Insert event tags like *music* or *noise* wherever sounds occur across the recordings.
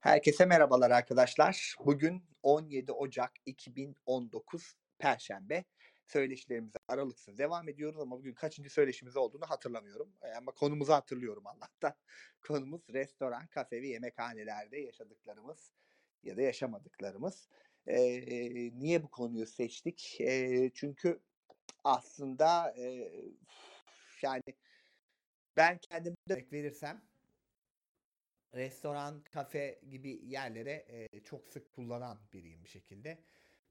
Herkese merhabalar arkadaşlar. Bugün 17 Ocak 2019 Perşembe. Söyleşilerimize aralıksız devam ediyoruz ama bugün kaçıncı söyleşimiz olduğunu hatırlamıyorum. E, Ama konumuzu hatırlıyorum Allah'tan. *laughs* Konumuz restoran, kafe ve yemekhanelerde yaşadıklarımız ya da yaşamadıklarımız. E, niye bu konuyu seçtik? E, çünkü aslında e, yani ben kendimde verirsem restoran, kafe gibi yerlere e, çok sık kullanan biriyim bir şekilde.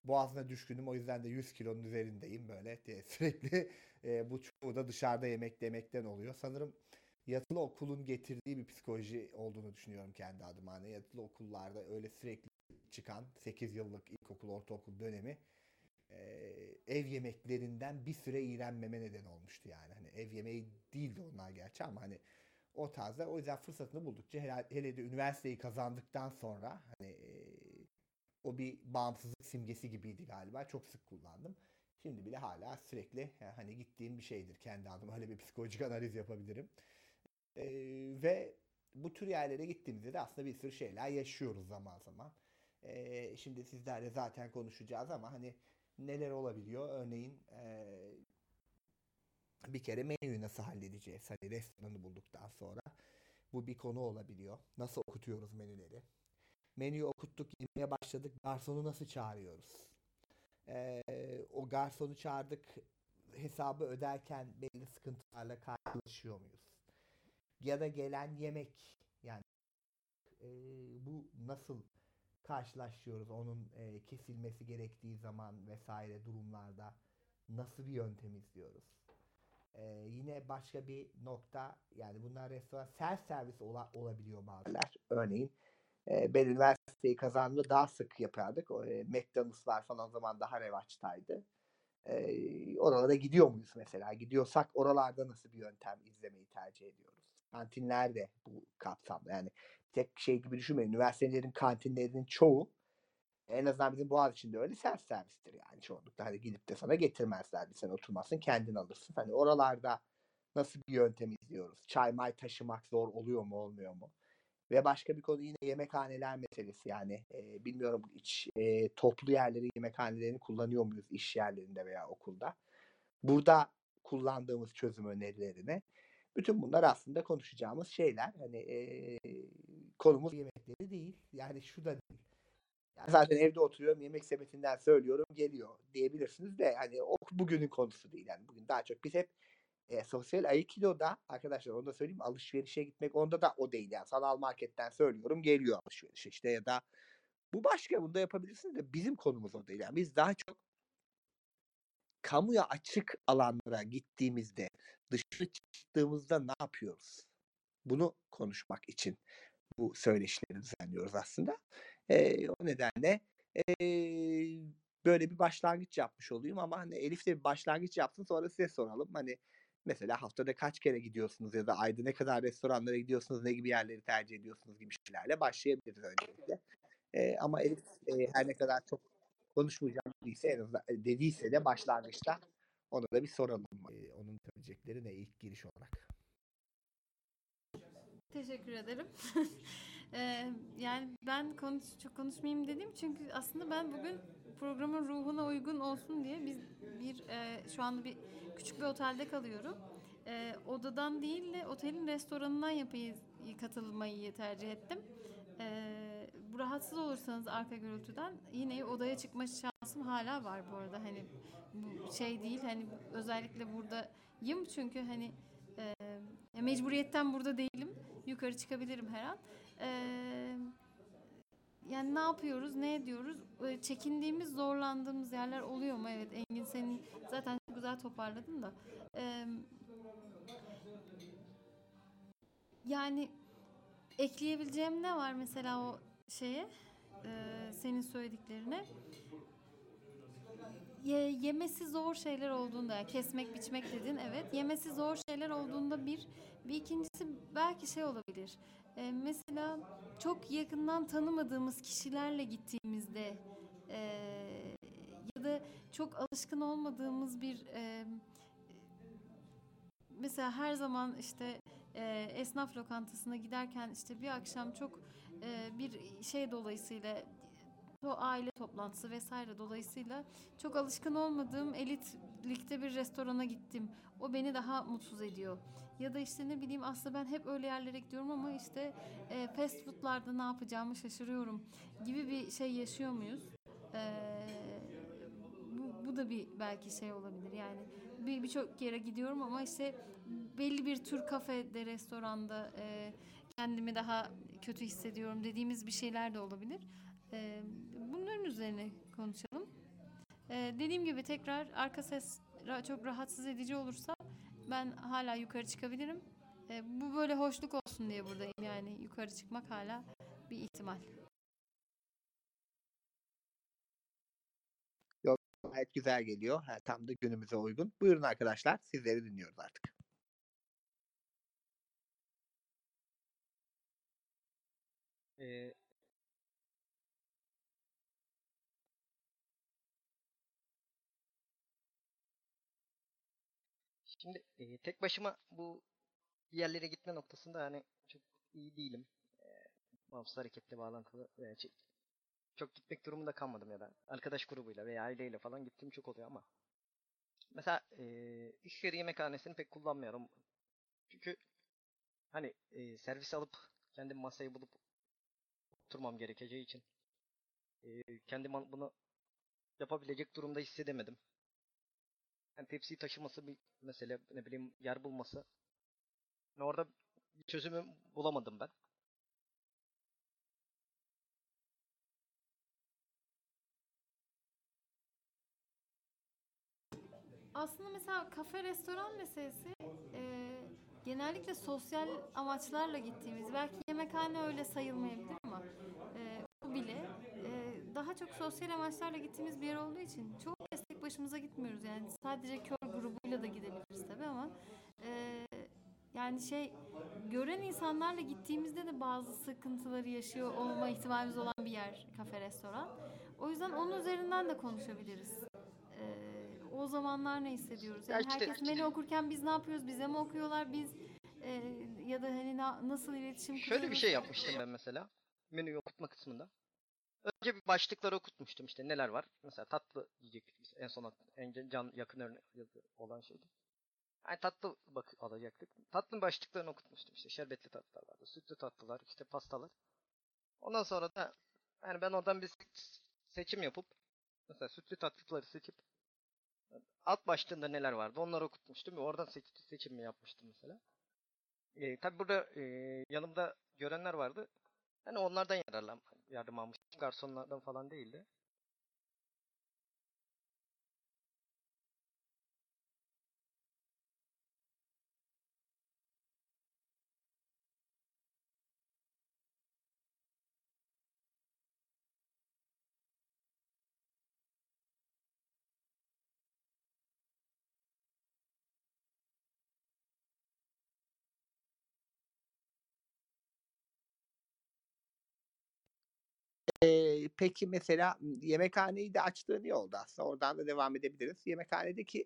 Boğazına düşkünüm o yüzden de 100 kilonun üzerindeyim böyle diye *laughs* sürekli e, bu çoğu da dışarıda yemek demekten oluyor. Sanırım yatılı okulun getirdiği bir psikoloji olduğunu düşünüyorum kendi adıma. Hani yatılı okullarda öyle sürekli çıkan 8 yıllık ilkokul, ortaokul dönemi e, ev yemeklerinden bir süre iğrenmeme neden olmuştu yani. Hani ev yemeği değildi onlar gerçi ama hani o tarzda. O yüzden fırsatını buldukça hele, hele de üniversiteyi kazandıktan sonra hani e, o bir bağımsızlık simgesi gibiydi galiba. Çok sık kullandım. Şimdi bile hala sürekli e, hani gittiğim bir şeydir kendi adıma. Öyle bir psikolojik analiz yapabilirim. E, ve bu tür yerlere gittiğimizde de aslında bir sürü şeyler yaşıyoruz zaman zaman. E, şimdi sizlerle zaten konuşacağız ama hani neler olabiliyor? Örneğin e, bir kere menüyü nasıl halledeceğiz? Hani restoranı bulduktan sonra bu bir konu olabiliyor. Nasıl okutuyoruz menüleri? Menüyü okuttuk, yemeye başladık. Garsonu nasıl çağırıyoruz? Ee, o garsonu çağırdık. Hesabı öderken belli sıkıntılarla karşılaşıyor muyuz? Ya da gelen yemek yani e, bu nasıl karşılaşıyoruz? Onun e, kesilmesi gerektiği zaman vesaire durumlarda nasıl bir yöntem izliyoruz? Ee, yine başka bir nokta yani bunlar restoran self servis ola, olabiliyor bazılar. Örneğin e, ben üniversiteyi kazandığımda daha sık yapardık. O, e, McDonald'slar falan o zaman daha revaçtaydı. E, oralara gidiyor muyuz mesela? Gidiyorsak oralarda nasıl bir yöntem izlemeyi tercih ediyoruz? Kantinler de bu kapsamda. Yani tek şey gibi düşünmeyin. Üniversitelerin kantinlerinin çoğu en azından bizim Boğaz içinde öyle self servistir yani çoğunlukla. Hani gidip de sana getirmezler. Sen oturmazsın kendin alırsın. Hani oralarda nasıl bir yöntem izliyoruz? Çay may taşımak zor oluyor mu olmuyor mu? Ve başka bir konu yine yemekhaneler meselesi yani. E, bilmiyorum iç e, toplu yerleri yemekhanelerini kullanıyor muyuz iş yerlerinde veya okulda? Burada kullandığımız çözüm önerilerini. Bütün bunlar aslında konuşacağımız şeyler. Hani e, konumuz yemekleri değil. Yani şu da değil. Yani zaten evde oturuyorum yemek sepetinden söylüyorum geliyor diyebilirsiniz de hani o bugünün konusu değil. Yani bugün daha çok biz hep e, sosyal aikido'da arkadaşlar onu da söyleyeyim alışverişe gitmek onda da o değil. Yani sanal marketten söylüyorum geliyor alışveriş işte ya da bu başka bunu da yapabilirsiniz de bizim konumuz o değil. Yani biz daha çok kamuya açık alanlara gittiğimizde dışarı çıktığımızda ne yapıyoruz? Bunu konuşmak için bu söyleşileri düzenliyoruz aslında. E, o nedenle e, böyle bir başlangıç yapmış olayım ama hani Elif de bir başlangıç yapsın sonra size soralım. Hani mesela haftada kaç kere gidiyorsunuz ya da ayda ne kadar restoranlara gidiyorsunuz, ne gibi yerleri tercih ediyorsunuz gibi şeylerle başlayabiliriz öncelikle. E, ama Elif e, her ne kadar çok konuşmayacağım dediyse en azından dediyse de başlangıçta ona da bir soralım. E, onun söyleyecekleri ne ilk giriş olarak? Teşekkür ederim. *laughs* Yani ben konuş, çok konuşmayayım dedim çünkü aslında ben bugün programın ruhuna uygun olsun diye biz bir eee, şu anda bir küçük bir otelde kalıyorum. Eee, odadan değil de otelin restoranından yapayı katılmayı tercih ettim. Eee, bu rahatsız olursanız arka gürültüden yine odaya çıkma şansım hala var bu arada hani bu şey değil hani özellikle buradayım çünkü hani eee, mecburiyetten burada değilim yukarı çıkabilirim her an. Yani ne yapıyoruz, ne ediyoruz? Çekindiğimiz, zorlandığımız yerler oluyor mu? Evet, Engin senin zaten güzel toparladın da. Yani ekleyebileceğim ne var mesela o şeye, senin söylediklerine? Ye, yemesi zor şeyler olduğunda, yani kesmek, biçmek dedin, evet. Yemesi zor şeyler olduğunda bir, bir ikincisi belki şey olabilir. Ee, mesela çok yakından tanımadığımız kişilerle gittiğimizde e, ya da çok alışkın olmadığımız bir e, mesela her zaman işte e, esnaf lokantasına giderken işte bir akşam çok e, bir şey dolayısıyla o aile toplantısı vesaire dolayısıyla çok alışkın olmadığım elitlikte bir restorana gittim. O beni daha mutsuz ediyor. Ya da işte ne bileyim aslında ben hep öyle yerlere gidiyorum ama işte e, fast foodlarda ne yapacağımı şaşırıyorum gibi bir şey yaşıyor muyuz? Ee, bu, bu da bir belki şey olabilir yani bir birçok yere gidiyorum ama işte belli bir tür kafede restoranda e, kendimi daha kötü hissediyorum dediğimiz bir şeyler de olabilir. E, bunların üzerine konuşalım. E, dediğim gibi tekrar arka ses çok rahatsız edici olursa ben hala yukarı çıkabilirim. E, bu böyle hoşluk olsun diye buradayım yani yukarı çıkmak hala bir ihtimal. Gayet güzel geliyor. Ha, tam da günümüze uygun. Buyurun arkadaşlar. Sizleri dinliyoruz artık. Ee, e, tek başıma bu yerlere gitme noktasında hani çok iyi değilim. E, bağımsız hareketle bağlantılı veya çe- çok gitmek durumunda kalmadım ya da arkadaş grubuyla veya aileyle falan gittiğim çok oluyor ama mesela e, iş yeri yemekhanesini pek kullanmıyorum. Çünkü hani e, servis alıp kendim masayı bulup oturmam gerekeceği için e, kendim bunu yapabilecek durumda hissedemedim. Yani tepsiyi taşıması bir mesele, ne bileyim yer bulması. Yani orada bir çözümü bulamadım ben. Aslında mesela kafe restoran meselesi e, genellikle sosyal amaçlarla gittiğimiz belki yemekhane öyle sayılmayabilir ama e, bu bile e, daha çok sosyal amaçlarla gittiğimiz bir yer olduğu için kez tek başımıza gitmiyoruz yani sadece kör grubuyla da gidebiliriz tabii ama e, yani şey gören insanlarla gittiğimizde de bazı sıkıntıları yaşıyor olma ihtimalimiz olan bir yer kafe restoran. O yüzden onun üzerinden de konuşabiliriz. Ee, o zamanlar ne hissediyoruz? Yani herkes menü okurken biz ne yapıyoruz? Bize mi okuyorlar? Biz e, ya da hani na- nasıl iletişim Şöyle bir şey yapmıştım ben mesela. Menüyü okutma kısmında. Önce bir başlıkları okutmuştum işte neler var. Mesela tatlı yiyecektik biz en son en can- yakın örnek olan şeydi. Yani tatlı bak alacaktık. Tatlının başlıklarını okutmuştum işte şerbetli tatlılar vardı, sütlü tatlılar, işte pastalar. Ondan sonra da yani ben oradan bir se- seçim yapıp mesela sütlü tatlıları seçip alt başlığında neler vardı onları okutmuştum ve oradan seç, seçim yapmıştım mesela. E, tabi burada e, yanımda görenler vardı. Hani onlardan yararlan yardım almıştım. Garsonlardan falan değildi. Eee, peki mesela yemekhaneyi de açtığın iyi oldu aslında. Oradan da devam edebiliriz. Yemekhanedeki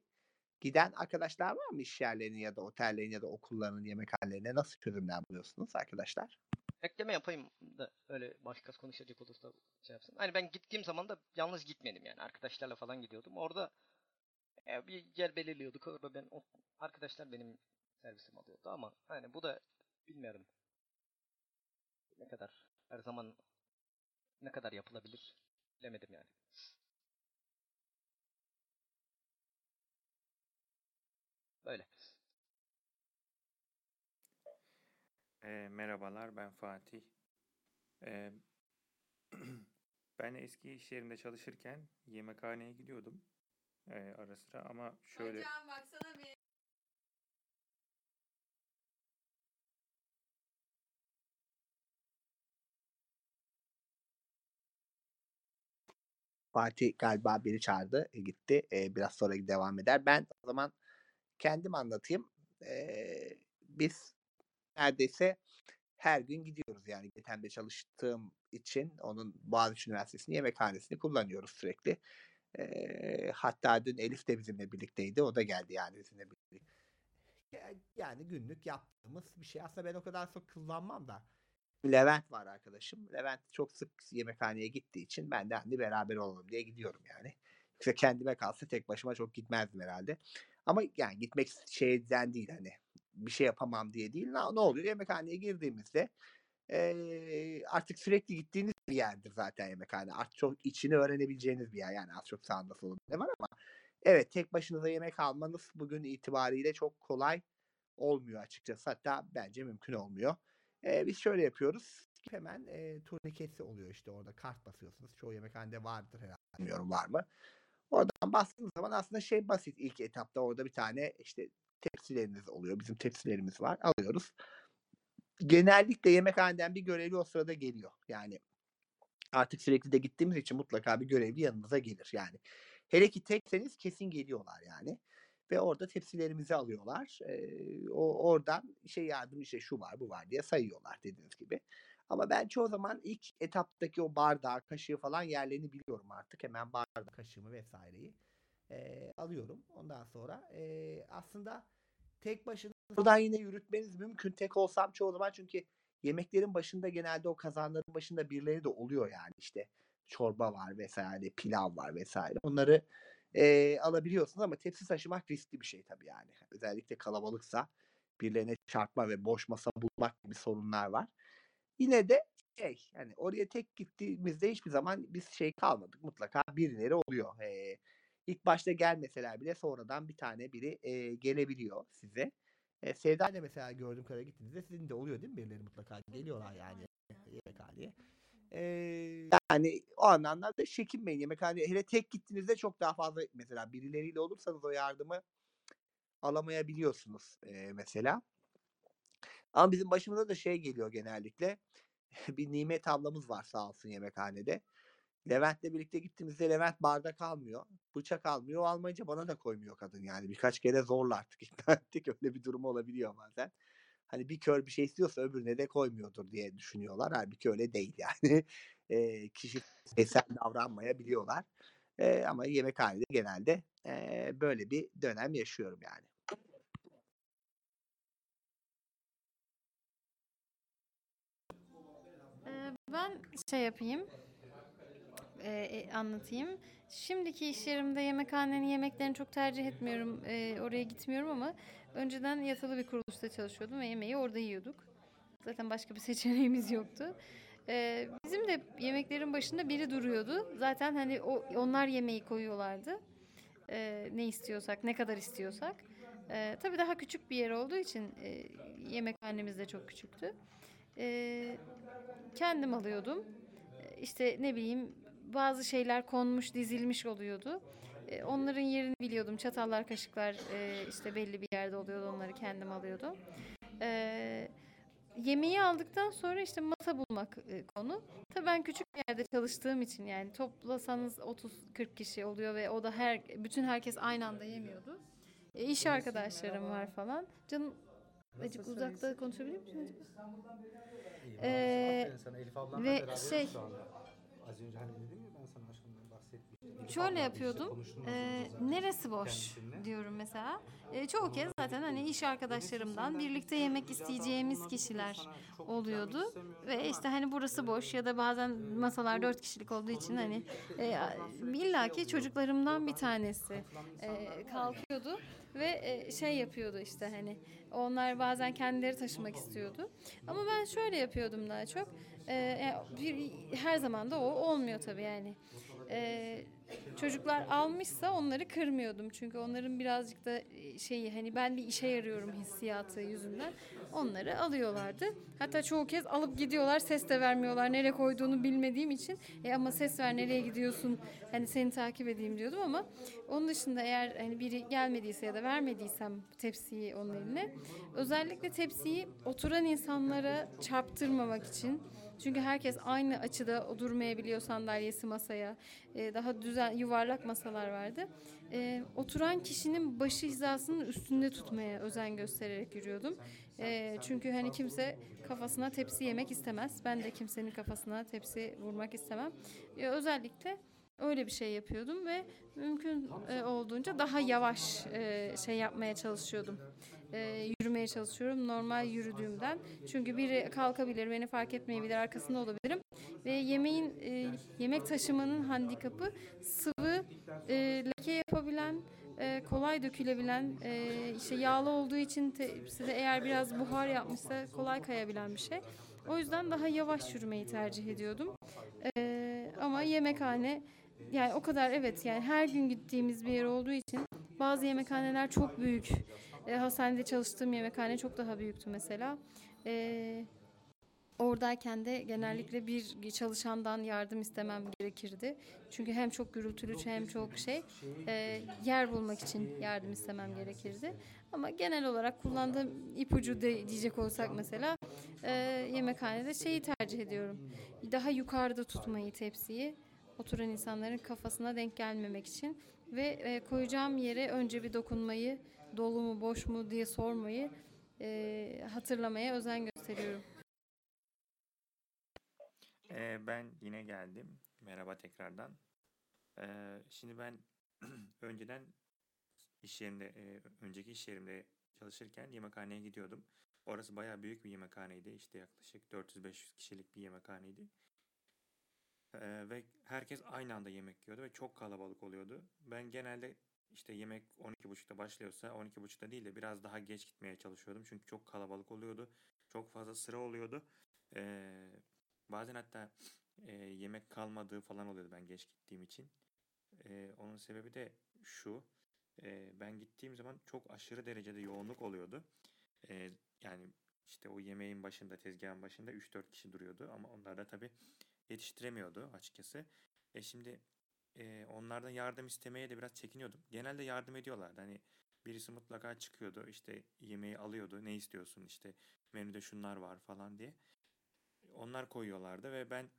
giden arkadaşlar var mı iş yerlerinin ya da otellerin ya da okulların yemekhanelerine? Nasıl çözümler buluyorsunuz arkadaşlar? Ekleme yapayım da öyle başkası konuşacak olursa şey yapsın. Hani ben gittiğim zaman da yalnız gitmedim yani. Arkadaşlarla falan gidiyordum. Orada e, bir yer belirliyorduk. Orada ben o, arkadaşlar benim servisim alıyordu ama hani bu da bilmiyorum ne kadar her zaman ne kadar yapılabilir bilemedim yani. Böyle. E, merhabalar, ben Fatih. E, *clears throat* ben eski iş yerimde çalışırken yemekhaneye gidiyordum e, ara sıra ama şöyle Hocam baksana bir. Fatih galiba biri çağırdı, e, gitti. E, biraz sonra devam eder. Ben o zaman kendim anlatayım. E, biz neredeyse her gün gidiyoruz yani Getem'de çalıştığım için onun Boğaziçi Üniversitesi'nin yemekhanesini kullanıyoruz sürekli. E, hatta dün Elif de bizimle birlikteydi. O da geldi yani bizimle birlikte. Ya- Yani günlük yaptığımız bir şey. Aslında ben o kadar çok kullanmam da Levent var arkadaşım. Levent çok sık yemekhaneye gittiği için ben de hani beraber olalım diye gidiyorum yani. Yoksa kendime kalsa tek başıma çok gitmezdim herhalde. Ama yani gitmek şeyden değil hani bir şey yapamam diye değil. Ne, ne oluyor? Yemekhaneye girdiğimizde eee, artık sürekli gittiğiniz bir yerdir zaten yemekhane. Artık çok içini öğrenebileceğiniz bir yer. Yani az çok sağında solunda ne var ama evet tek başınıza yemek almanız bugün itibariyle çok kolay olmuyor açıkçası. Hatta bence mümkün olmuyor. Eee, biz şöyle yapıyoruz. Hemen eee turnikesi oluyor işte orada kart basıyorsunuz. Çoğu yemekhanede vardır herhalde. Bilmiyorum var mı? Oradan bastığınız zaman aslında şey basit ilk etapta orada bir tane işte tepsileriniz oluyor. Bizim tepsilerimiz var. Alıyoruz. Genellikle yemekhaneden bir görevli o sırada geliyor. Yani artık sürekli de gittiğimiz için mutlaka bir görevli yanınıza gelir. Yani hele ki tekseniz kesin geliyorlar yani. Ve orada tepsilerimizi alıyorlar. Ee, o oradan şey yardım işte şu var bu var diye sayıyorlar dediğiniz gibi. Ama ben çoğu zaman ilk etaptaki o bardağı, kaşığı falan yerlerini biliyorum artık. Hemen bardağı, kaşığımı vesaireyi eee, alıyorum. Ondan sonra eee, aslında tek başına buradan yine yürütmeniz mümkün. Tek olsam çoğu zaman çünkü yemeklerin başında genelde o kazanların başında birileri de oluyor yani işte çorba var vesaire, pilav var vesaire. Onları eee, alabiliyorsunuz ama tepsi taşımak riskli bir şey tabii yani. Özellikle kalabalıksa birilerine çarpma ve boş masa bulmak gibi sorunlar var. Yine de şey yani oraya tek gittiğimizde hiçbir zaman biz şey kalmadık. Mutlaka birileri oluyor. Eee ilk başta gelmeseler bile sonradan bir tane biri eee, gelebiliyor size. E, Sevda ile mesela gördüğüm kadarıyla gittiğinizde sizin de oluyor değil mi? Birileri mutlaka geliyorlar yani yemekhaneye. Eee, yani o anlamda çekinmeyin. Yemekhaneye hele tek gittiğinizde çok daha fazla mesela birileriyle olursanız o yardımı alamayabiliyorsunuz eee, mesela. Ama bizim başımıza da şey geliyor genellikle. *laughs* bir Nimet ablamız var sağ olsun yemekhanede. Levent'le birlikte gittiğimizde Levent bardak almıyor. Bıçak almıyor. O almayınca bana da koymuyor kadın yani. Birkaç kere zorla artık *laughs* ikna ettik. Öyle bir durum olabiliyor bazen. Hani bir kör bir şey istiyorsa öbürüne de koymuyordur diye düşünüyorlar. Halbuki öyle değil yani. *laughs* Eee kişi eser davranmayabiliyorlar. Eee, ama yemekhanede genelde eee, böyle bir dönem yaşıyorum yani. Ben şey yapayım, e, e, anlatayım. Şimdiki iş yerimde yemekhanenin yemeklerini çok tercih etmiyorum. e, oraya gitmiyorum ama önceden yatılı bir kuruluşta çalışıyordum ve yemeği orada yiyorduk. Zaten başka bir *laughs* seçeneğimiz yoktu. Ee, bizim de yemeklerin başında biri duruyordu. Zaten hani o onlar yemeği koyuyorlardı. Ee, ne istiyorsak, ne kadar istiyorsak. Ee, tabii daha küçük bir yer olduğu için e, yemekhanemiz de çok küçüktü. Ee, kendim alıyordum. Ee, İşte ne bileyim bazı şeyler konmuş, dizilmiş oluyordu. Ee, onların yerini biliyordum. Çatallar, kaşıklar e, işte belli bir yerde oluyordu. Onları kendim alıyordum. Ee, yemeği aldıktan sonra işte masa bulmak e, konu. Tabii ben küçük bir yerde çalıştığım için yani toplasanız 30-40 kişi oluyor ve o da her bütün herkes aynı anda yemiyordu. E, iş arkadaşlarım var falan. Canım Acık uzakta konuşabilir misin acaba? Ee, sana Elif ve şey- şu anda. Az önce hani dedim ya ben sana aşkımdan bahsetmiştim. Elif Şöyle yapıyordum. önce neresi boş diyorum mesela. Ee, çoğu kez zaten hani iş arkadaşlarımdan birlikte yemek isteyeceğimiz kişiler oluyordu. Ve işte hani burası boş ya da bazen masalar dört kişilik olduğu için hani e, illaki çocuklarımdan bir tanesi e, kalkıyordu ve e, şey yapıyordu işte hani onlar bazen kendileri taşımak istiyordu. Ama ben şöyle yapıyordum daha çok. E, e, bir, her zaman da o olmuyor tabii yani. E, çocuklar almışsa onları kırmıyordum. Çünkü onların birazcık da şeyi hani ben bir işe yarıyorum hissiyatı yüzünden onları alıyorlardı. Hatta çoğu kez alıp gidiyorlar ses de vermiyorlar nereye koyduğunu bilmediğim için. E ama ses ver nereye gidiyorsun hani seni takip edeyim diyordum ama onun dışında eğer hani biri gelmediyse ya da vermediysem tepsiyi onun eline özellikle tepsiyi oturan insanlara çarptırmamak için çünkü herkes aynı açıda durmayabiliyor sandalyesi masaya. Ee, daha düzen yuvarlak masalar vardı. Ee, oturan kişinin başı hizasının üstünde tutmaya özen göstererek yürüyordum. Ee, çünkü hani kimse kafasına tepsi yemek istemez. Ben de kimsenin kafasına tepsi vurmak istemem. Ee, özellikle öyle bir şey yapıyordum ve mümkün e, olduğunca daha yavaş e, şey yapmaya çalışıyordum. E, yürümeye çalışıyorum normal yürüdüğümden. Çünkü biri kalkabilir, beni fark etmeyebilir, arkasında olabilirim. Ve yemeğin e, yemek taşımanın handikapı sıvı, e, leke yapabilen, e, kolay dökülebilen, e, işte yağlı olduğu için tepside eğer biraz buhar yapmışsa kolay kayabilen bir şey. O yüzden daha yavaş yürümeyi tercih ediyordum. E, ama yemekhane yani o kadar evet yani her gün gittiğimiz bir yer olduğu için bazı yemekhaneler çok büyük. E, hastanede çalıştığım yemekhane çok daha büyüktü mesela. E, oradayken de genellikle bir çalışandan yardım istemem gerekirdi. Çünkü hem çok gürültülü hem çok şey e, yer bulmak için yardım istemem gerekirdi. Ama genel olarak kullandığım ipucu de, diyecek olsak mesela e, yemekhanede şeyi tercih ediyorum. Daha yukarıda tutmayı tepsiyi oturan insanların kafasına denk gelmemek için ve e, koyacağım yere önce bir dokunmayı dolu mu boş mu diye sormayı e, hatırlamaya özen gösteriyorum. Ee, ben yine geldim. Merhaba tekrardan. Ee, şimdi ben *clears throat* önceden iş yerimde, e, önceki iş yerimde çalışırken yemekhaneye gidiyordum. Orası bayağı büyük bir yemekhaneydi. İşte yaklaşık 400-500 kişilik bir yemekhaneydi. Ee, ve herkes aynı anda yemek yiyordu ve çok kalabalık oluyordu. Ben genelde işte yemek 12.30'da başlıyorsa 12.30'da değil de biraz daha geç gitmeye çalışıyordum. Çünkü çok kalabalık oluyordu. Çok fazla sıra oluyordu. Ee, bazen hatta e, yemek kalmadığı falan oluyordu ben geç gittiğim için. Ee, onun sebebi de şu. e, ben gittiğim zaman çok aşırı derecede yoğunluk oluyordu. Ee, yani işte o yemeğin başında, tezgahın başında 3-4 kişi duruyordu. Ama onlar da tabii yetiştiremiyordu açıkçası. E şimdi e, onlardan yardım istemeye de biraz çekiniyordum. Genelde yardım ediyorlardı. Hani birisi mutlaka çıkıyordu işte yemeği alıyordu. Ne istiyorsun işte menüde şunlar var falan diye. Onlar koyuyorlardı ve ben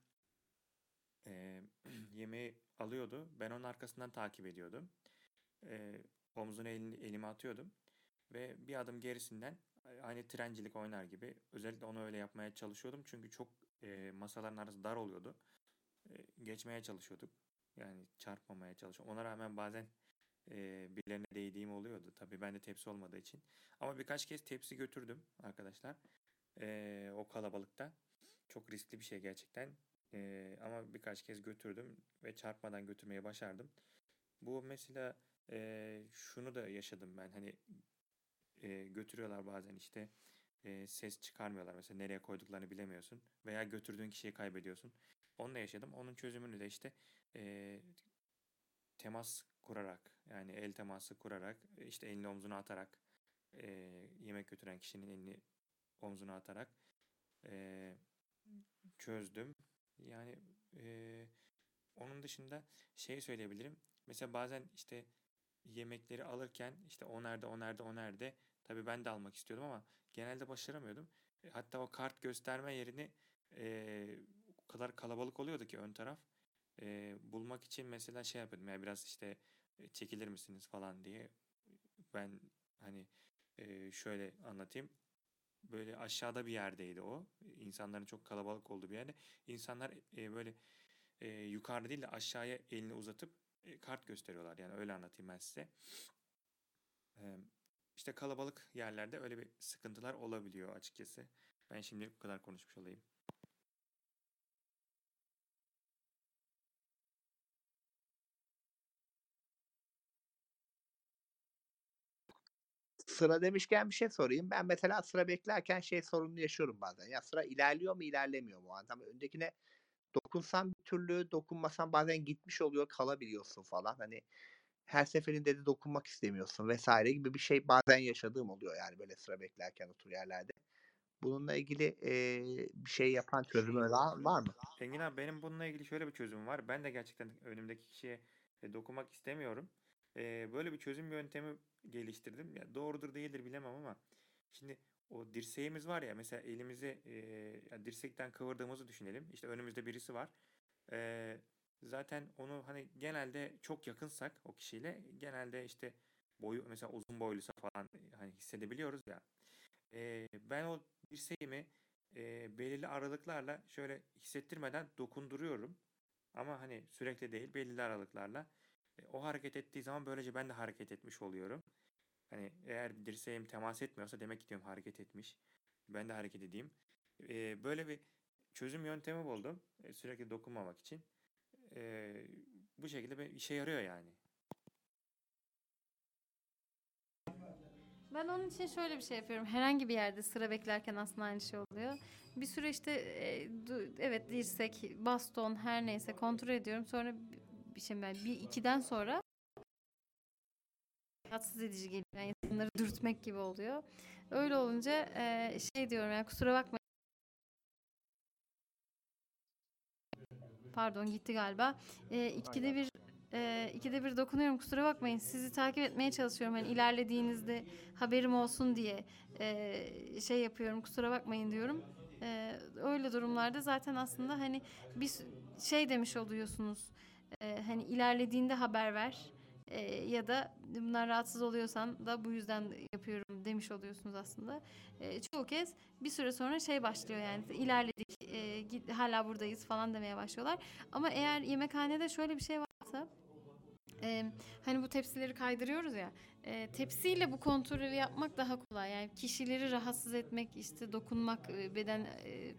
e, *clears throat* yemeği alıyordu. Ben onun arkasından takip ediyordum. E, omzuna elini, elimi atıyordum. Ve bir adım gerisinden aynı trencilik oynar gibi özellikle onu öyle yapmaya çalışıyordum. Çünkü çok e, masaların arası dar oluyordu. E, geçmeye çalışıyorduk. Yani çarpmamaya çalışıyorduk. Ona rağmen bazen e, birilerine değdiğim oluyordu. Tabii bende tepsi olmadığı için. Ama birkaç kez tepsi götürdüm arkadaşlar. E, o kalabalıkta. Çok riskli bir şey gerçekten. E, ama birkaç kez götürdüm ve çarpmadan götürmeyi başardım. Bu mesela e, şunu da yaşadım ben. Hani e, götürüyorlar bazen işte e, ses çıkarmıyorlar. Mesela nereye koyduklarını bilemiyorsun. Veya götürdüğün kişiyi kaybediyorsun. Onu da yaşadım. Onun çözümünü de işte e, temas kurarak yani el teması kurarak işte elini omzuna atarak e, yemek götüren kişinin elini omzuna atarak e, çözdüm. Yani e, onun dışında şey söyleyebilirim. Mesela bazen işte yemekleri alırken işte o nerede o nerede o nerede tabii ben de almak istiyordum ama genelde başaramıyordum. E, Hatta o kart gösterme yerini e, o kadar kalabalık oluyordu ki ön taraf. E, bulmak için mesela şey yapıyordum ya biraz işte e, çekilir misiniz falan diye. Ben hani e, şöyle anlatayım. Böyle aşağıda bir yerdeydi o. İnsanların çok kalabalık olduğu bir yerde. İnsanlar e, böyle e, yukarıda değil de aşağıya elini uzatıp e, kart gösteriyorlar. Yani öyle anlatayım ben size. E, işte kalabalık yerlerde öyle bir sıkıntılar olabiliyor açıkçası. Ben şimdi bu kadar konuşmuş olayım. Sıra demişken bir şey sorayım. Ben mesela sıra beklerken şey sorununu yaşıyorum bazen. Ya sıra ilerliyor mu ilerlemiyor mu? Hani öndekine dokunsam bir türlü dokunmasam bazen gitmiş oluyor kalabiliyorsun falan. Hani her seferinde de dokunmak istemiyorsun vesaire gibi bir şey bazen yaşadığım oluyor yani böyle sıra beklerken otur yerlerde. Bununla ilgili eee, bir şey yapan çözümü var, var mı? Engin abi benim bununla ilgili şöyle bir çözümüm var. Ben de gerçekten önümdeki kişiye e, dokunmak istemiyorum. E, böyle bir çözüm yöntemi geliştirdim. Ya doğrudur değildir bilemem ama şimdi o dirseğimiz var ya mesela elimizi e, dirsekten kıvırdığımızı düşünelim. İşte önümüzde birisi var. E, zaten onu hani genelde çok yakınsak o kişiyle genelde işte boyu mesela uzun boyluysa falan hani hissedebiliyoruz ya. E, ben o dirseğimi e, belirli aralıklarla şöyle hissettirmeden dokunduruyorum. Ama hani sürekli değil belirli aralıklarla. E, o hareket ettiği zaman böylece ben de hareket etmiş oluyorum. Hani eğer dirseğim temas etmiyorsa demek ki diyorum hareket etmiş. Ben de hareket edeyim. Ee, böyle bir çözüm yöntemi buldum. Ee, sürekli dokunmamak için. Ee, bu şekilde bir işe yarıyor yani. Ben onun için şöyle bir şey yapıyorum. Herhangi bir yerde sıra beklerken aslında aynı şey oluyor. Bir süre işte e, du- evet dirsek, baston her neyse kontrol ediyorum. Sonra şey ben bir ikiden sonra rahatsız edici geliyor. Yani insanları dürtmek gibi oluyor. Öyle olunca e, şey diyorum yani kusura bakmayın. Pardon gitti galiba. E, ikide bir e, ikide bir dokunuyorum kusura bakmayın. Sizi takip etmeye çalışıyorum. Hani ilerlediğinizde haberim olsun diye e, şey yapıyorum kusura bakmayın diyorum. E, öyle durumlarda zaten aslında hani bir şey demiş oluyorsunuz. E, hani ilerlediğinde haber ver. E, ya da bundan rahatsız oluyorsan da bu yüzden yapıyorum demiş oluyorsunuz aslında. E, çoğu kez bir süre sonra şey başlıyor yani ilerledik e, git, hala buradayız falan demeye başlıyorlar. Ama eğer yemekhanede şöyle bir şey varsa e, hani bu tepsileri kaydırıyoruz ya e, tepsiyle bu kontrolü yapmak daha kolay. Yani kişileri rahatsız etmek, işte dokunmak, e, beden e,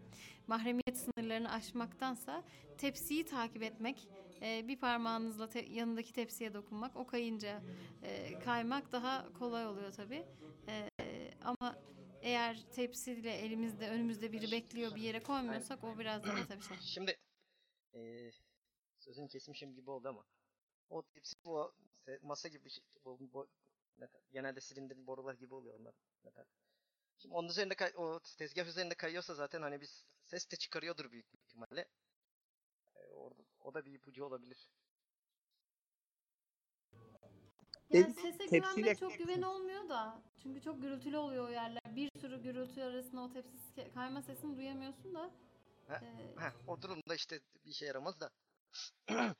mahremiyet sınırlarını aşmaktansa tepsiyi takip etmek, e, bir parmağınızla te- yanındaki tepsiye dokunmak, o kayınca e, kaymak daha kolay oluyor tabii. E, ama eğer tepsiyle elimizde, önümüzde biri bekliyor bir yere koymuyorsak o biraz daha tabii şey. *clears throat* Şimdi eee sözünü kesmişim gibi oldu ama o tepsi bu masa gibi şey, bu, bu- genelde silindir borular gibi oluyor onlar metal. Şimdi onun üzerinde o tezgah üzerinde kayıyorsa zaten hani biz ses de çıkarıyordur büyük bir ihtimalle. Orada, o da bir ipucu olabilir. Yani sese tepsiyle- güvenmek çok güven olmuyor da. Çünkü çok gürültülü oluyor o yerler. Bir sürü gürültü arasında o tepsi kayma sesini duyamıyorsun da. Ha, e, Heh, o durumda işte bir işe yaramaz da. *clears throat*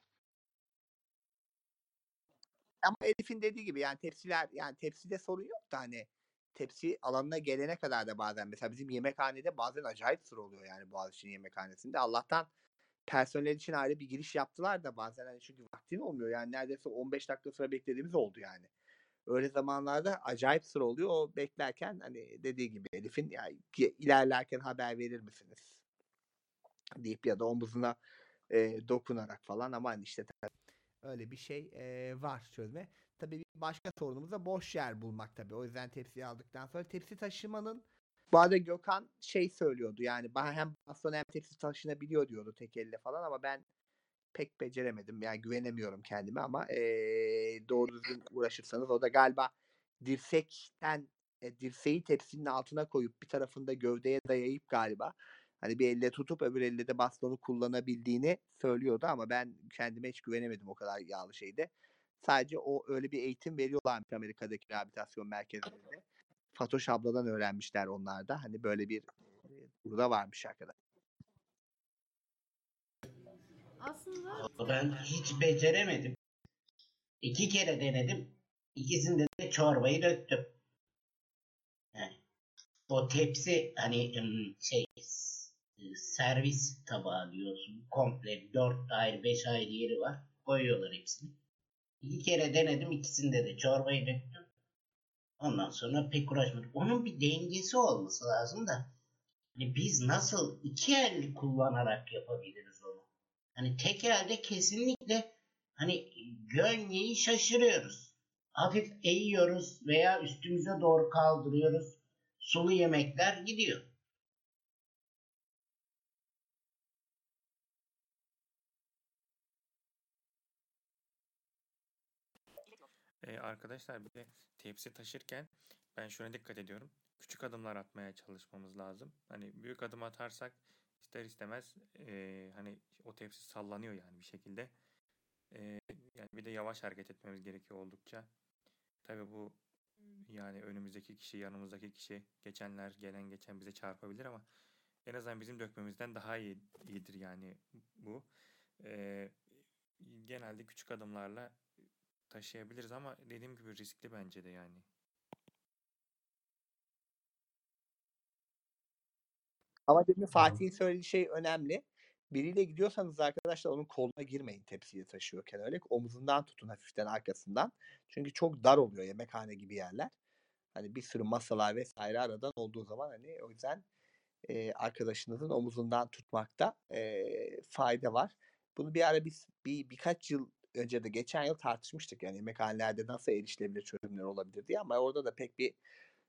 Ama Elif'in dediği gibi yani tepsiler yani tepside sorun yok da hani tepsi alanına gelene kadar da bazen mesela bizim yemekhanede bazen acayip sıra oluyor yani Boğaziçi'nin yemekhanesinde. Allah'tan personel için ayrı bir giriş yaptılar da bazen hani çünkü vaktin olmuyor yani neredeyse 15 dakika sıra beklediğimiz oldu yani. Öyle zamanlarda acayip sıra oluyor. O beklerken hani dediği gibi Elif'in ya ilerlerken haber verir misiniz? deyip ya da omuzuna e, dokunarak falan ama hani işte öyle bir şey e, var çözme. Tabii bir başka sorunumuz da boş yer bulmak tabii. O yüzden tepsiyi aldıktan sonra tepsi taşımanın bu arada Gökhan şey söylüyordu yani hem baston hem tepsi taşınabiliyor diyordu tek elle falan ama ben pek beceremedim. Yani güvenemiyorum kendime ama e, doğru düzgün uğraşırsanız o da galiba dirsekten e, dirseği tepsinin altına koyup bir tarafında gövdeye dayayıp galiba hani bir elle tutup öbür elle de bastonu kullanabildiğini söylüyordu ama ben kendime hiç güvenemedim o kadar yağlı şeyde. Sadece o öyle bir eğitim veriyorlarmış Amerika'daki rehabilitasyon merkezlerinde. Fatoş abladan öğrenmişler onlar da. Hani böyle bir burada varmış arkadaş. aslında Ben hiç beceremedim. İki kere denedim. İkisinde de çorbayı döktüm. Yani o tepsi hani şey servis tabağı diyorsun. Komple dört ayrı beş ayrı yeri var. Koyuyorlar hepsini. İki kere denedim. ikisinde de çorbayı döktüm. Ondan sonra pek uğraşmadım. Onun bir dengesi olması lazım da. Hani biz nasıl iki el kullanarak yapabiliriz onu? Hani tek elde kesinlikle hani gönyeyi şaşırıyoruz. Hafif eğiyoruz veya üstümüze doğru kaldırıyoruz. Sulu yemekler gidiyor. Ee, arkadaşlar bir de tepsi taşırken ben şuna dikkat ediyorum. Küçük adımlar atmaya çalışmamız lazım. Hani büyük adım atarsak ister istemez eee, hani o tepsi sallanıyor yani bir şekilde. Eee, yani bir de yavaş hareket etmemiz gerekiyor oldukça. Tabii bu yani önümüzdeki kişi, yanımızdaki kişi, geçenler, gelen geçen bize çarpabilir ama en azından bizim dökmemizden daha iyi iyidir yani bu. Eee, genelde küçük adımlarla taşıyabiliriz ama dediğim gibi riskli bence de yani. Ama demin Fatih'in söylediği şey önemli. Biriyle gidiyorsanız arkadaşlar onun koluna girmeyin tepsiyi taşıyorken öyle. Omuzundan tutun hafiften arkasından. Çünkü çok dar oluyor yemekhane gibi yerler. Hani bir sürü masalar vesaire aradan olduğu zaman hani o yüzden e, arkadaşınızın omuzundan tutmakta e, fayda var. Bunu bir ara biz bir birkaç yıl önce de geçen yıl tartışmıştık yani yemekhanelerde nasıl erişilebilir çözümler olabilir diye ama orada da pek bir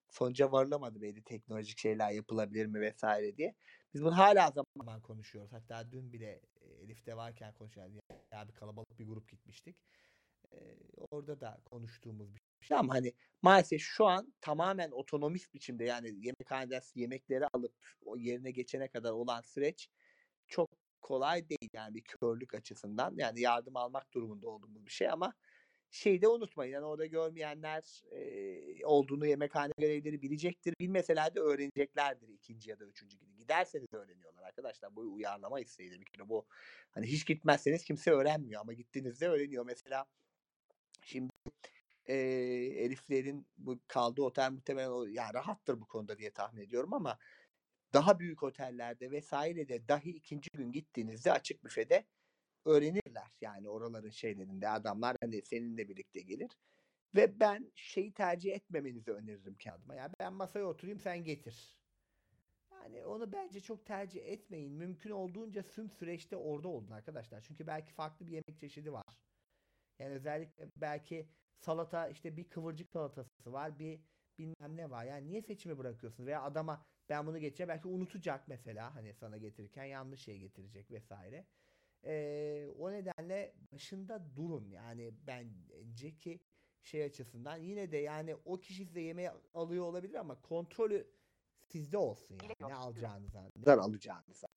sonuca varılamadı belli teknolojik şeyler yapılabilir mi vesaire diye. Biz bunu hala zaman konuşuyoruz. Hatta dün bile e, Elif'te varken konuşuyoruz. Ya bir kalabalık bir grup gitmiştik. Ee, orada da konuştuğumuz bir şey ama hani maalesef şu an tamamen otonomist biçimde yani yemekhaneden yemekleri alıp o yerine geçene kadar olan süreç çok kolay değil yani bir körlük açısından. Yani yardım almak durumunda olduğumuz bir şey ama şeyi de unutmayın. Yani orada görmeyenler e, olduğunu yemekhane görevlileri bilecektir. Bilmeseler de öğreneceklerdir ikinci ya da üçüncü günü. Giderseniz öğreniyorlar arkadaşlar. Bu uyarlama isteğidir bir kere. Bu hani hiç gitmezseniz kimse öğrenmiyor ama gittiğinizde öğreniyor. Mesela şimdi e, Eliflerin bu kaldığı otel muhtemelen o, yani rahattır bu konuda diye tahmin ediyorum ama daha büyük otellerde vesairede dahi ikinci gün gittiğinizde açık büfede öğrenirler. Yani oraların şeylerinde adamlar hani seninle birlikte gelir. Ve ben şeyi tercih etmemenizi öneririm kağıdıma. Yani ben masaya oturayım sen getir. Yani onu bence çok tercih etmeyin. Mümkün olduğunca tüm süreçte orada olun arkadaşlar. Çünkü belki farklı bir yemek çeşidi var. Yani özellikle belki salata işte bir kıvırcık salatası var bir bilmem ne var. Yani niye seçimi bırakıyorsunuz? Veya adama ben bunu getireceğim belki unutacak mesela hani sana getirirken yanlış şey getirecek vesaire. Ee, o nedenle başında durun yani bence ki şey açısından yine de yani o kişi size yemeği alıyor olabilir ama kontrolü sizde olsun yani ne alacağınıza, ne alacağınıza.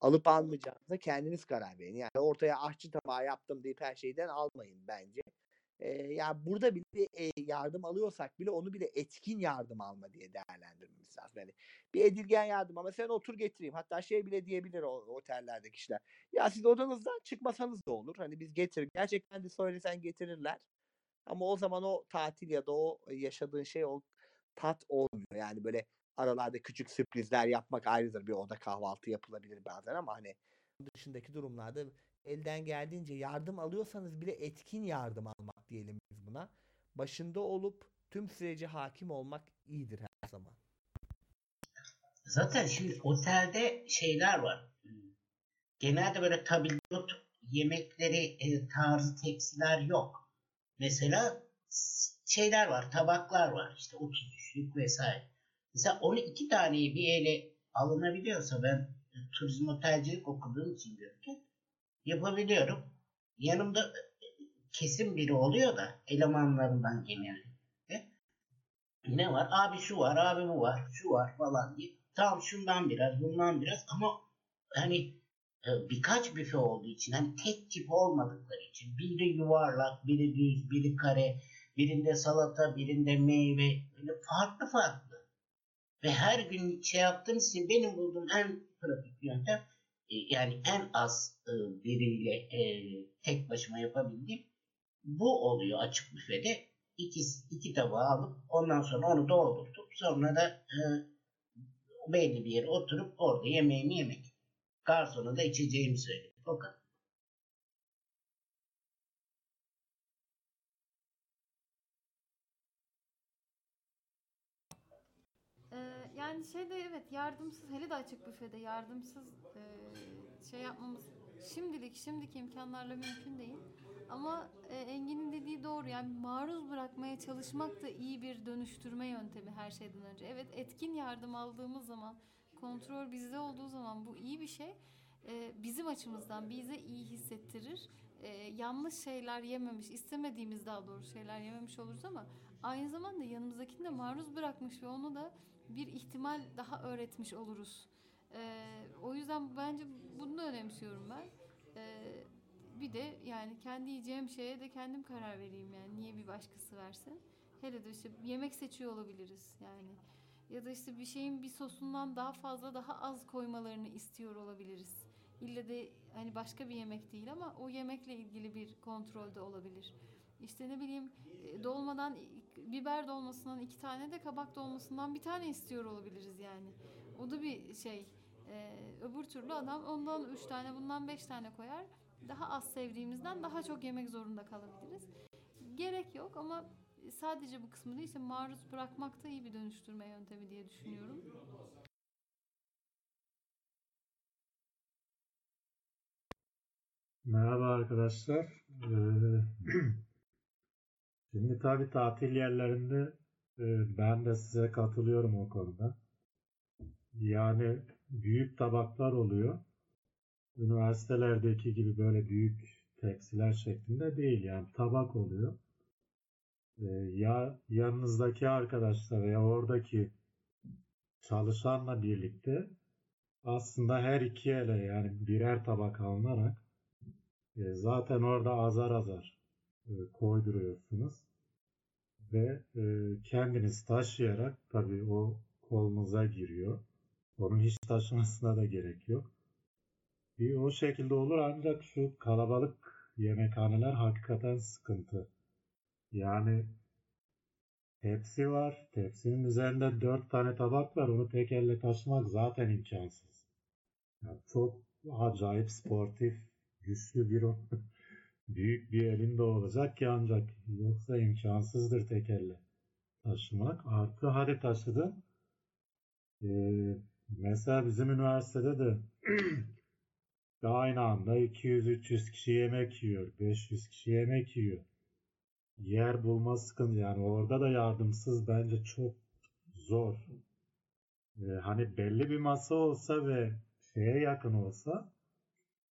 Alıp almayacağınıza kendiniz karar verin. Yani ortaya aşçı tabağı yaptım deyip her şeyden almayın bence. Ee, yani burada bile e, yardım alıyorsak bile onu bile etkin yardım alma diye değerlendirmemiz lazım. Yani bir edilgen yardım ama sen otur getireyim. Hatta şey bile diyebilir o otellerdeki kişiler. Ya siz odanızdan çıkmasanız da olur. Hani biz getir. Gerçekten de söylesen getirirler. Ama o zaman o tatil ya da o yaşadığın şey o tat olmuyor. Yani böyle aralarda küçük sürprizler yapmak ayrıdır. Bir oda kahvaltı yapılabilir bazen ama hani dışındaki durumlarda elden geldiğince yardım alıyorsanız bile etkin yardım almak diyelim biz buna. Başında olup tüm sürece hakim olmak iyidir her zaman. Zaten şimdi otelde şeyler var. Genelde böyle tabildot yemekleri e, tarzı tepsiler yok. Mesela şeyler var, tabaklar var. İşte 33'lük vesaire. Mesela onu iki taneyi bir ele alınabiliyorsa ben e, turizm otelcilik okuduğum için görürken yapabiliyorum. Yanımda kesin biri oluyor da elemanlarından genellikle. Ne var? Abi şu var, abi bu var, şu var falan diye. Tamam şundan biraz, bundan biraz ama hani e, birkaç büfe olduğu için hani tek tip olmadıkları için biri yuvarlak, biri düz, biri kare, birinde salata, birinde meyve böyle farklı farklı. Ve her gün şey yaptığım için benim bulduğum en pratik yöntem e, yani en az e, biriyle tek başıma yapabildiğim bu oluyor açık büfede. İki, iki tabağı alıp ondan sonra onu doldurtup sonra da e, belli bir yere oturup orada yemeğimi yemek. Garsona da içeceğimi söyledim. O kadar. Ee, yani şeyde evet yardımsız hele de açık büfede yardımsız e, şey yapmamız şimdilik şimdiki imkanlarla mümkün değil. Ama e, Engin'in dediği doğru yani maruz bırakmaya çalışmak da iyi bir dönüştürme yöntemi her şeyden önce. Evet etkin yardım aldığımız zaman kontrol bizde olduğu zaman bu iyi bir şey. E, bizim açımızdan bize iyi hissettirir. E, yanlış şeyler yememiş, istemediğimiz daha doğru şeyler yememiş oluruz ama aynı zamanda yanımızdakini de maruz bırakmış ve onu da bir ihtimal daha öğretmiş oluruz. Ee, o yüzden bence bunu önemsiyorum ben. Ee, bir de yani kendi yiyeceğim şeye de kendim karar vereyim yani niye bir başkası versin. Hele de işte yemek seçiyor olabiliriz yani. Ya da işte bir şeyin bir sosundan daha fazla daha az koymalarını istiyor olabiliriz. İlle de hani başka bir yemek değil ama o yemekle ilgili bir kontrolde olabilir. İşte ne bileyim e, dolmadan biber dolmasından iki tane de kabak dolmasından bir tane istiyor olabiliriz yani. O da bir şey. Ee, öbür türlü adam ondan üç tane bundan beş tane koyar. Daha az sevdiğimizden daha çok yemek zorunda kalabiliriz. Gerek yok ama sadece bu kısmı değilse maruz bırakmak da iyi bir dönüştürme yöntemi diye düşünüyorum. Merhaba arkadaşlar. Ee, *clears throat* Şimdi tabii tatil yerlerinde e, ben de size katılıyorum o konuda. Yani büyük tabaklar oluyor. Üniversitelerdeki gibi böyle büyük tepsiler şeklinde değil yani tabak oluyor. Ee, Ya yanınızdaki arkadaşla veya oradaki çalışanla birlikte aslında her iki ele yani birer tabak alınarak e, zaten orada azar azar e, koyduruyorsunuz ve e, kendiniz taşıyarak tabii o kolunuza giriyor. Onun hiç taşımasına da gerek yok. Bir o şekilde olur ancak şu kalabalık yemekhaneler hakikaten sıkıntı. Yani tepsi var. Tepsinin üzerinde dört tane tabak var. Onu tek elle taşımak zaten imkansız. Yani çok acayip sportif, güçlü bir. *laughs* Büyük bir elinde olacak ki ancak yoksa imkansızdır tek elle taşımak. Artı hadi taşıdın. Ee, mesela bizim üniversitede de *clears throat* aynı anda 200-300 kişi yemek yiyor. 500 kişi yemek yiyor. Yer bulma sıkıntı. Yani orada da yardımsız bence çok zor. Ee, hani belli bir masa olsa ve şeye yakın olsa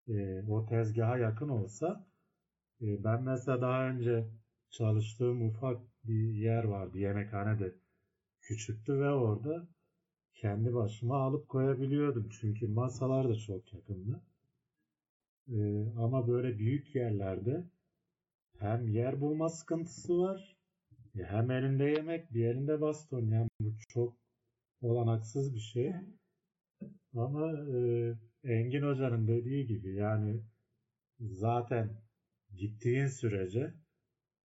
e, o tezgaha yakın olsa e, ben mesela daha önce çalıştığım ufak bir yer vardı. Yemekhane de küçüktü ve orada kendi başıma alıp koyabiliyordum. Çünkü masalar da çok yakındı. E, ama böyle büyük yerlerde hem yer bulma sıkıntısı var hem elinde yemek bir elinde baston. Yani bu çok olanaksız bir şey. Ama e, Engin Hoca'nın dediği gibi yani zaten gittiğin sürece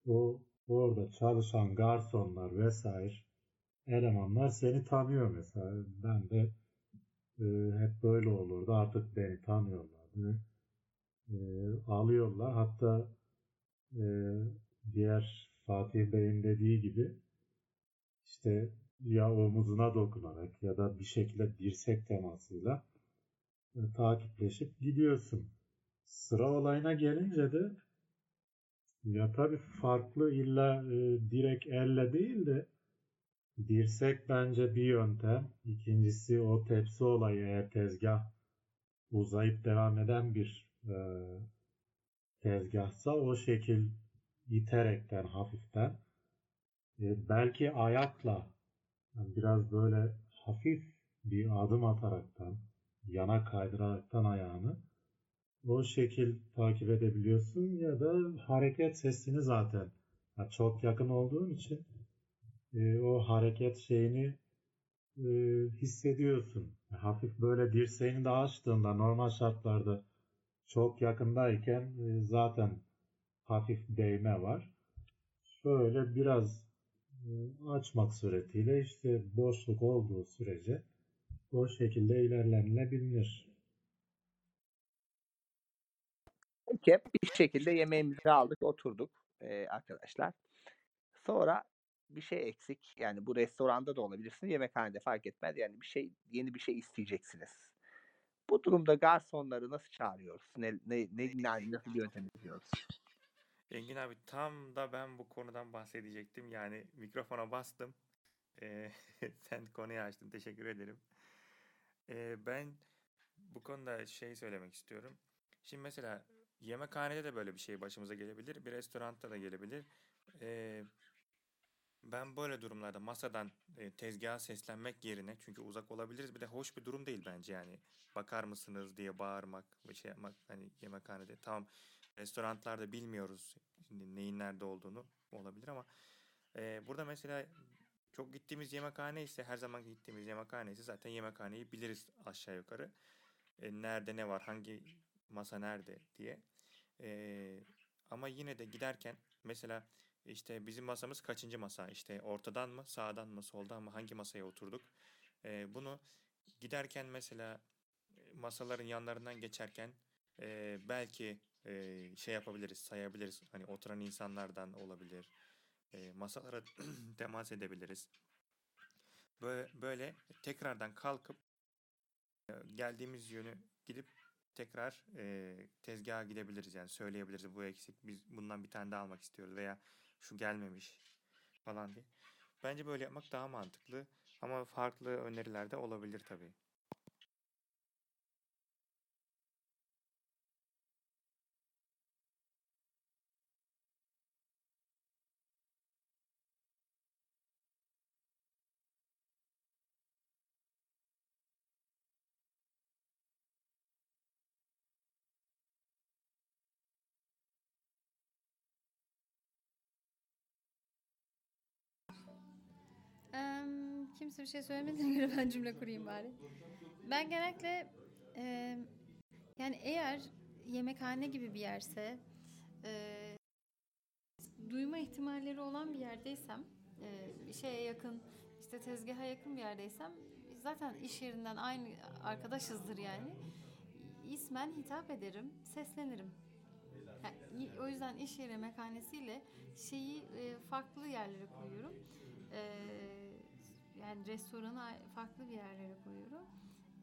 o orada çalışan garsonlar vesaire elemanlar seni tanıyor mesela. Ben de e, hep böyle olurdu. Artık beni tanıyorlar. E, alıyorlar. Hatta e, diğer Fatih Bey'in dediği gibi işte ya omuzuna dokunarak ya da bir şekilde dirsek temasıyla e, takipleşip gidiyorsun. Sıra olayına gelince de ya tabii farklı illa e, direkt elle değil de dirsek bence bir yöntem. İkincisi o tepsi olayı eğer tezgah uzayıp devam eden bir e, tezgahsa o şekil iterekten hafiften e, belki ayakla yani biraz böyle hafif bir adım ataraktan yana kaydıraraktan ayağını o şekil takip edebiliyorsun ya da hareket sesini zaten ya çok yakın olduğun için e, o hareket şeyini e, hissediyorsun. Hafif böyle dirseğini de açtığında normal şartlarda çok yakındayken e, zaten hafif değme var. Şöyle biraz e, açmak suretiyle işte boşluk olduğu sürece o şekilde ilerlenilebilir. Peki bir şekilde yemeğimizi aldık oturduk e, arkadaşlar. Sonra bir şey eksik. Yani bu restoranda da olabilirsin, yemekhanede fark etmez. Yani bir şey yeni bir şey isteyeceksiniz. Bu durumda garsonları nasıl çağırıyoruz? Ne, ne, ne, ne- nasıl bir yöntem izliyoruz? Engin abi tam da ben bu konudan bahsedecektim. Yani mikrofona bastım. Ee, *laughs* sen konuyu açtın. Teşekkür ederim. Ee, ben bu konuda şey söylemek istiyorum. Şimdi mesela yemekhanede de böyle bir şey başımıza gelebilir. Bir restoranda da gelebilir. Ee, ben böyle durumlarda masadan e, tezgaha seslenmek yerine çünkü uzak olabiliriz. Bir de hoş bir durum değil bence yani. Bakar mısınız diye bağırmak ve şey yapmak hani yemekhanede. Tamam restoranlarda bilmiyoruz şimdi neyin nerede olduğunu olabilir ama e, burada mesela çok gittiğimiz yemekhane ise her zaman gittiğimiz yemekhane ise zaten yemekhaneyi biliriz aşağı yukarı. E, nerede ne var hangi masa nerede diye. E, ama yine de giderken mesela işte bizim masamız kaçıncı masa? İşte ortadan mı, sağdan mı, soldan mı, hangi masaya oturduk? Ee, bunu giderken mesela e, masaların yanlarından geçerken e, belki e, şey yapabiliriz, sayabiliriz. Hani oturan insanlardan olabilir. e, masalara *clears throat* temas edebiliriz. Böyle, böyle tekrardan kalkıp e, geldiğimiz yönü gidip tekrar e, tezgaha gidebiliriz yani söyleyebiliriz bu eksik biz bundan bir tane daha almak istiyoruz veya şu gelmemiş falan diye. Bence böyle yapmak daha mantıklı ama farklı öneriler de olabilir tabii. Em, kimse bir şey söylemediğine göre ben cümle kurayım bari. Ben genellikle em, yani eğer yemekhane gibi bir yerse e, duyma ihtimalleri olan bir yerdeysem e, şeye yakın işte tezgaha yakın bir yerdeysem zaten iş yerinden aynı arkadaşızdır yani. İsmen hitap ederim, seslenirim. Yani o yüzden iş yeri yemekhanesiyle şeyi e, farklı yerlere koyuyorum. Ee, yani restoranı ay- farklı bir yerlere koyuyorum.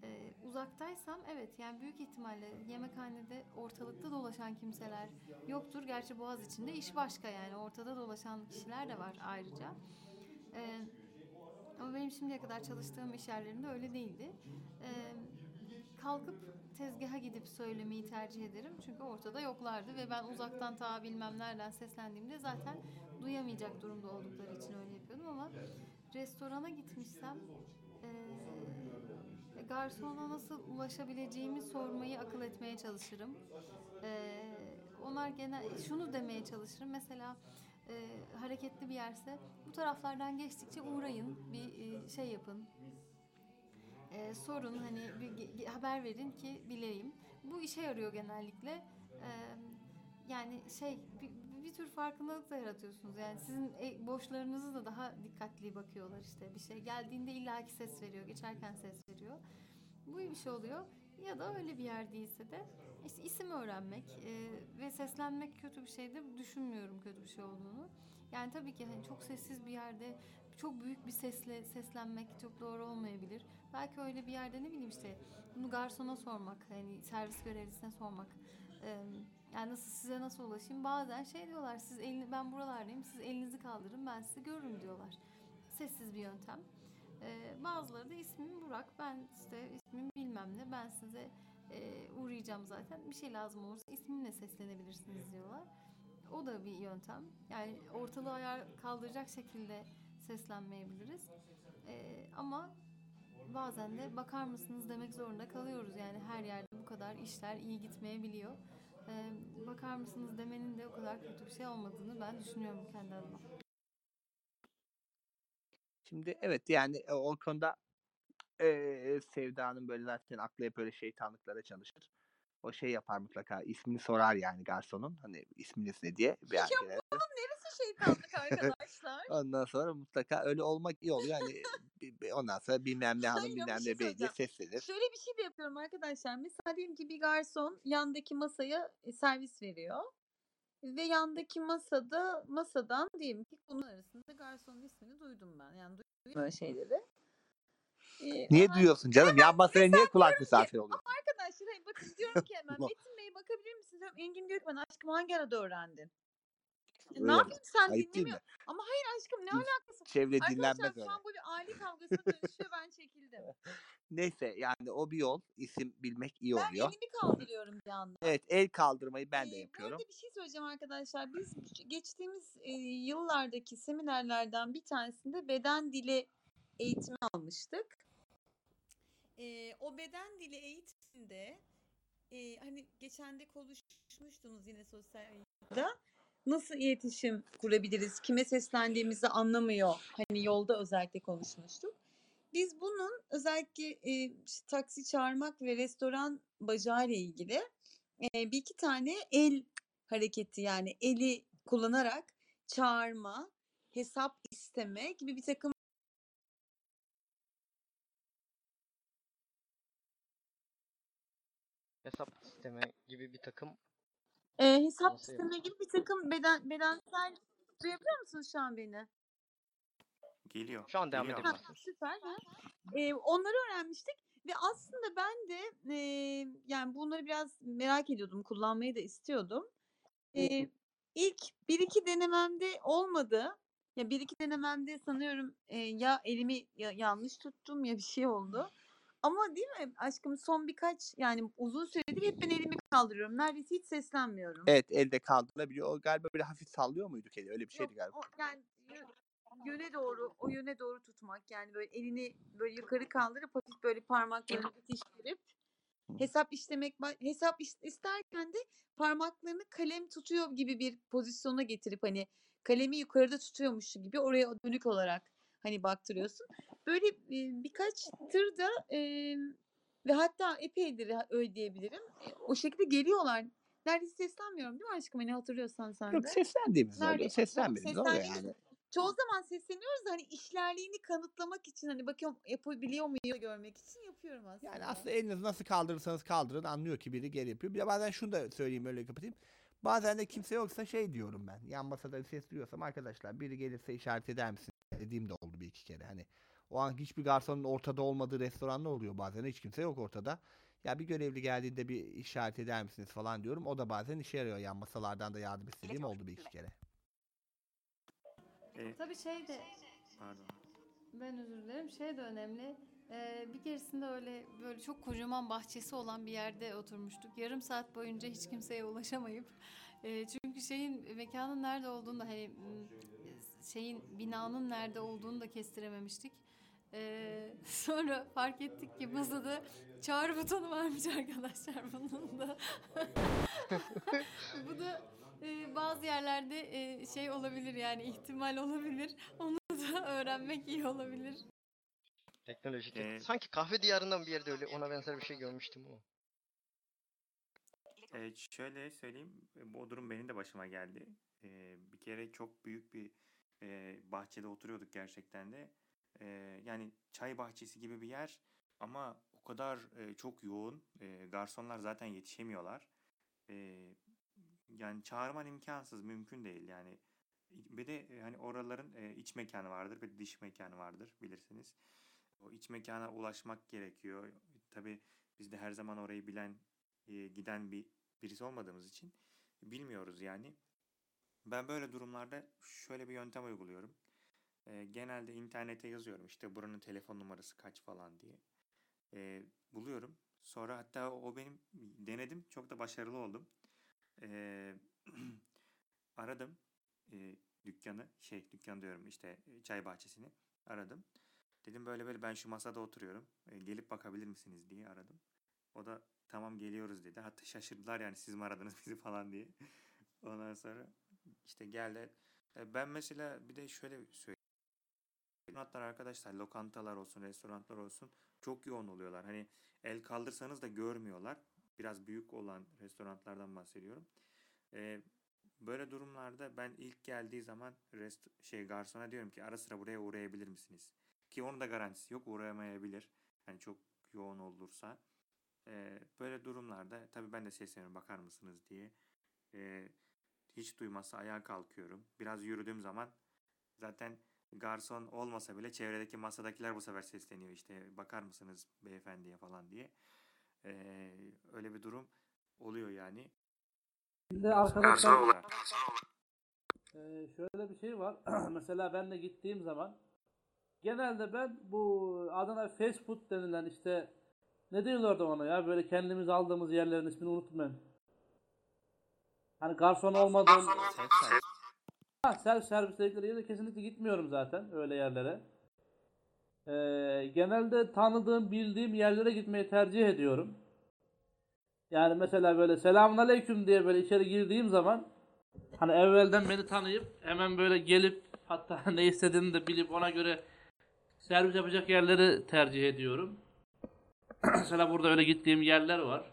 Ee, uzaktaysam evet yani büyük ihtimalle yemekhanede ortalıkta dolaşan kimseler yoktur. Gerçi Boğaz içinde iş başka yani ortada dolaşan kişiler de var ayrıca. Ee, ama benim şimdiye kadar çalıştığım iş yerlerinde öyle değildi. Ee, kalkıp tezgaha gidip söylemeyi tercih ederim. Çünkü ortada yoklardı ve ben uzaktan ta bilmem nereden seslendiğimde zaten duyamayacak durumda oldukları için öyle yapıyordum ama restorana gitmişsem eee garsona nasıl ulaşabileceğimi sormayı akıl etmeye çalışırım. Eee, onlar genel şunu demeye çalışırım. Mesela eee, hareketli bir yerse bu taraflardan geçtikçe uğrayın, bir eee, şey yapın, e, sorun hani bir haber verin ki bileyim. Bu işe yarıyor genellikle. E, yani şey bir, bir tür farkındalık da yaratıyorsunuz. Yani sizin e, boşlarınızı da daha dikkatli bakıyorlar işte. Bir şey geldiğinde illaki ses veriyor, geçerken ses veriyor. Bu bir şey oluyor. Ya da öyle bir yer değilse de işte isim öğrenmek e, ve seslenmek kötü bir şey de düşünmüyorum kötü bir şey olduğunu. Yani tabii ki hani çok sessiz bir yerde çok büyük bir sesle seslenmek çok doğru olmayabilir. Belki öyle bir yerde ne bileyim işte bunu garsona sormak, hani servis görevlisine sormak. Ee, yani nasıl size nasıl ulaşayım? Bazen şey diyorlar siz elini ben buralardayım siz elinizi kaldırın ben sizi görürüm diyorlar. Sessiz bir yöntem. Ee, bazıları da ismim Burak ben işte ismim bilmem ne ben size e, uğrayacağım zaten bir şey lazım olursa ismimle seslenebilirsiniz diyorlar. O da bir yöntem. Yani ortalığı ayağa kaldıracak şekilde seslenmeyebiliriz. Ee, ama bazen de bakar mısınız demek zorunda kalıyoruz. Yani her yerde bu kadar işler iyi gitmeyebiliyor. Ee, bakar mısınız demenin de o kadar kötü bir şey olmadığını ben düşünüyorum kendi adıma. Şimdi evet yani e, o konuda eee Sevda'nın böyle zaten aklı hep böyle şeytanlıklara çalışır. O şey yapar mutlaka ismini sorar yani garsonun hani isminiz ne diye bir Ya girer. Neresi şeytanlık arkadaşlar? Ondan sonra mutlaka öyle olmak iyi oluyor. Hani *laughs* bi- ondan sonra bilmem ne hanım Hayır ama bilmem şey ne bey diye seslenir. Şöyle bir şey de yapıyorum arkadaşlar. Mesela diyelim ki bir garson yandaki masaya e, servis veriyor. Ve yandaki masada masadan diyelim ki konu arasında garsonun ismini duydum ben. Yani duydum böyle şeyleri. Ee, Niye ondan- duyuyorsun canım? Yan masaya niye kulak misafir oluyorsun? Arkadaşlar hayır bakın diyorum ki hemen. *laughs* Metin Bey bakabilir misiniz? Engin diyor ki bana aşkım hangi arada öğrendin? Ne yapayım sen Ayıp değil dinlemiyor. Ama hayır aşkım ne alakası? Çevre Arkadaşlar dinlenmez şu öyle. an böyle aile kavgasına dönüşüyor ben çekildim. *laughs* Neyse yani o bir yol. İsim bilmek iyi Ben oluyor. elimi kaldırıyorum bir anda. Evet el kaldırmayı ben de Ee, yapıyorum. Bu arada bir şey söyleyeceğim arkadaşlar. Biz geçtiğimiz e, yıllardaki seminerlerden bir tanesinde beden dili eğitimi almıştık. Ee, o beden dili eğitiminde e, hani geçen de konuşmuştunuz yine sosyal medyada. Nasıl iletişim kurabiliriz? Kime seslendiğimizi anlamıyor. Hani yolda özellikle konuşmuştuk. Biz bunun özellikle e, işte taksi çağırmak ve restoran bacağı ile ilgili e, bir iki tane el hareketi yani eli kullanarak çağırma, hesap isteme gibi bir takım Hesap sistemi gibi bir takım e, hesap Nasıl isteme gibi bir takım beden bedensel Duyabiliyor musunuz şu an beni? Geliyor. Şu an devam geliyor abla. Ha, süper. Ha. Ee, onları öğrenmiştik ve aslında ben de e, yani bunları biraz merak ediyordum, kullanmayı da istiyordum. Ee, ilk bir iki denememde olmadı. Ya bir iki denememde sanıyorum e, ya elimi ya, yanlış tuttum ya bir şey oldu. Ama değil mi aşkım son birkaç yani uzun süredir hep ben elimi kaldırıyorum. Neredeyse hiç seslenmiyorum. Evet elde kaldırılabiliyor. O galiba böyle hafif sallıyor muyduk eli? Öyle bir Yok, şeydi galiba. o, yani yö- yöne doğru, o yöne doğru tutmak. Yani böyle elini böyle yukarı kaldırıp hafif böyle parmaklarını *laughs* itiştirip hesap işlemek, ba- hesap is- isterken de parmaklarını kalem tutuyor gibi bir pozisyona getirip hani kalemi yukarıda tutuyormuş gibi oraya dönük olarak hani baktırıyorsun. Böyle e, birkaç tır da e, ve hatta epeydir öyle diyebilirim. E, o şekilde geliyorlar. Neredeyse seslenmiyorum değil mi aşkım? Hani hatırlıyorsan sen de. Yok seslendiğimiz oluyor. Nerede? Seslenmediğimiz Yok, oluyor yani. Çoğu zaman sesleniyoruz da hani işlerliğini kanıtlamak için hani bakıyorum yapabiliyor muyum görmek için yapıyorum aslında. Yani aslında elinizi nasıl kaldırırsanız kaldırın anlıyor ki biri geri yapıyor. Bir de bazen şunu da söyleyeyim öyle kapatayım. Bazen de kimse yoksa şey diyorum ben. Yan masada ses duyuyorsam arkadaşlar biri gelirse işaret eder misin dediğim de oldu bir iki kere. Hani o an hiçbir garsonun ortada olmadığı restoranlar oluyor bazen. Hiç kimse yok ortada. Ya bir görevli geldiğinde bir işaret eder misiniz falan diyorum. O da bazen işe yarıyor. Yan masalardan da yardım istediğim oldu bir iki kere. E, Tabii şey de pardon. Ben özür dilerim. Şey de önemli. Ee, bir keresinde öyle böyle çok kocaman bahçesi olan bir yerde oturmuştuk. Yarım saat boyunca hiç kimseye ulaşamayıp e, çünkü şeyin mekanın nerede olduğunu da hani şeyin binanın nerede olduğunu da kestirememiştik. Ee, *laughs* sonra fark ettik ki masada çağrı butonu varmış arkadaşlar bunun da. *laughs* Bu da e, bazı yerlerde e, şey olabilir yani ihtimal olabilir. Onu da öğrenmek iyi olabilir. Teknoloji. Ee, Sanki kahve diyarından bir yerde öyle ona benzer bir şey görmüştüm ama. E, şöyle söyleyeyim, bu durum benim de başıma geldi. E, bir kere çok büyük bir e, bahçede oturuyorduk gerçekten de. E, yani çay bahçesi gibi bir yer ama o kadar e, çok yoğun. E, garsonlar zaten yetişemiyorlar. E, yani çağırman imkansız, mümkün değil yani. Bir de hani oraların e, iç mekanı vardır ve dış mekanı vardır bilirsiniz. O iç mekana ulaşmak gerekiyor. Tabii biz de her zaman orayı bilen, e, giden bir birisi olmadığımız için bilmiyoruz yani. Ben böyle durumlarda şöyle bir yöntem uyguluyorum. E, genelde internete yazıyorum işte buranın telefon numarası kaç falan diye. E, buluyorum. Sonra hatta o benim denedim. Çok da başarılı oldum. E, *clears throat* aradım e, dükkanı. Şey dükkan diyorum işte çay bahçesini aradım. Dedim böyle böyle ben şu masada oturuyorum. E, gelip bakabilir misiniz diye aradım. O da tamam geliyoruz dedi. Hatta şaşırdılar yani siz mi aradınız bizi *laughs* falan diye. Ondan sonra işte geldi. E, Ben mesela bir de şöyle söyleyeyim. Restoranlar arkadaşlar lokantalar olsun restoranlar olsun çok yoğun oluyorlar. Hani el kaldırsanız da görmüyorlar. Biraz büyük olan restoranlardan bahsediyorum. E, böyle durumlarda ben ilk geldiği zaman rest şey garsona diyorum ki ara sıra buraya uğrayabilir misiniz? Ki onun da garantisi yok uğrayamayabilir. Yani çok yoğun olursa. Ee, böyle durumlarda tabii ben de sesleniyorum bakar mısınız diye. Ee, hiç duymazsa ayağa kalkıyorum. Biraz yürüdüğüm zaman zaten garson olmasa bile çevredeki masadakiler bu sefer sesleniyor işte bakar mısınız beyefendiye falan diye. Ee, öyle bir durum oluyor yani. Bir de arkadaşlar. Ee, şöyle bir şey var. *clears throat* Mesela ben de gittiğim zaman genelde ben bu Adana fast food denilen işte ne diyorlardı ona ya böyle kendimiz aldığımız yerlerin ismini unuttum ben. Hani garson olmadığım Self servis dedikleri yere kesinlikle gitmiyorum zaten öyle yerlere. Ee, genelde tanıdığım, bildiğim yerlere gitmeyi tercih ediyorum. Yani mesela böyle selamünaleyküm diye böyle içeri girdiğim zaman hani evvelden beni tanıyıp hemen böyle gelip hatta *laughs* ne istediğini de bilip ona göre servis yapacak yerleri tercih ediyorum. *clears throat* mesela burada öyle gittiğim yerler var.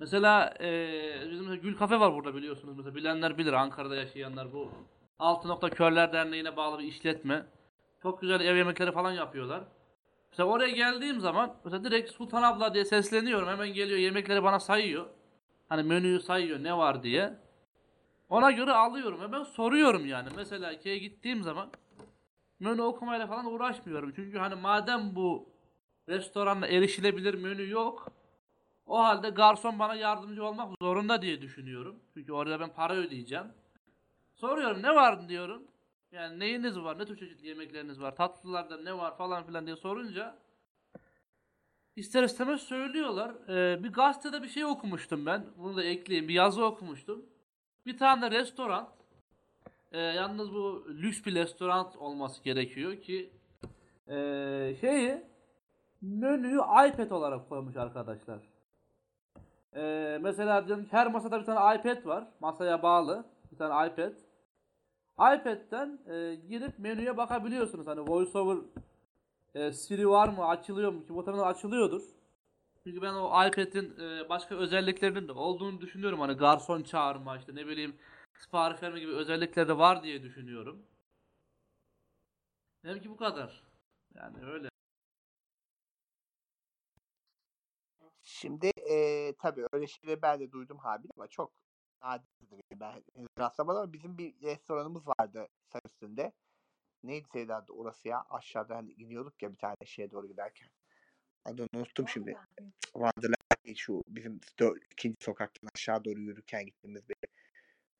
Mesela eee bizim mesela Gül Kafe var burada biliyorsunuz. Mesela bilenler bilir Ankara'da yaşayanlar bu. Altı Nokta Körler Derneği'ne bağlı bir işletme. Çok güzel ev yemekleri falan yapıyorlar. Mesela oraya geldiğim zaman mesela direkt Sultan abla diye sesleniyorum. Hemen geliyor yemekleri bana sayıyor. Hani menüyü sayıyor ne var diye. Ona göre alıyorum ve ben soruyorum yani. Mesela Ikea'ya gittiğim zaman menü okumayla falan uğraşmıyorum. Çünkü hani madem bu restoranda erişilebilir menü yok. O halde garson bana yardımcı olmak zorunda diye düşünüyorum. Çünkü oraya ben para ödeyeceğim. Soruyorum ne var diyorum. Yani neyiniz var, ne tür çeşitli yemekleriniz var, tatlılarda ne var falan filan diye sorunca ister istemez söylüyorlar. Ee, bir gazetede bir şey okumuştum ben. Bunu da ekleyeyim. Bir yazı okumuştum. Bir tane restoran. e, yalnız bu lüks bir restoran olması gerekiyor ki e, şeyi menüyü iPad olarak koymuş arkadaşlar. E, mesela diyelim her masada bir tane iPad var. Masaya bağlı. Bir tane iPad. iPad'den e, girip menüye bakabiliyorsunuz. Hani VoiceOver e, Siri var mı, açılıyor mu ki muhtemelen açılıyordur. Çünkü ben o iPad'in e, başka özelliklerinin de olduğunu düşünüyorum. Hani garson çağırma işte ne bileyim sipariş verme gibi özellikleri de var diye düşünüyorum. Demek ki bu kadar. Yani öyle. Şimdi eee tabii öyle şeyleri ben de duydum Habil ama çok nadirdir. Ben henüz rastlamadım ama bizim bir restoranımız vardı Sarısın'da. Neydi Sevda adı orası ya? Aşağıdan hani gidiyorduk ya bir tane şeye doğru giderken. Adını unuttum şimdi. Değil, şu bizim dör, ikinci sokaktan aşağı doğru yürürken gittiğimiz bir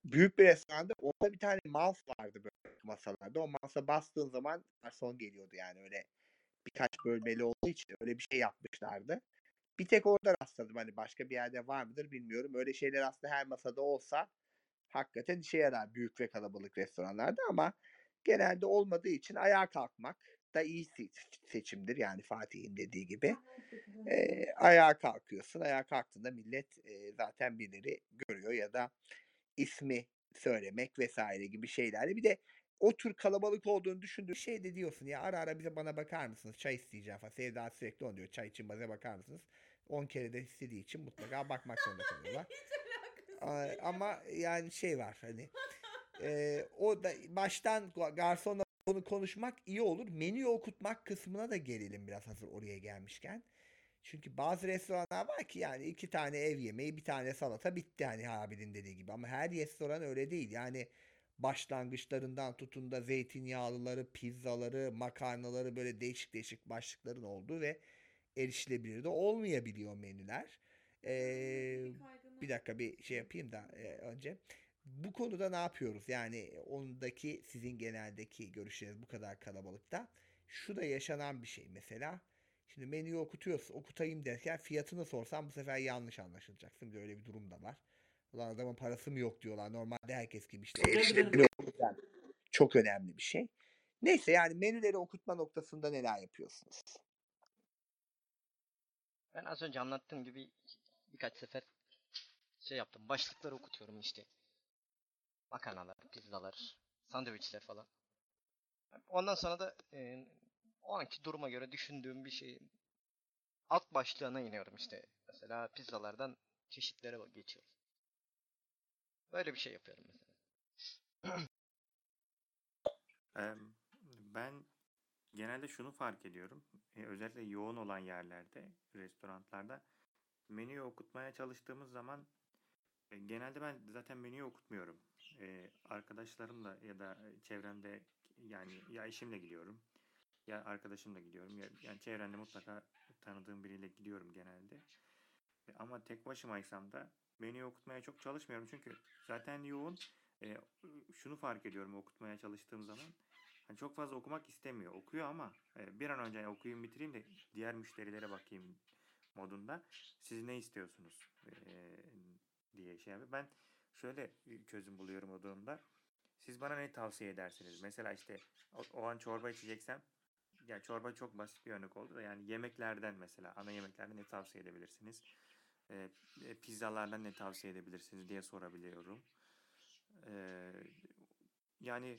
büyük bir restoranda orada bir tane mouse vardı böyle masalarda. O mouse'a bastığın zaman garson geliyordu yani öyle birkaç bölmeli olduğu için öyle bir şey yapmışlardı. Bir tek orada rastladım hani başka bir yerde var mıdır bilmiyorum. Öyle şeyler aslında her masada olsa hakikaten işe yarar büyük ve kalabalık restoranlarda ama genelde olmadığı için ayağa kalkmak da iyi se- seçimdir yani Fatih'in dediği gibi. Ee, ayağa kalkıyorsun. Ayağa kalktığında millet e, zaten birileri görüyor ya da ismi söylemek vesaire gibi şeylerle. Bir de o tür kalabalık olduğunu düşündüğü şey de diyorsun ya ara ara bize bana bakar mısınız? Çay isteyeceğim falan. Sevda sürekli onu diyor. Çay için bize bakar mısınız? 10 kere de istediği için mutlaka bakmak zorunda kalıyorlar. *laughs* Ama yani şey var hani e, o da baştan ga- garsonla bunu konuşmak iyi olur. Menüyü okutmak kısmına da gelelim biraz hazır oraya gelmişken. Çünkü bazı restoranlar var ki yani iki tane ev yemeği bir tane salata bitti hani Habil'in dediği gibi. Ama her restoran öyle değil. Yani başlangıçlarından tutun da zeytinyağlıları, pizzaları, makarnaları böyle değişik değişik başlıkların olduğu ve erişilebilir de olmayabiliyor menüler. Ee, bir dakika bir şey yapayım da e, önce. Bu konuda ne yapıyoruz? Yani ondaki sizin geneldeki görüşleriniz bu kadar kalabalıkta. Şu da yaşanan bir şey mesela. Şimdi menüyü okutuyorsun, okutayım derken fiyatını sorsam bu sefer yanlış anlaşılacaksın. Bir de öyle bir durum da var. Ulan adamın parası mı yok diyorlar. Normalde herkes gibi işte çok önemli bir şey. Neyse yani menüleri okutma noktasında neler yapıyorsunuz? Ben az önce anlattığım gibi birkaç sefer şey yaptım. Başlıkları okutuyorum işte. Makarnalar, pizzalar, sandviçler falan. Ondan sonra da e, o anki duruma göre düşündüğüm bir şey alt başlığına iniyorum işte. Mesela pizzalardan çeşitlere geçiyorum. Böyle bir şey yapıyorum mesela. Ben genelde şunu fark ediyorum. E, özellikle yoğun olan yerlerde, restoranlarda menüyü okutmaya çalıştığımız zaman e, genelde ben zaten menüyü okutmuyorum. E, arkadaşlarımla ya da e, çevremde yani ya eşimle gidiyorum ya arkadaşımla gidiyorum ya yani çevremde mutlaka tanıdığım biriyle gidiyorum genelde. E, Ama tek başımaysam da menüyü okutmaya çok çalışmıyorum çünkü zaten yoğun. E, şunu fark ediyorum okutmaya çalıştığım zaman. Hani çok fazla okumak istemiyor. Okuyor ama e, bir an önce okuyayım bitireyim de diğer müşterilere bakayım modunda. Siz ne istiyorsunuz e, diye şey yapıyor. Ben şöyle çözüm buluyorum o durumda. Siz bana ne tavsiye edersiniz? Mesela işte o an çorba içeceksem ya çorba çok basit bir örnek oldu da yani yemeklerden mesela ana yemeklerden ne tavsiye edebilirsiniz? E, e, pizzalardan ne tavsiye edebilirsiniz diye sorabiliyorum. E, yani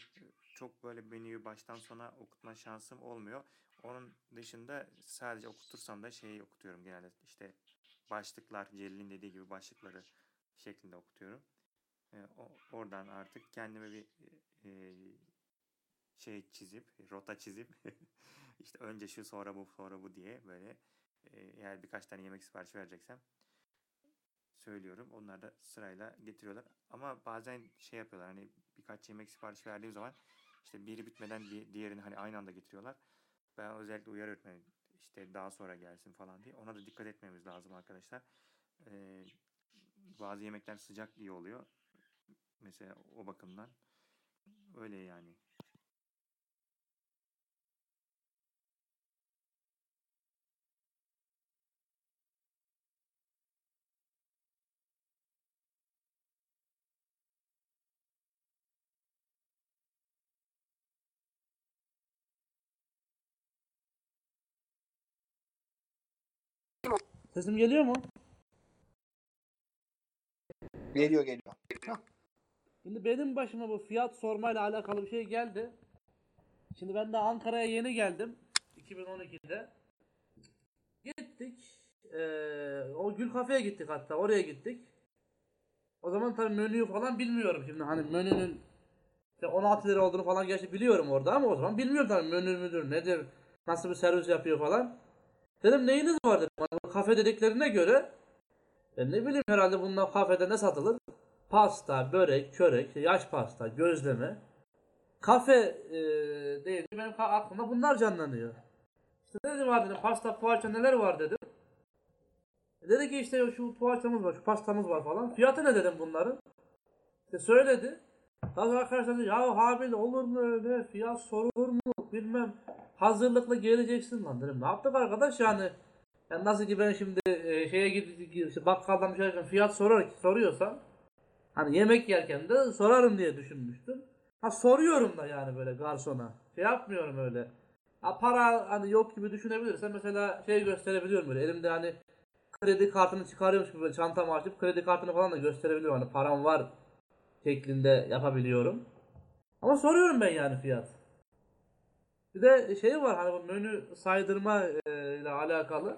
çok böyle menüyü baştan sona okutma şansım olmuyor. Onun dışında sadece okutursam da şeyi okutuyorum genelde işte başlıklar Celil'in dediği gibi başlıkları şeklinde okutuyorum. E, oradan artık kendime bir e, şey çizip rota çizip *laughs* işte önce şu sonra bu sonra bu diye böyle e, eğer birkaç tane yemek siparişi vereceksem söylüyorum. Onlar da sırayla getiriyorlar. Ama bazen şey yapıyorlar hani birkaç yemek sipariş verdiğim zaman işte biri bitmeden di- diğerini hani aynı anda getiriyorlar. Ben özellikle uyarıyorum hani işte daha sonra gelsin falan diye. Ona da dikkat etmemiz lazım arkadaşlar. Ee, bazı yemekler sıcak iyi oluyor. Mesela o bakımdan. Öyle yani. Sesim geliyor mu? Geliyor geliyor. Şimdi benim başıma bu fiyat sormayla alakalı bir şey geldi. Şimdi ben de Ankara'ya yeni geldim. 2012'de. Gittik. Eee, o Gül Kafe'ye gittik hatta. Oraya gittik. O zaman tabii menüyü falan bilmiyorum şimdi. Hani menünün işte 16 lira olduğunu falan gerçi biliyorum orada ama o zaman bilmiyorum tabii menü müdür nedir, nasıl bir servis yapıyor falan. Dedim neyiniz var dedim. Kafe dediklerine göre ben ne bileyim herhalde bundan kafede ne satılır? Pasta, börek, işte yaş pasta, gözleme. Kafe e, deyince benim aklımda bunlar canlanıyor. İşte ne var dedim, pasta, poğaça neler var dedim. E Dedi ki işte şu poğaçamız var, şu pastamız var falan. Fiyatı ne dedim bunların? İşte söyledi. Daha sonra arkadaşlar dedi, ya Habil olur mu öyle, fiyat sorulur mu bilmem. Hazırlıklı geleceksin lan dedim. Ne yaptık arkadaş yani? Yani nasıl ki ben şimdi e, şeye gidip işte bakkaldan alırken fiyat sorar, soruyorsam Hani yemek yerken de sorarım diye düşünmüştüm. Ha soruyorum da yani böyle garsona. Şey yapmıyorum öyle. Ha para hani yok gibi düşünebilirsen mesela şey gösterebiliyorum böyle elimde hani kredi kartını çıkarıyormuş gibi böyle çantamı açıp kredi kartını falan da gösterebiliyorum. Hani param var şeklinde yapabiliyorum. Ama soruyorum ben yani fiyat. Bir de şey var hani bu menü saydırma e, ile alakalı.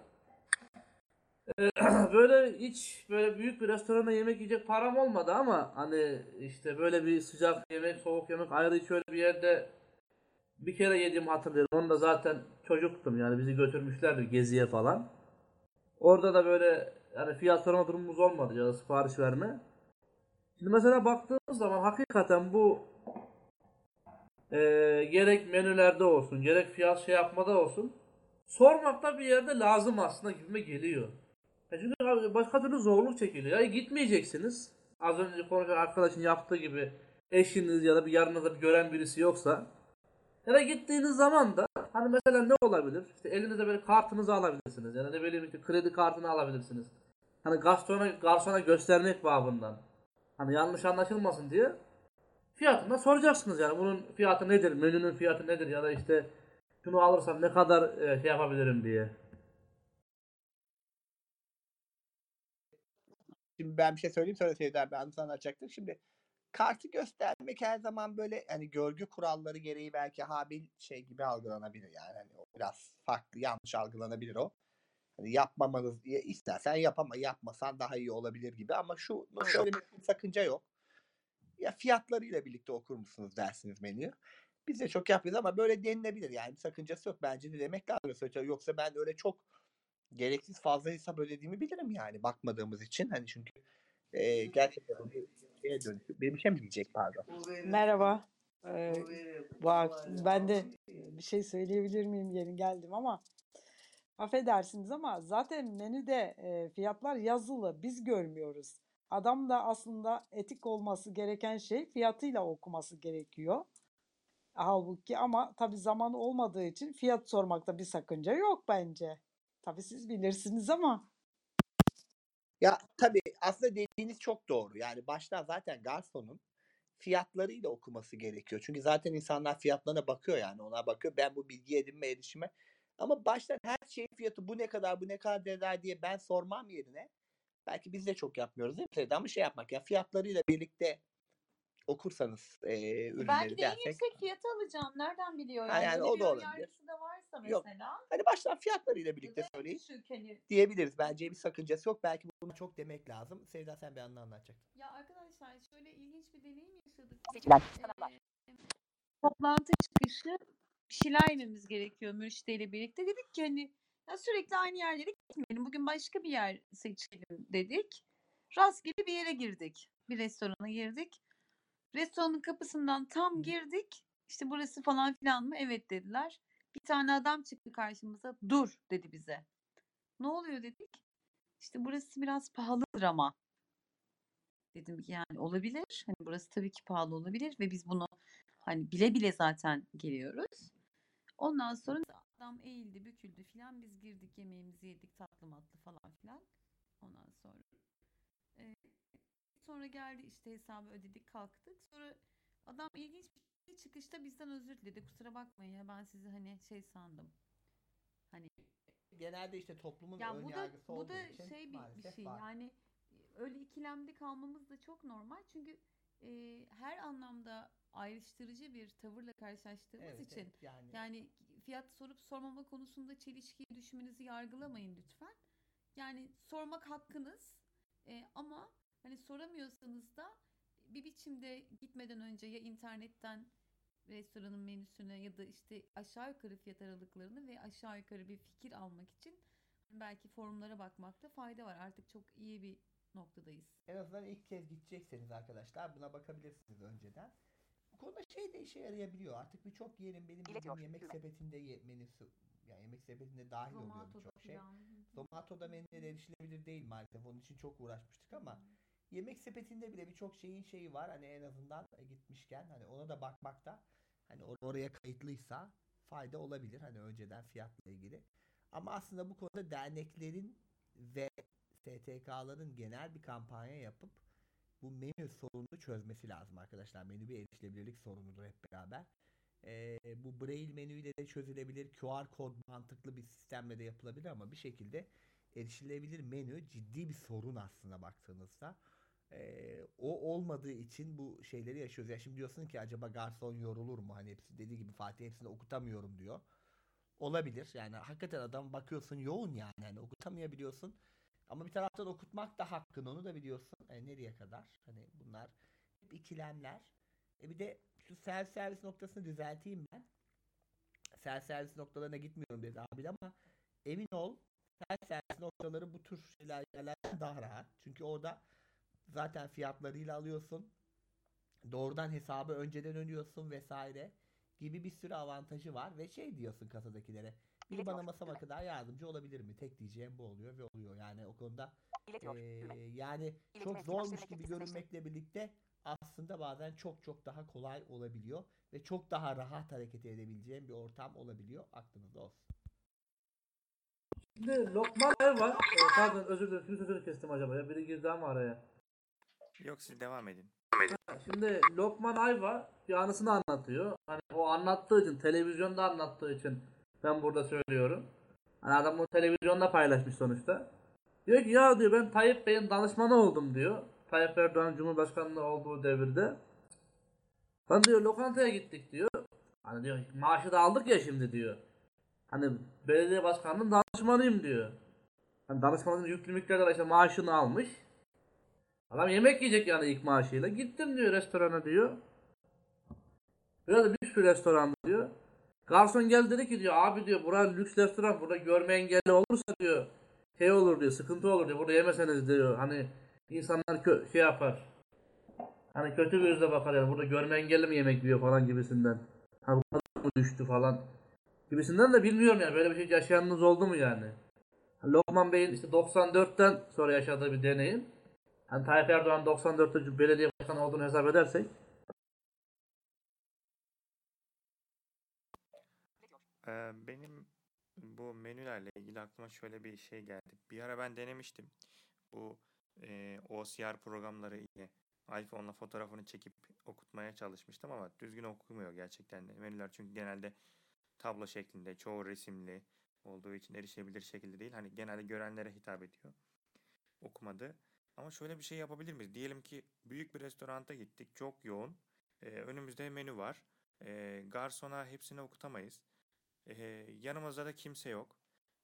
*clears throat* Böyle hiç böyle büyük bir restoranda yemek yiyecek param olmadı ama hani işte böyle bir sıcak yemek, soğuk yemek ayrı hiç öyle bir yerde bir kere yediğimi hatırlıyorum. Onu da zaten çocuktum yani bizi götürmüşlerdi geziye falan. Orada da böyle yani fiyat sorma durumumuz olmadı ya da sipariş verme. Şimdi mesela baktığımız zaman hakikaten bu eee, gerek menülerde olsun, gerek fiyat şey yapmada olsun sormakta bir yerde lazım aslında gibime geliyor. Ya çünkü abi başka türlü zorluk çekiliyor. Ya gitmeyeceksiniz. Az önce konuşan arkadaşın yaptığı gibi eşiniz ya da bir yanınızda bir gören birisi yoksa ya da gittiğiniz zaman da hani mesela ne olabilir? İşte elinize böyle kartınızı alabilirsiniz. Ya da ne bileyim işte kredi kartını alabilirsiniz. Hani garsona, garsona göstermek babından. Hani yanlış anlaşılmasın diye fiyatını soracaksınız yani. Bunun fiyatı nedir? Menünün fiyatı nedir? Ya da işte şunu alırsam ne kadar e, şey yapabilirim diye. Şimdi ben bir şey söyleyeyim sonra Sevda ben sana anlatacaktım. Şimdi kartı göstermek her zaman böyle hani görgü kuralları gereği belki habil şey gibi algılanabilir yani. Hani o biraz farklı yanlış algılanabilir o. Hani yapmamanız istersen yapama yapmasan daha iyi olabilir gibi ama şu söylemekte bir sakınca yok. Ya fiyatlarıyla birlikte okur musunuz dersiniz menüyü. Biz de çok yapıyoruz ama böyle denilebilir yani bir sakıncası yok bence de demek lazım. Yoksa ben öyle çok gereksiz fazla hesap ödediğimi bilirim yani bakmadığımız için. Hani çünkü e, gerçekten bir şeye dönüşüp benim bir şey mi diyecek pardon. Merhaba. Ee, bu ak- ben de bir şey söyleyebilir miyim yeni geldim ama affedersiniz ama zaten menüde e, fiyatlar yazılı biz görmüyoruz. Adam da aslında etik olması gereken şey fiyatıyla okuması gerekiyor. Halbuki ama tabii zaman olmadığı için fiyat sormakta bir sakınca yok bence. Tabii siz bilirsiniz ama. Ya tabii aslında dediğiniz çok doğru. Yani baştan zaten garsonun fiyatlarıyla okuması gerekiyor. Çünkü zaten insanlar fiyatlarına bakıyor yani ona bakıyor. Ben bu bilgi edinme erişime ama baştan her şeyin fiyatı bu ne kadar bu ne kadar eder diye ben sormam yerine belki biz de çok yapmıyoruz değil mi? Ama şey yapmak ya fiyatlarıyla birlikte okursanız e, ürünleri Belki de en dersek. yüksek fiyatı alacağım. Nereden biliyor Ha, yani? o bir da olabilir. önyargısı da varsa Yok. mesela. Hani baştan fiyatlarıyla birlikte söyleyin düşük hani. diyebiliriz. Bence bir sakıncası yok. Belki bunu çok demek lazım. Sevda sen bir anını anlatacaktın. Ya arkadaşlar şöyle ilginç bir deneyim yaşadık. Ee, toplantı çıkışı bir şeyler yememiz gerekiyor müşteriyle birlikte. Dedik ki hani ya sürekli aynı yerlere gitmeyelim. Bugün başka bir yer seçelim dedik. Rastgele bir yere girdik. Bir restorana girdik. Restoranın kapısından tam girdik. İşte burası falan filan mı? Evet dediler. Bir tane adam çıktı karşımıza. Dur dedi bize. Ne oluyor dedik. İşte burası biraz pahalıdır ama. Dedim ki yani olabilir. Hani burası tabii ki pahalı olabilir ve biz bunu hani bile bile zaten geliyoruz. Ondan sonra adam eğildi, büküldü filan. Biz girdik, yemeğimizi yedik, tatlı matlı falan filan. Ondan sonra e, sonra geldi işte hesabı ödedik, kalktık. Sonra adam ilginç bir şekilde çıkışta bizden özür diledi. Kusura bakmayın ya ben sizi hani şey sandım. Hani Genelde işte toplumun ya ön bu da yargısı bu da için şey bir, bir şey var. yani öyle ikilemde kalmamız da çok normal çünkü e, her anlamda ayrıştırıcı bir tavırla karşılaştığımız Evet, için evet, yani. yani fiyat sorup sormama konusunda çelişkiye düşmenizi yargılamayın lütfen. Yani sormak hakkınız E, ama hani soramıyorsanız da bir biçimde gitmeden önce ya internetten restoranın menüsüne ya da işte aşağı yukarı fiyat aralıklarını ve aşağı yukarı bir fikir almak için belki forumlara bakmakta fayda var. Artık çok iyi bir noktadayız. En azından ilk kez gidecekseniz arkadaşlar buna bakabilirsiniz önceden. Bu konuda şey de işe yarayabiliyor. Artık birçok yerin benim bildiğim yemek sepetinde ye- menüsü yani yemek sepetinde dahil oluyor Zomato'da birçok şey. Zomato'da menüler erişilebilir değil maalesef. Onun için çok uğraşmıştık ama yemek sepetinde bile birçok şeyin şeyi var. Hani en azından e, gitmişken hani ona da bakmakta hani or- oraya kayıtlıysa fayda olabilir. Hani önceden fiyatla ilgili. Ama aslında bu konuda derneklerin ve STK'ların genel bir kampanya yapıp bu menü sorununu çözmesi lazım arkadaşlar. Menü bir erişilebilirlik sorunudur hep beraber. Ee, bu Braille menüyle de çözülebilir. QR kod mantıklı bir sistemle de yapılabilir ama bir şekilde erişilebilir menü ciddi bir sorun aslında baktığınızda. Ee, o olmadığı için bu şeyleri yaşıyoruz. Ya şimdi diyorsun ki acaba garson yorulur mu? Hani hepsi dediği gibi Fatih hepsini okutamıyorum diyor. Olabilir. Yani hakikaten adam bakıyorsun yoğun yani. Hani okutamayabiliyorsun. Ama bir taraftan okutmak da hakkın onu da biliyorsun. E, nereye kadar? Hani bunlar hep ikilemler. E bir de şu self servis noktasını düzelteyim ben. Self servis noktalarına gitmiyorum dedi abi ama emin ol self servis noktaları bu tür şeyler daha rahat. Çünkü orada zaten fiyatlarıyla alıyorsun. Doğrudan hesabı önceden ödüyorsun vesaire gibi bir sürü avantajı var ve şey diyorsun kasadakilere. Biri bana masama kadar yardımcı olabilir mi? Tek diyeceğim bu oluyor ve oluyor. Yani o konuda eee, yani çok zormuş gibi görünmekle birlikte aslında bazen çok çok daha kolay olabiliyor ve çok daha rahat hareket edebileceğim bir ortam olabiliyor. Aklınızda olsun. Şimdi Lokman var. Ee, pardon özür dilerim. Kimin sözünü kestim acaba ya? Biri girdi ama araya. Yok siz devam edin. Şimdi Lokman Ayva bir anısını anlatıyor. Hani o anlattığı için, televizyonda anlattığı için ben burada söylüyorum. Hani adam bunu televizyonda paylaşmış sonuçta. Diyor ki ya diyor ben Tayyip Bey'in danışmanı oldum diyor. Tayyip Erdoğan Cumhurbaşkanlığı olduğu devirde. Lan diyor lokantaya gittik diyor. Hani diyor maaşı da aldık ya şimdi diyor. Hani belediye başkanının danışmanıyım diyor. Hani danışmanın yüklü miktarda işte maaşını almış. Adam yemek yiyecek yani ilk maaşıyla. Gittim diyor restorana diyor. Biraz da lüks bir restoran diyor. Garson geldi dedi ki diyor abi diyor bura lüks restoran burada görme engelli olursa diyor şey olur diyor sıkıntı olur diyor burada yemeseniz diyor hani insanlar kö- şey yapar. Hani kötü bir yüzle bakar yani burada görme engelli mi yemek yiyor falan gibisinden. Ha bu mı düştü falan gibisinden de bilmiyorum yani böyle bir şey yaşayanınız oldu mu yani? Lokman Bey'in işte 94'ten sonra yaşadığı bir deneyim. Hani Tayyip Erdoğan 94'te belediye başkanı olduğunu hesap edersek Ee, benim bu menülerle ilgili aklıma şöyle bir şey geldi. Bir ara ben denemiştim. Bu e, OCR programları ile iPhone'la fotoğrafını çekip okutmaya çalışmıştım ama düzgün okumuyor gerçekten de. Menüler çünkü genelde tablo şeklinde, çoğu resimli olduğu için erişebilir şekilde değil. Hani genelde görenlere hitap ediyor. Okumadı. Ama şöyle bir şey yapabilir miyiz? Diyelim ki büyük bir restoranta gittik. Çok yoğun. Ee, önümüzde menü var. Ee, garsona hepsini okutamayız. Ee, yanımızda da kimse yok.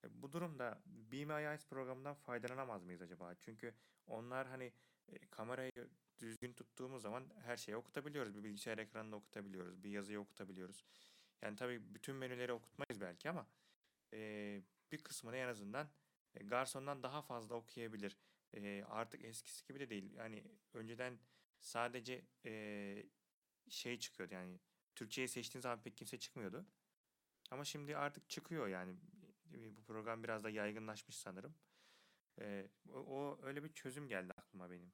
E, bu durumda Be Eyes programından faydalanamaz mıyız acaba? Çünkü onlar hani e, kamerayı düzgün tuttuğumuz zaman her şeyi okutabiliyoruz. Bir bilgisayar ekranında okutabiliyoruz. Bir yazıyı okutabiliyoruz. Yani tabii bütün menüleri okutmayız belki ama e, bir kısmını en azından e, garsondan daha fazla okuyabilir. E, artık eskisi gibi de değil. Yani önceden sadece e, şey çıkıyordu yani Türkçeyi seçtiğin zaman pek kimse çıkmıyordu. Ama şimdi artık çıkıyor yani. Bu program biraz da yaygınlaşmış sanırım. E, o, o öyle bir çözüm geldi aklıma benim.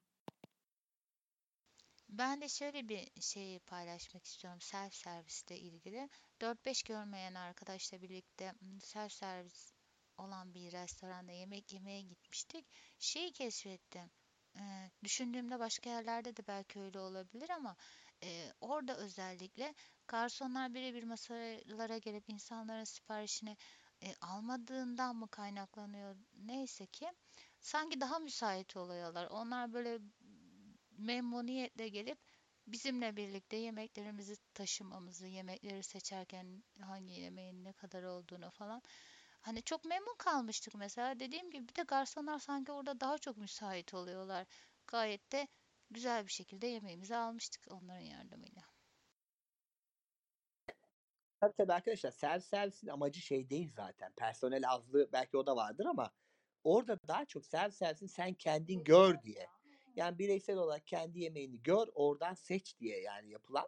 Ben de şöyle bir şey paylaşmak istiyorum self servisle ilgili. 4-5 görmeyen arkadaşla birlikte self servis olan bir restoranda yemek yemeye gitmiştik. Şeyi keşfettim. Ee, düşündüğümde başka yerlerde de belki öyle olabilir ama e, orada özellikle garsonlar birebir masalara gelip insanların siparişini e, almadığından mı kaynaklanıyor neyse ki sanki daha müsait oluyorlar. Onlar böyle memnuniyetle gelip bizimle birlikte yemeklerimizi taşımamızı, yemekleri seçerken hangi yemeğin ne kadar olduğunu falan. Hani çok memnun kalmıştık mesela. Dediğim gibi bir de garsonlar sanki orada daha çok müsait oluyorlar. Gayet de güzel bir şekilde yemeğimizi almıştık onların yardımıyla. Tabii tabii arkadaşlar self servisin amacı şey değil zaten. Personel azlığı belki o da vardır ama orada daha çok self servisin sen kendin gör diye. Yani bireysel olarak kendi yemeğini gör oradan seç diye yani yapılan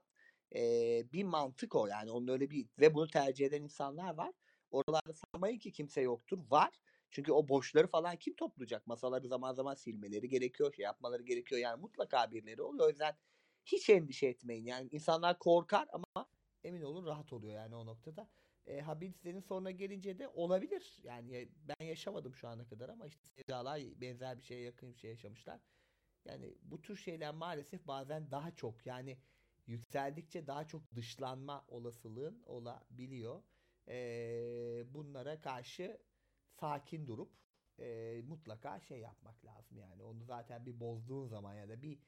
eee, bir mantık o yani onun öyle bir ve bunu tercih eden insanlar var. Oralarda sanmayın ki kimse yoktur. Var. Çünkü o boşları falan kim toplayacak? Masaları zaman zaman silmeleri gerekiyor, şey yapmaları gerekiyor. Yani mutlaka birileri oluyor. O yüzden hiç endişe etmeyin. Yani insanlar korkar ama emin olun rahat oluyor yani o noktada. E, Habibs'lerin sonuna gelince de olabilir. Yani ya- ben yaşamadım şu ana kadar ama işte Sevdalar benzer bir şeye yakın bir şey yaşamışlar. Yani bu tür şeyler maalesef bazen daha çok yani yükseldikçe daha çok dışlanma olasılığın olabiliyor. E, bunlara karşı sakin durup e, mutlaka şey yapmak lazım yani. Onu zaten bir bozduğun zaman ya da bir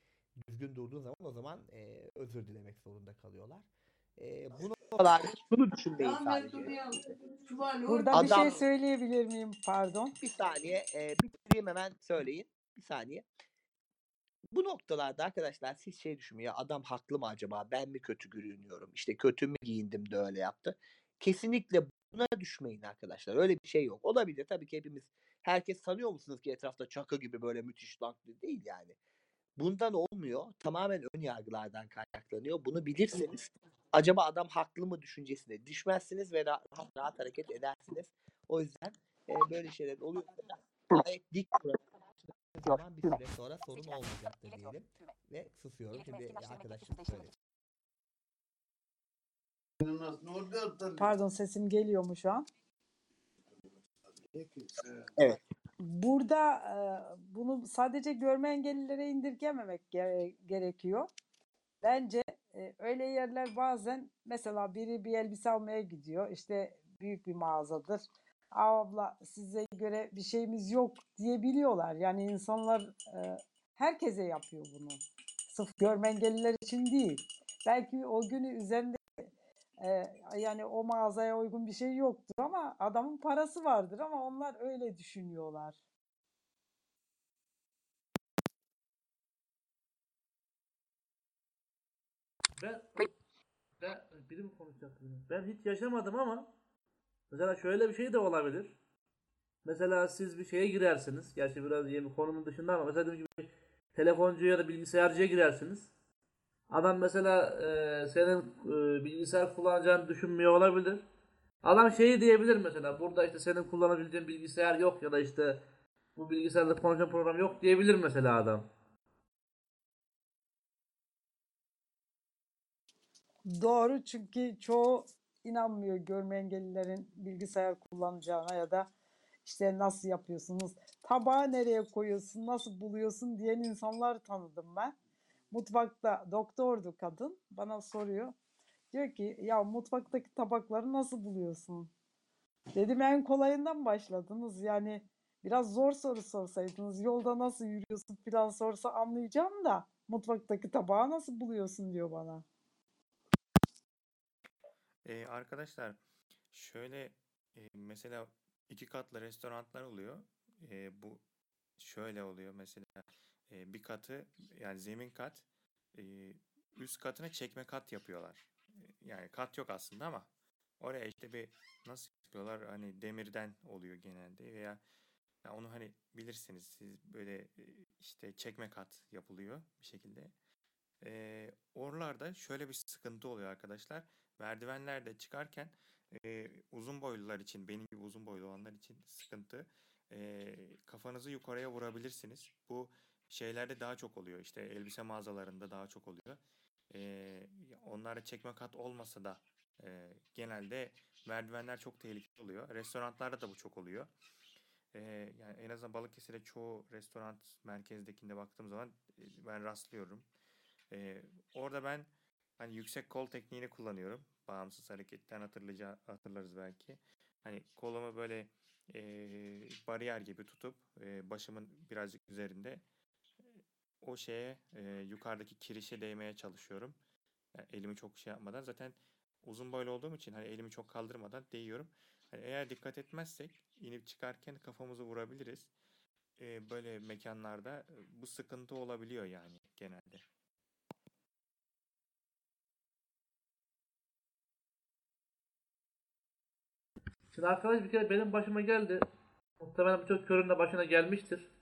düzgün durduğun zaman o zaman e, özür dilemek zorunda kalıyorlar. E, bu noktalarda şunu düşünmeyin sadece. Burada bir şey Adam söyleyebilir miyim? Pardon. bir saniye e, bitireyim hemen söyleyin. Bir saniye. Bu noktalarda arkadaşlar siz şey düşünün ya adam haklı mı acaba? Ben mi kötü görünüyorum? İşte kötü mü giyindim de öyle yaptı. Kesinlikle buna düşmeyin arkadaşlar. Öyle bir şey yok. Olabilir tabii ki hepimiz herkes sanıyor musunuz ki etrafta çakı gibi böyle müthiş lanklı değil yani. Bundan olmuyor. Tamamen ön yargılardan kaynaklanıyor. Bunu bilirseniz acaba adam haklı mı düşüncesine düşmezsiniz ve rahat rahat, hareket edersiniz. O yüzden e, böyle şeyler oluyor. Gayet dik zaman bir süre sonra sorun olmayacaktır diyelim. Ve susuyorum. Şimdi arkadaşım söyle. Pardon sesim geliyor mu şu an? Evet. Burada e, bunu sadece görme engellilere indirgememek gere- gerekiyor. Bence e, öyle yerler bazen mesela biri bir elbise almaya gidiyor. işte büyük bir mağazadır. "Aa, Abla size göre bir şeyimiz yok diyebiliyorlar. Yani insanlar e, herkese yapıyor bunu. Sırf görme engelliler için değil. Belki o günü üzerinde e, yani o mağazaya uygun bir şey yoktur ama adamın parası vardır ama onlar öyle düşünüyorlar. Ben, ben biri mi konuşacaktı? benim? Ben hiç yaşamadım ama mesela şöyle bir şey de olabilir. Mesela siz bir şeye girersiniz. Gerçi biraz yeni konunun dışında ama mesela dediğim gibi telefoncuya ya da bilgisayarcıya girersiniz. Adam mesela e, senin e, bilgisayar kullanacağını düşünmüyor olabilir. Adam şeyi diyebilir mesela burada işte senin kullanabileceğin bilgisayar yok ya da işte bu bilgisayarda konuşan program yok diyebilir mesela adam. Doğru çünkü çoğu inanmıyor görme engellilerin bilgisayar kullanacağına ya da işte nasıl yapıyorsunuz, tabağı nereye koyuyorsun, nasıl buluyorsun diyen insanlar tanıdım ben. Mutfakta doktordu kadın bana soruyor. Diyor ki ya mutfaktaki tabakları nasıl buluyorsun? Dedim en kolayından başladınız. Yani biraz zor soru sorsaydınız yolda nasıl yürüyorsun falan sorsa anlayacağım da mutfaktaki tabağı nasıl buluyorsun diyor bana. Ee, arkadaşlar şöyle e, mesela iki katlı restoranlar oluyor. E, bu şöyle oluyor mesela e, bir katı yani zemin kat e, üst katına çekme kat yapıyorlar. E, Yani kat yok aslında ama oraya işte bir nasıl yapıyorlar hani demirden oluyor genelde veya Ya onu hani bilirsiniz siz böyle e, işte çekme kat yapılıyor bir şekilde. Ee, oralarda şöyle bir sıkıntı oluyor arkadaşlar. Merdivenlerde çıkarken e, uzun boylular için, benim gibi uzun boylu olanlar için sıkıntı. E, kafanızı yukarıya vurabilirsiniz. Bu şeylerde daha çok oluyor. İşte elbise mağazalarında daha çok oluyor. E, onlarda çekme kat olmasa da e, genelde merdivenler çok tehlikeli oluyor. Restoranlarda da bu çok oluyor. E, yani en azından Balıkesir'e çoğu restoran merkezdekinde baktığım zaman e, ben rastlıyorum. E, orada ben hani yüksek kol tekniğini kullanıyorum. Bağımsız hareketten hatırlayacağı, hatırlarız belki. Hani kolumu böyle e, bariyer gibi tutup e, başımın birazcık üzerinde o şeye e, yukarıdaki kirişe değmeye çalışıyorum. Yani elimi çok şey yapmadan zaten uzun boylu olduğum için hani elimi çok kaldırmadan değiyorum. Hani eğer dikkat etmezsek inip çıkarken kafamızı vurabiliriz. E, böyle mekanlarda e, bu sıkıntı olabiliyor yani genelde. Şimdi arkadaş bir kere benim başıma geldi. Muhtemelen birçok körün de başına gelmiştir.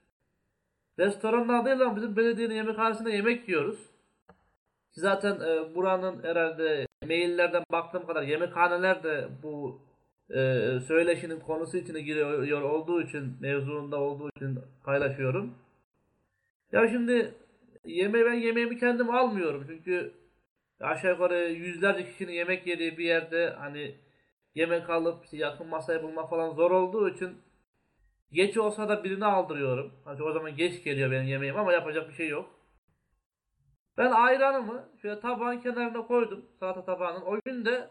Restoranlardayla bizim belediyenin yemekhanesinde yemek yiyoruz. Ki Zaten e, buranın herhalde maillerden baktığım kadar yemekhaneler de bu e, söyleşinin konusu içine giriyor olduğu için, mevzuunda olduğu için paylaşıyorum. Ya şimdi yemeği ben yemeğimi kendim almıyorum çünkü aşağı yukarı yüzlerce kişinin yemek yediği bir yerde hani yemek alıp yakın masaya bulmak falan zor olduğu için geç olsa da birini aldırıyorum. Hani o zaman geç geliyor benim yemeğim ama yapacak bir şey yok. Ben ayranımı şöyle tabağın kenarına koydum. Salata tabağının. O gün de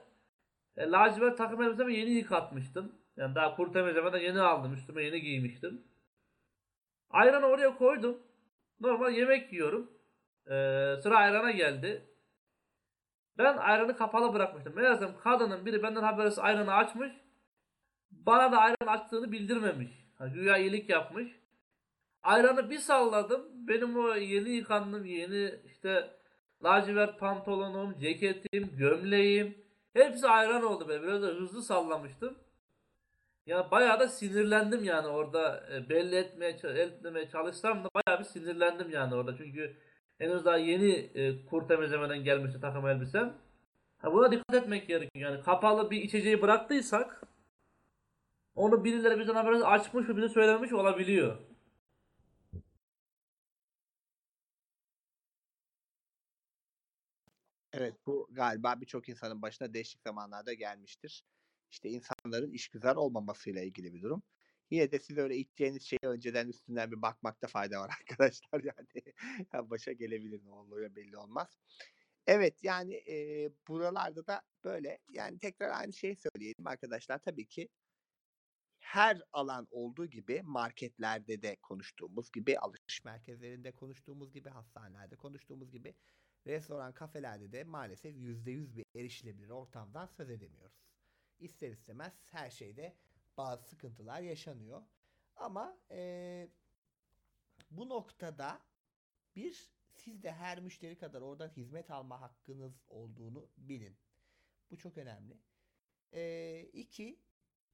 e, lacivert takım elbisemi yeni yıkatmıştım. Yani daha kuru temizlemeden yeni aldım. Üstüme yeni giymiştim. Ayranı oraya koydum. Normal yemek yiyorum. Ee, sıra ayrana geldi. Ben ayranı kapalı bırakmıştım. Meğersem kadının biri benden habersiz ayranı açmış. Bana da ayran açtığını bildirmemiş. Ha, güya iyilik yapmış. Ayranı bir salladım. Benim o yeni yıkandım yeni işte lacivert pantolonum, ceketim, gömleğim hepsi ayran oldu be. Biraz da hızlı sallamıştım. Ya bayağı da sinirlendim yani orada e, belli etmeye, etmeye çalışsam da bayağı bir sinirlendim yani orada. Çünkü henüz daha yeni e, kur temizlemeden gelmişti takım elbisem. Ha, buna dikkat etmek gerekiyor. Yani kapalı bir içeceği bıraktıysak onu birileri bizden habersiz açmış ve bize söylememiş olabiliyor. Evet bu galiba birçok insanın başına değişik zamanlarda gelmiştir. İşte insanların işgüzar olmamasıyla ilgili bir durum. Yine de siz öyle içeceğiniz şeyi önceden üstünden bir bakmakta fayda var *laughs* arkadaşlar. Yani ya başa gelebilir ne oluyor belli olmaz. Evet yani e, buralarda da böyle yani tekrar aynı şeyi söyleyelim arkadaşlar. Tabii ki her alan olduğu gibi marketlerde de konuştuğumuz gibi alışveriş merkezlerinde konuştuğumuz gibi hastanelerde konuştuğumuz gibi restoran kafelerde de maalesef %100 bir erişilebilir ortamdan söz edemiyoruz. İster istemez her şeyde bazı sıkıntılar yaşanıyor. Ama e, bu noktada bir siz de her müşteri kadar oradan hizmet alma hakkınız olduğunu bilin. Bu çok önemli. E, iki,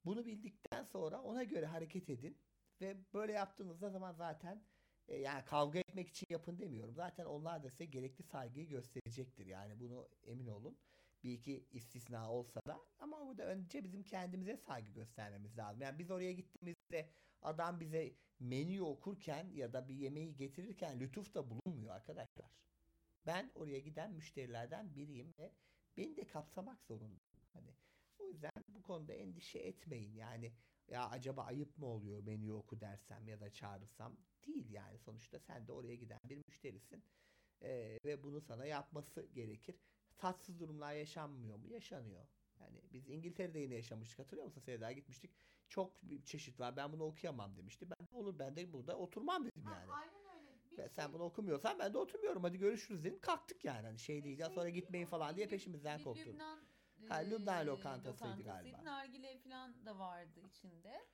bunu bildikten sonra ona göre hareket edin ve böyle yaptığınızda zaman zaten e, yani kavga etmek için yapın demiyorum. Zaten onlar da size gerekli saygıyı gösterecektir. Yani bunu emin olun. Bir iki istisna olsa da ama burada önce bizim kendimize saygı göstermemiz lazım. Yani biz oraya gittiğimizde adam bize menü okurken ya da bir yemeği getirirken lütuf da bulunmuyor arkadaşlar. Ben oraya giden müşterilerden biriyim ve beni de kapsamak zorunda. Hani yüzden bu konuda endişe etmeyin. Yani ya acaba ayıp mı oluyor menü oku dersem ya da çağırsam değil yani sonuçta sen de oraya giden bir müşterisin Ee, ve bunu sana yapması gerekir. Tatsız durumlar yaşanmıyor mu? Yaşanıyor. Yani biz İngiltere'de yine yaşamıştık hatırlıyor musun? Sevda gitmiştik. Çok bir çeşit var ben bunu okuyamam demişti. Ben de olur ben de burada oturmam dedim yani. Aynen öyle. Bir Ve sen şey- bunu okumuyorsan ben de oturmuyorum. Hadi görüşürüz dedim. Kalktık yani. Hani şey değil ya Şey sonra gitmeyin falan diye peşimizden koptu. Lübnan, Ha, Lübnan eee, lokantasıydı galiba. Nargile falan da vardı içinde.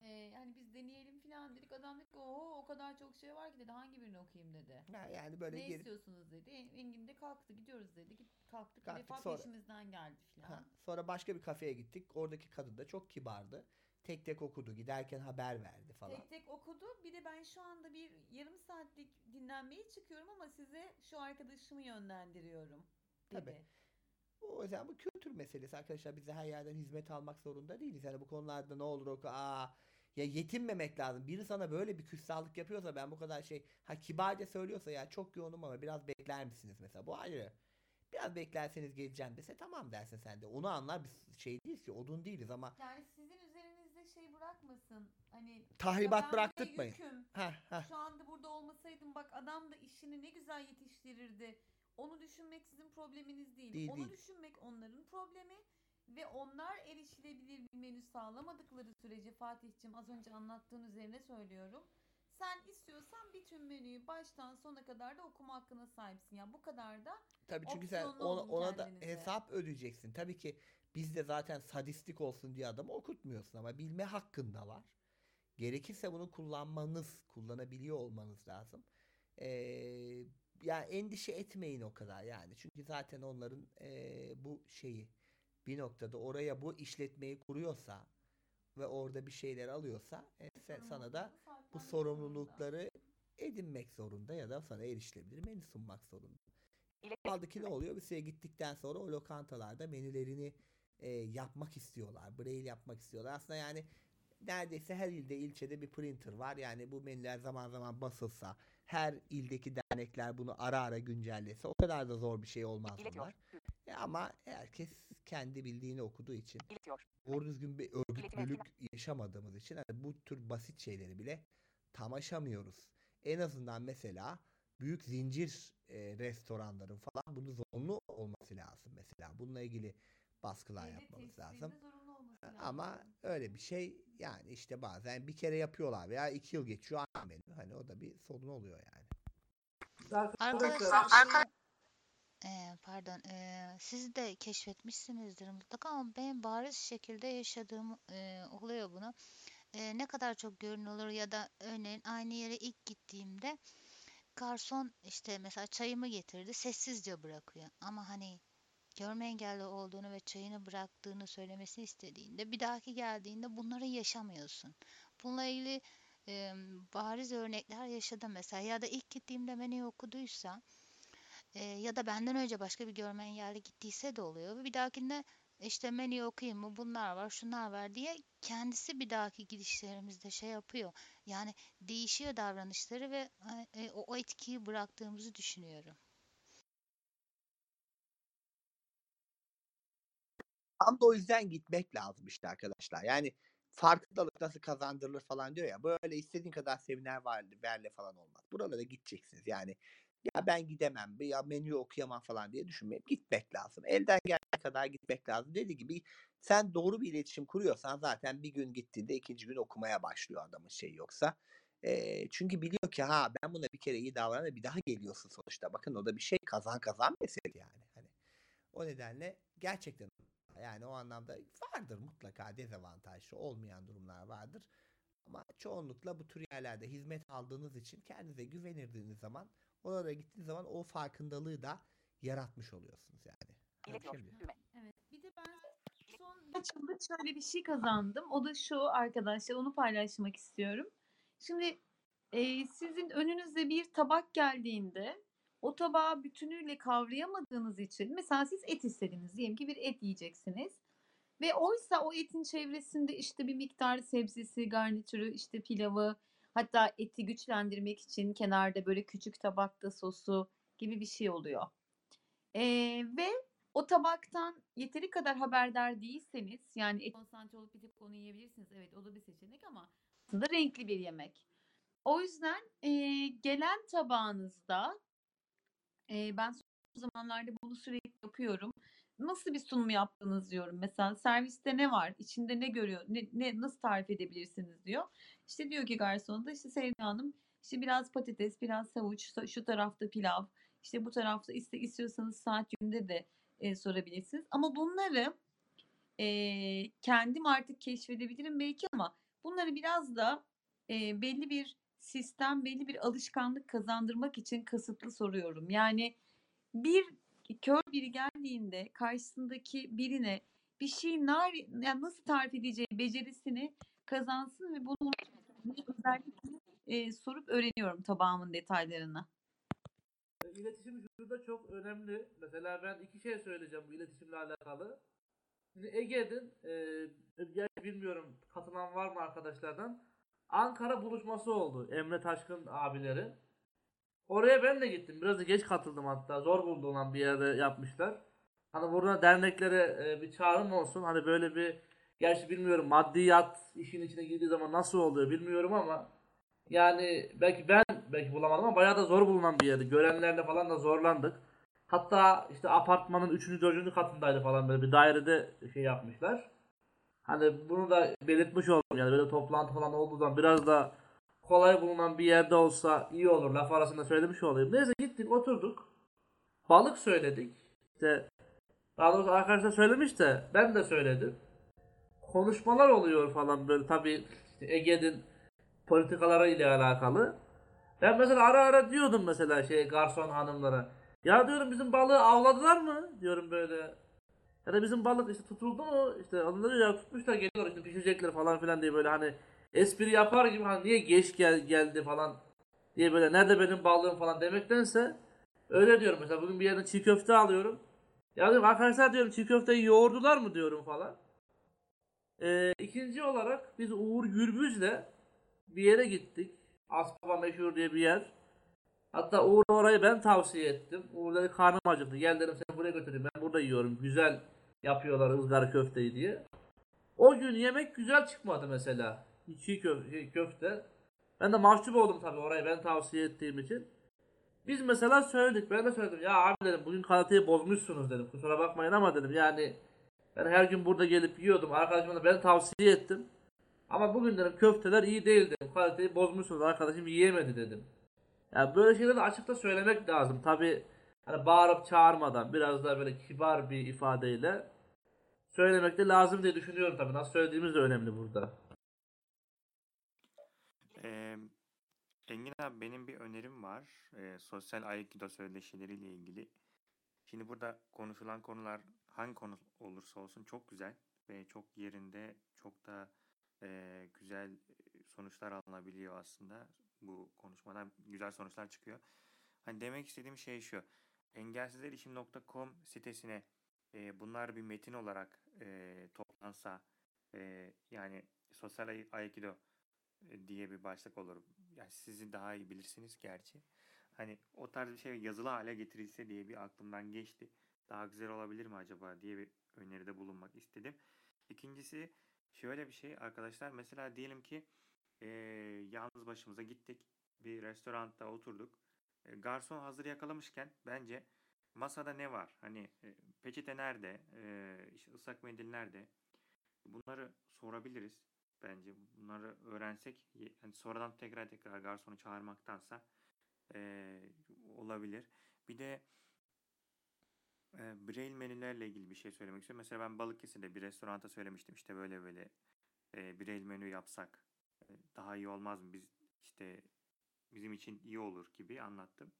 Eee yani biz deneyelim falan dedik. Adam dedi ki o o kadar çok şey var ki dedi. Hangi birini okuyayım dedi. Ha, yani böyle ne geri- istiyorsunuz dedi. Engin de kalktı gidiyoruz dedi. Git, kalktık. Kalktık, defa sonra- peşimizden geldi falan. Ha, sonra başka bir kafeye gittik. Oradaki kadın da çok kibardı. tek tek okudu. Giderken haber verdi falan. Tek tek okudu. Bir de ben şu anda bir yarım saatlik dinlenmeye çıkıyorum ama size şu arkadaşımı yönlendiriyorum. Tabii. Dedi. O yüzden bu kültür meselesi arkadaşlar. Biz de her yerden hizmet almak zorunda değiliz. Yani bu konularda ne olur o aa ya yetinmemek lazım. Biri sana böyle bir küstahlık yapıyorsa ben bu kadar şey ha kibarca söylüyorsa ya çok yoğunum ama biraz bekler misiniz mesela bu ayrı. Biraz beklerseniz geleceğim dese tamam dersin sen de. Onu anlar biz şey değiliz ki odun değiliz ama Yani sizin üzerinizde şey bırakmasın. Hani Tahribat ya ben bir de bıraktırtmayın. yüküm. Heh, heh. Şu anda burada olmasaydım bak adam da işini ne güzel yetiştirirdi. Onu düşünmek sizin probleminiz değil. Değil, Onu değil. düşünmek onların problemi ve onlar erişilebilir bir menü sağlamadıkları sürece Fatih'cim az önce anlattığın üzerine söylüyorum. Sen istiyorsan bütün menüyü baştan sona kadar da okuma hakkına sahipsin. Yani bu kadar da Tabii çünkü sen ona, ona da hesap ödeyeceksin. Tabii ki biz de zaten sadistik olsun diye adamı okutmuyorsun ama bilme hakkın da var. Gerekirse bunu kullanmanız, kullanabiliyor olmanız lazım. Ee, yani endişe etmeyin o kadar yani. Çünkü zaten onların ee, bu şeyi bir noktada oraya bu işletmeyi kuruyorsa ve orada bir şeyler alıyorsa e, sen, sana da bu sorumlulukları edinmek zorunda ya da sana erişilebilir menü sunmak zorunda. Kaldı ki ne oluyor? Bir süre gittikten sonra o lokantalarda menülerini e, yapmak istiyorlar. Braille yapmak istiyorlar. Aslında yani neredeyse her ilde ilçede bir printer var. Yani bu menüler zaman zaman basılsa her ildeki dernekler bunu ara ara güncellese o kadar da zor bir şey olmaz bunlar. E, ama herkes kendi bildiğini okuduğu için doğru düzgün bir örgütlülük yaşamadığımız için hani bu tür basit şeyleri bile tam aşamıyoruz. En azından mesela büyük zincir e, restoranların falan bunu zorunlu olması lazım mesela. Bununla ilgili baskılar yapmamız lazım. zorunlu Ama öyle bir şey yani işte bazen bir kere yapıyorlar veya iki yıl geçiyor aynı menü. Hani o da bir sorun oluyor yani. Arkadaşlar Eee, pardon, eee, siz de keşfetmişsinizdir mutlaka ama benim bariz şekilde yaşadığım eee, oluyor bunu. Eee, ne kadar çok görünür ya da örneğin aynı yere ilk gittiğimde garson işte mesela çayımı getirdi sessizce bırakıyor. Ama hani görme engelli olduğunu ve çayını bıraktığını söylemesini istediğinde bir dahaki geldiğinde bunları yaşamıyorsun. Bununla ilgili eee, bariz örnekler yaşadım mesela ya da ilk gittiğimde menüyü okuduysa e, ya da benden önce başka bir görme engelli gittiyse de oluyor. Bir dahakinde işte menüyü okuyayım mı bunlar var şunlar var diye kendisi bir dahaki gidişlerimizde şey yapıyor. Yani değişiyor davranışları ve e, o etkiyi bıraktığımızı düşünüyorum. Tam da o yüzden gitmek lazım işte arkadaşlar. Yani farkındalık nasıl kazandırılır falan diyor ya. Böyle istediğin kadar seminer var, verle falan olmaz. Buralara gideceksiniz. Yani ya ben gidemem ya menüyü okuyamam falan diye düşünmeyip gitmek lazım. Elden geldiği kadar gitmek lazım. Dediği gibi sen doğru bir iletişim kuruyorsan zaten bir gün gittiğinde ikinci gün okumaya başlıyor adamın şey yoksa. Eee, çünkü biliyor ki ha ben buna bir kere iyi davranıyorum bir daha geliyorsun sonuçta. Bakın o da bir şey kazan kazan mesele yani. Hani o nedenle gerçekten yani o anlamda vardır mutlaka dezavantajlı olmayan durumlar vardır. Ama çoğunlukla bu tür yerlerde hizmet aldığınız için kendinize güvenirdiğiniz zaman oralara gittiğiniz zaman o farkındalığı da yaratmış oluyorsunuz yani. Muyum? Evet. Bir de ben son birkaç yılda şöyle bir şey kazandım. O da şu arkadaşlar onu paylaşmak istiyorum. Şimdi e, sizin önünüze bir tabak geldiğinde o tabağı bütünüyle kavrayamadığınız için mesela siz et istediniz. Diyelim ki bir et yiyeceksiniz. Ve oysa o etin çevresinde işte bir miktar sebzesi, garnitürü, işte pilavı, hatta eti güçlendirmek için kenarda böyle küçük tabakta sosu gibi bir şey oluyor. Ee, ve o tabaktan yeteri kadar haberdar değilseniz yani et konsantre olup bir tek onu yiyebilirsiniz. Evet o da bir seçenek ama aslında renkli bir yemek. O yüzden e, gelen tabağınızda e, ben son zamanlarda bunu sürekli yapıyorum. Nasıl bir sunum yaptınız diyorum. Mesela serviste ne var? İçinde ne görüyor? Ne, ne nasıl tarif edebilirsiniz diyor. İşte diyor ki garson da işte Sevda Hanım işte biraz patates, biraz havuç, şu tarafta pilav, işte bu tarafta iste, istiyorsanız saat yönünde de e, sorabilirsiniz. Ama bunları e, kendim artık keşfedebilirim belki ama bunları biraz da e, belli bir sistem, belli bir alışkanlık kazandırmak için kasıtlı soruyorum. Yani bir kör biri geldiğinde karşısındaki birine bir şey nar, yani nasıl tarif edeceği becerisini kazansın ve bunu özellikle e, sorup öğreniyorum tabağımın detaylarını. İletişim şurada çok önemli. Mesela ben iki şey söyleyeceğim bu iletişimle alakalı. Şimdi Ege'nin e, bilmiyorum katılan var mı arkadaşlardan. Ankara buluşması oldu. Emre Taşkın abileri. Oraya ben de gittim. Biraz da geç katıldım hatta. Zor bulunan bir yerde yapmışlar. Hani burada derneklere e, bir çağrım olsun. Hani böyle bir gerçi bilmiyorum maddiyat işin içine girdiği zaman nasıl oluyor bilmiyorum ama yani belki ben belki bulamadım ama bayağı da zor bulunan bir yerdi. Görenlerle falan da zorlandık. Hatta işte apartmanın 3. 4. katındaydı falan böyle bir dairede şey yapmışlar. Hani bunu da belirtmiş oldum yani böyle toplantı falan olduğu zaman biraz da kolay bulunan bir yerde olsa iyi olur. Laf arasında söylemiş olayım. Neyse gittik oturduk. Balık söyledik. İşte daha doğrusu arkadaşlar söylemiş de ben de söyledim. Konuşmalar oluyor falan böyle tabii işte Ege'nin politikaları ile alakalı. Ben mesela ara ara diyordum mesela şey garson hanımlara. Ya diyorum bizim balığı avladılar mı? Diyorum böyle. Ya da bizim balık işte tutuldu mu? İşte onlar ya tutmuşlar geliyor işte pişirecekler falan filan diye böyle hani espri yapar gibi hani niye geç gel geldi falan diye böyle nerede benim balığım falan demektense öyle diyorum mesela bugün bir yerden çiğ köfte alıyorum. Ya diyorum arkadaşlar diyorum çiğ köfteyi yoğurdular mı diyorum falan. Ee, ikinci olarak biz Uğur Gürbüz'le bir yere gittik. Aspava meşhur diye bir yer. Hatta Uğur orayı ben tavsiye ettim. Uğur dedi karnım acıktı. Gel dedim seni buraya götüreyim. Ben burada yiyorum. Güzel yapıyorlar ızgara köfteyi diye. O gün yemek güzel çıkmadı mesela. Köfte, şey, köfte. Ben de mahcup oldum tabii orayı ben tavsiye ettiğim için. Biz mesela söyledik. Ben de söyledim. Ya abi dedim bugün kaliteyi bozmuşsunuz dedim. Kusura bakmayın ama dedim yani ben her gün burada gelip yiyordum. Arkadaşıma da ben tavsiye ettim. Ama bugün dedim köfteler iyi değil dedim. Kaliteyi bozmuşsunuz arkadaşım yiyemedi dedim. Yani böyle şeyleri açıkta söylemek lazım. Tabi hani bağırıp çağırmadan biraz daha böyle kibar bir ifadeyle söylemek de lazım diye düşünüyorum tabi. Nasıl söylediğimiz de önemli burada. Ee, Engin abi benim bir önerim var. Ee, sosyal Aikido söyleşileriyle ilgili. Şimdi burada konuşulan konular hangi konu olursa olsun çok güzel ve çok yerinde çok da e, güzel sonuçlar alınabiliyor aslında. Bu konuşmadan güzel sonuçlar çıkıyor. Hani demek istediğim şey şu. Engelsizerişim.com sitesine e, bunlar bir metin olarak e, toplansa e, yani sosyal Ai- aikido e, diye bir başlık olur. Yani sizi daha iyi bilirsiniz gerçi. Hani o tarz bir şey yazılı hale getirilse diye bir aklımdan geçti. Daha güzel olabilir mi acaba diye bir öneride bulunmak istedim. İkincisi şöyle bir şey arkadaşlar. Mesela diyelim ki e, yalnız başımıza gittik. Bir restoranda oturduk. E, garson hazır yakalamışken bence masada ne var? Hani e, peçete nerede? E, ıslak mendil nerede? Bunları sorabiliriz bence. Bunları öğrensek hani sonradan tekrar tekrar garsonu çağırmaktansa e, olabilir. Bir de e, Braille menülerle ilgili bir şey söylemek istiyorum. Mesela ben Balıkesir'de bir restoranta söylemiştim işte böyle böyle e, Braille menü yapsak e, daha iyi olmaz mı? Biz işte bizim için iyi olur gibi anlattım.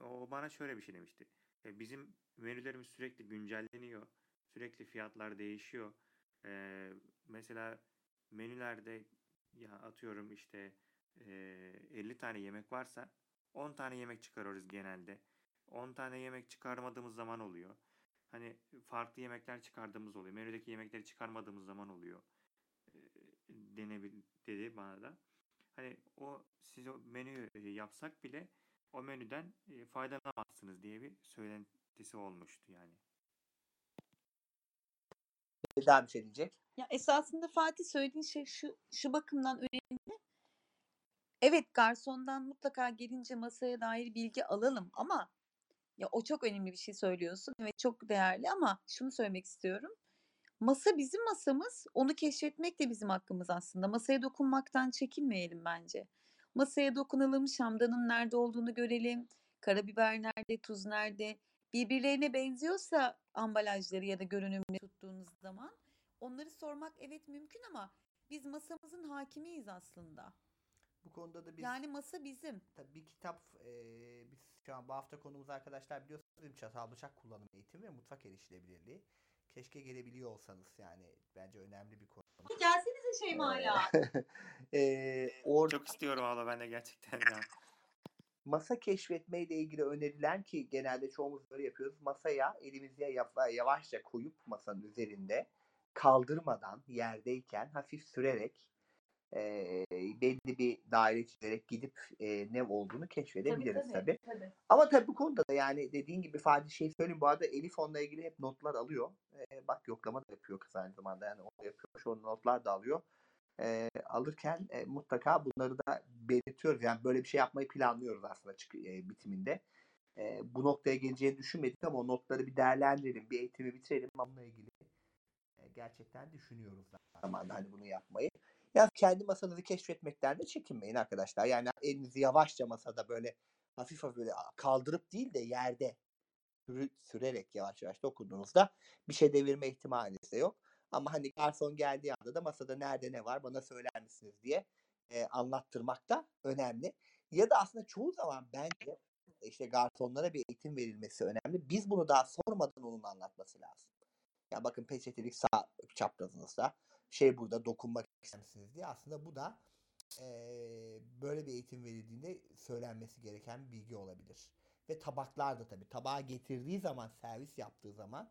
O bana şöyle bir şey demişti. E, bizim menülerimiz sürekli güncelleniyor. Sürekli fiyatlar değişiyor. E, mesela menülerde ya atıyorum işte e, 50 tane yemek varsa 10 tane yemek çıkarıyoruz genelde. 10 tane yemek çıkarmadığımız zaman oluyor. Hani farklı yemekler çıkardığımız oluyor. Menüdeki yemekleri çıkarmadığımız zaman oluyor. E, denebil dedi bana da. Hani o siz o menüyü e, yapsak bile o menüden e, faydalanamazsınız diye bir söylentisi olmuştu yani. Daha bir şey diyecek. Ya esasında Fatih söylediğin şey şu şu bakımdan önemli. Evet garsondan mutlaka gelince masaya dair bilgi alalım ama ya o çok önemli bir şey söylüyorsun ve çok değerli ama şunu söylemek istiyorum. Masa bizim masamız. Onu keşfetmek de bizim hakkımız aslında. Masaya dokunmaktan çekinmeyelim bence. Masaya dokunalım, şamdanın nerede olduğunu görelim. Karabiber nerede, tuz nerede? Birbirlerine benziyorsa ambalajları ya da görünümünü tuttuğunuz zaman onları sormak evet mümkün ama biz masamızın hakimiyiz aslında. Bu konuda da biz Yani masa bizim. tabii bir kitap eee, biz şu an bu hafta konumuz arkadaşlar biliyorsunuz bizim çatal bıçak kullanım eğitimi ve mutfak erişilebilirliği. Keşke gelebiliyor olsanız yani bence önemli bir konu. Gelsenize Şeyma'yla. *laughs* Ee, orada Çok istiyorum abla ben de gerçekten ya. masa keşfetmeyle ilgili önerilen ki genelde çoğumuz böyle yapıyoruz. Masaya elimizi yavaşça koyup masanın üzerinde kaldırmadan yerdeyken hafif sürerek eee, belli bir daire çizerek gidip eee, ne olduğunu keşfedebiliriz tabii. Ama tabii bu konuda da yani dediğin gibi Fatih şey söyleyeyim bu arada Elif onunla ilgili hep notlar alıyor. Eee, bak yoklama da yapıyor kız aynı zamanda yani o yapıyor. Şu notlar da alıyor. Eee, alırken e, mutlaka bunları da belirtiyoruz. Yani böyle bir şey yapmayı planlıyoruz aslında çık- e, bitiminde. E, bu noktaya geleceğini düşünmedik ama o notları bir değerlendirelim, bir eğitimi bitirelim. Onunla ilgili e, gerçekten düşünüyoruz zamanda hani bunu yapmayı. Ya kendi masanızı keşfetmekten de çekinmeyin arkadaşlar. Yani elinizi yavaşça masada böyle hafif hafif böyle kaldırıp değil de yerde sürerek yavaş yavaş dokunduğunuzda bir şey devirme ihtimaliniz de yok. Ama hani garson geldiği anda da masada nerede ne var bana söyler misiniz diye e, anlattırmak da önemli. Ya da aslında çoğu zaman bence işte garsonlara bir eğitim verilmesi önemli. Biz bunu daha sormadan onun anlatması lazım. Ya bakın peçetelik sağ çaprazınızda şey burada dokunmak ister misiniz diye aslında bu da eee, böyle bir eğitim verildiğinde söylenmesi gereken bir bilgi olabilir. Ve tabaklar da tabii tabağa getirdiği zaman servis yaptığı zaman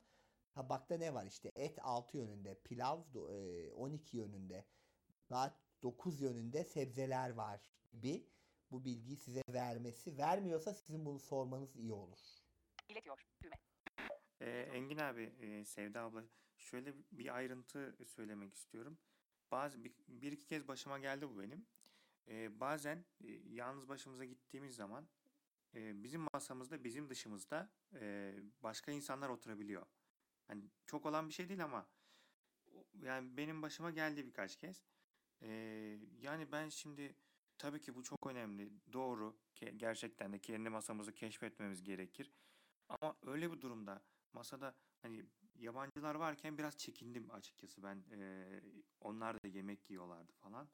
tabakta ne var işte et 6 yönünde pilav do- eee, 12 yönünde saat 9 yönünde sebzeler var gibi bu bilgiyi size vermesi vermiyorsa sizin bunu sormanız iyi olur. İletiyor. Düğme. Ee, Engin abi, e, Sevda abla şöyle bir ayrıntı söylemek istiyorum. Bazı bir, iki kez başıma geldi bu benim. Ee, bazen e, yalnız başımıza gittiğimiz zaman e, bizim masamızda bizim dışımızda e, başka insanlar oturabiliyor. Hani çok olan bir şey değil ama yani benim başıma geldi birkaç kez. Ee, yani ben şimdi tabii ki bu çok önemli. Doğru. Gerçekten de kendi masamızı keşfetmemiz gerekir. Ama öyle bir durumda masada hani yabancılar varken biraz çekindim açıkçası. Ben eee, onlar da yemek yiyorlardı falan.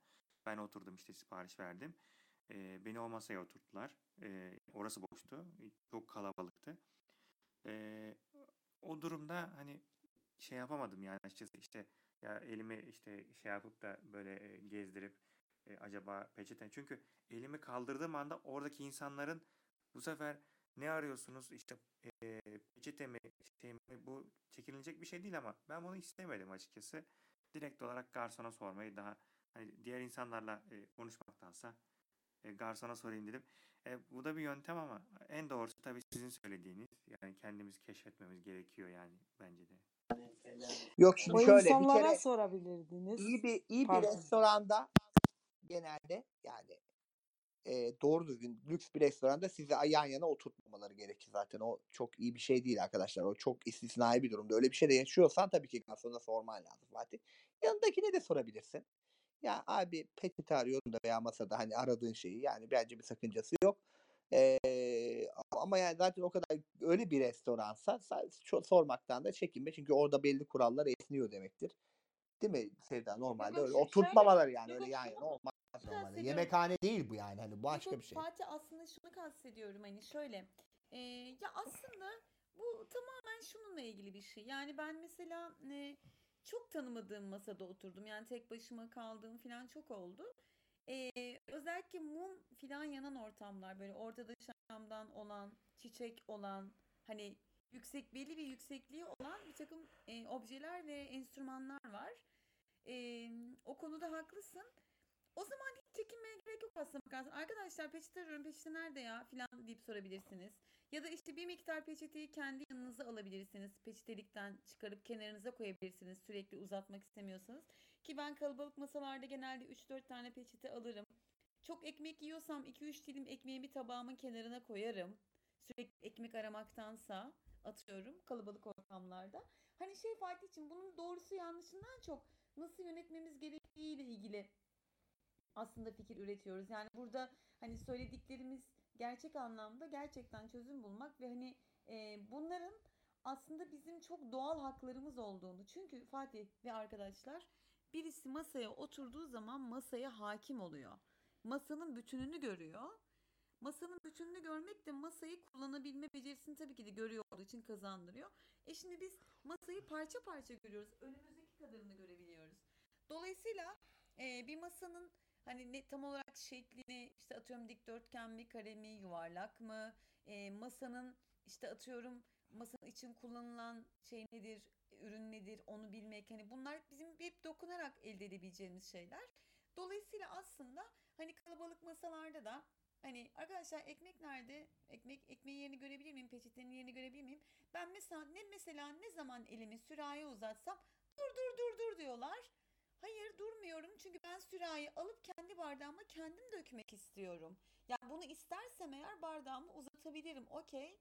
Ben oturdum işte sipariş verdim. Eee, beni o masaya oturttular. Eee, orası boştu. Çok kalabalıktı. Eee, o durumda hani şey yapamadım yani açıkçası işte ya elimi işte şey yapıp da böyle e, gezdirip e, acaba peçete çünkü elimi kaldırdığım anda oradaki insanların bu sefer ne arıyorsunuz işte e, peçete mi şey mi bu çekinilecek bir şey değil ama ben bunu istemedim açıkçası. Direkt olarak garsona sormayı daha hani diğer insanlarla e, konuşmaktansa e, garsona sorayım dedim. E, bu da bir yöntem ama en doğrusu tabii sizin söylediğiniz yani kendimiz keşfetmemiz gerekiyor yani bence de. Yok şimdi O şöyle bir insanlara kere sorabilirdiniz. iyi bir iyi bir Pardon. restoranda genelde yani e, doğru düzgün lüks bir restoranda sizi yan yana oturtmamaları gerekir zaten. O çok iyi bir şey değil arkadaşlar. O çok istisnai bir durumda. Öyle bir şey de yaşıyorsan tabii ki garsona sorman lazım Fatih. Yanındakine de sorabilirsin. Ya abi peçete arıyorum da veya masada hani aradığın şeyi yani bence bir sakıncası yok. Ee, ama yani zaten o kadar öyle bir restoransa sormaktan da çekinme. Çünkü orada belli kurallar esniyor demektir. Değil mi Sevda? Normalde öyle oturtmamaları yani öyle yan yana olmaz normalde. kastediyorum. Yemekhane değil bu yani hani başka Yok, bir şey. Fatih aslında şunu kastediyorum hani şöyle. e, ya aslında bu tamamen şununla ilgili bir şey. Yani ben mesela e, çok tanımadığım masada oturdum. Yani tek başıma kaldığım falan çok oldu. E, özellikle mum falan yanan ortamlar böyle ortada şamdan olan, çiçek olan hani yüksek belli bir yüksekliği olan bir takım e, objeler ve enstrümanlar var. E, o konuda haklısın. O zaman hiç çekinmeye gerek yok aslında bakarsan. Arkadaşlar peçete arıyorum peçete nerede ya filan deyip sorabilirsiniz. Ya da işte bir miktar peçeteyi kendi yanınıza alabilirsiniz. Peçetelikten çıkarıp kenarınıza koyabilirsiniz sürekli uzatmak istemiyorsanız. Ki ben kalabalık masalarda genelde 3-4 tane peçete alırım. Çok ekmek yiyorsam 2-3 dilim ekmeğimi tabağımın kenarına koyarım. Sürekli ekmek aramaktansa atıyorum kalabalık ortamlarda. Hani şey Fatih için bunun doğrusu yanlışından çok nasıl yönetmemiz gerektiğiyle ilgili aslında fikir üretiyoruz. Yani burada hani söylediklerimiz gerçek anlamda gerçekten çözüm bulmak ve hani e, bunların aslında bizim çok doğal haklarımız olduğunu. Çünkü Fatih ve arkadaşlar birisi masaya oturduğu zaman masaya hakim oluyor. Masanın bütününü görüyor. masanın bütününü görmek de masayı kullanabilme becerisini tabii ki de görüyor olduğu için kazandırıyor. E şimdi biz masayı parça parça görüyoruz. Önümüzdeki kadarını görebiliyoruz. Dolayısıyla e, bir masanın hani ne tam olarak şeklini işte atıyorum dikdörtgen mi, kare mi, yuvarlak mı, e, masanın işte atıyorum masanın için kullanılan şey nedir, ürün nedir onu bilmek hani bunlar bizim hep dokunarak elde edebileceğimiz şeyler. Dolayısıyla aslında hani kalabalık masalarda da hani arkadaşlar ekmek nerede? Ekmek ekmeğin yerini görebilir miyim? Peçetenin yerini görebilir miyim? Ben mesela ne mesela ne zaman elimi sürahiye uzatsam dur dur dur dur diyorlar. Hayır durmuyorum çünkü ben sürahi alıp kendi bardağıma kendim dökmek istiyorum. Yani bunu istersem eğer bardağımı uzatabilirim. Okey.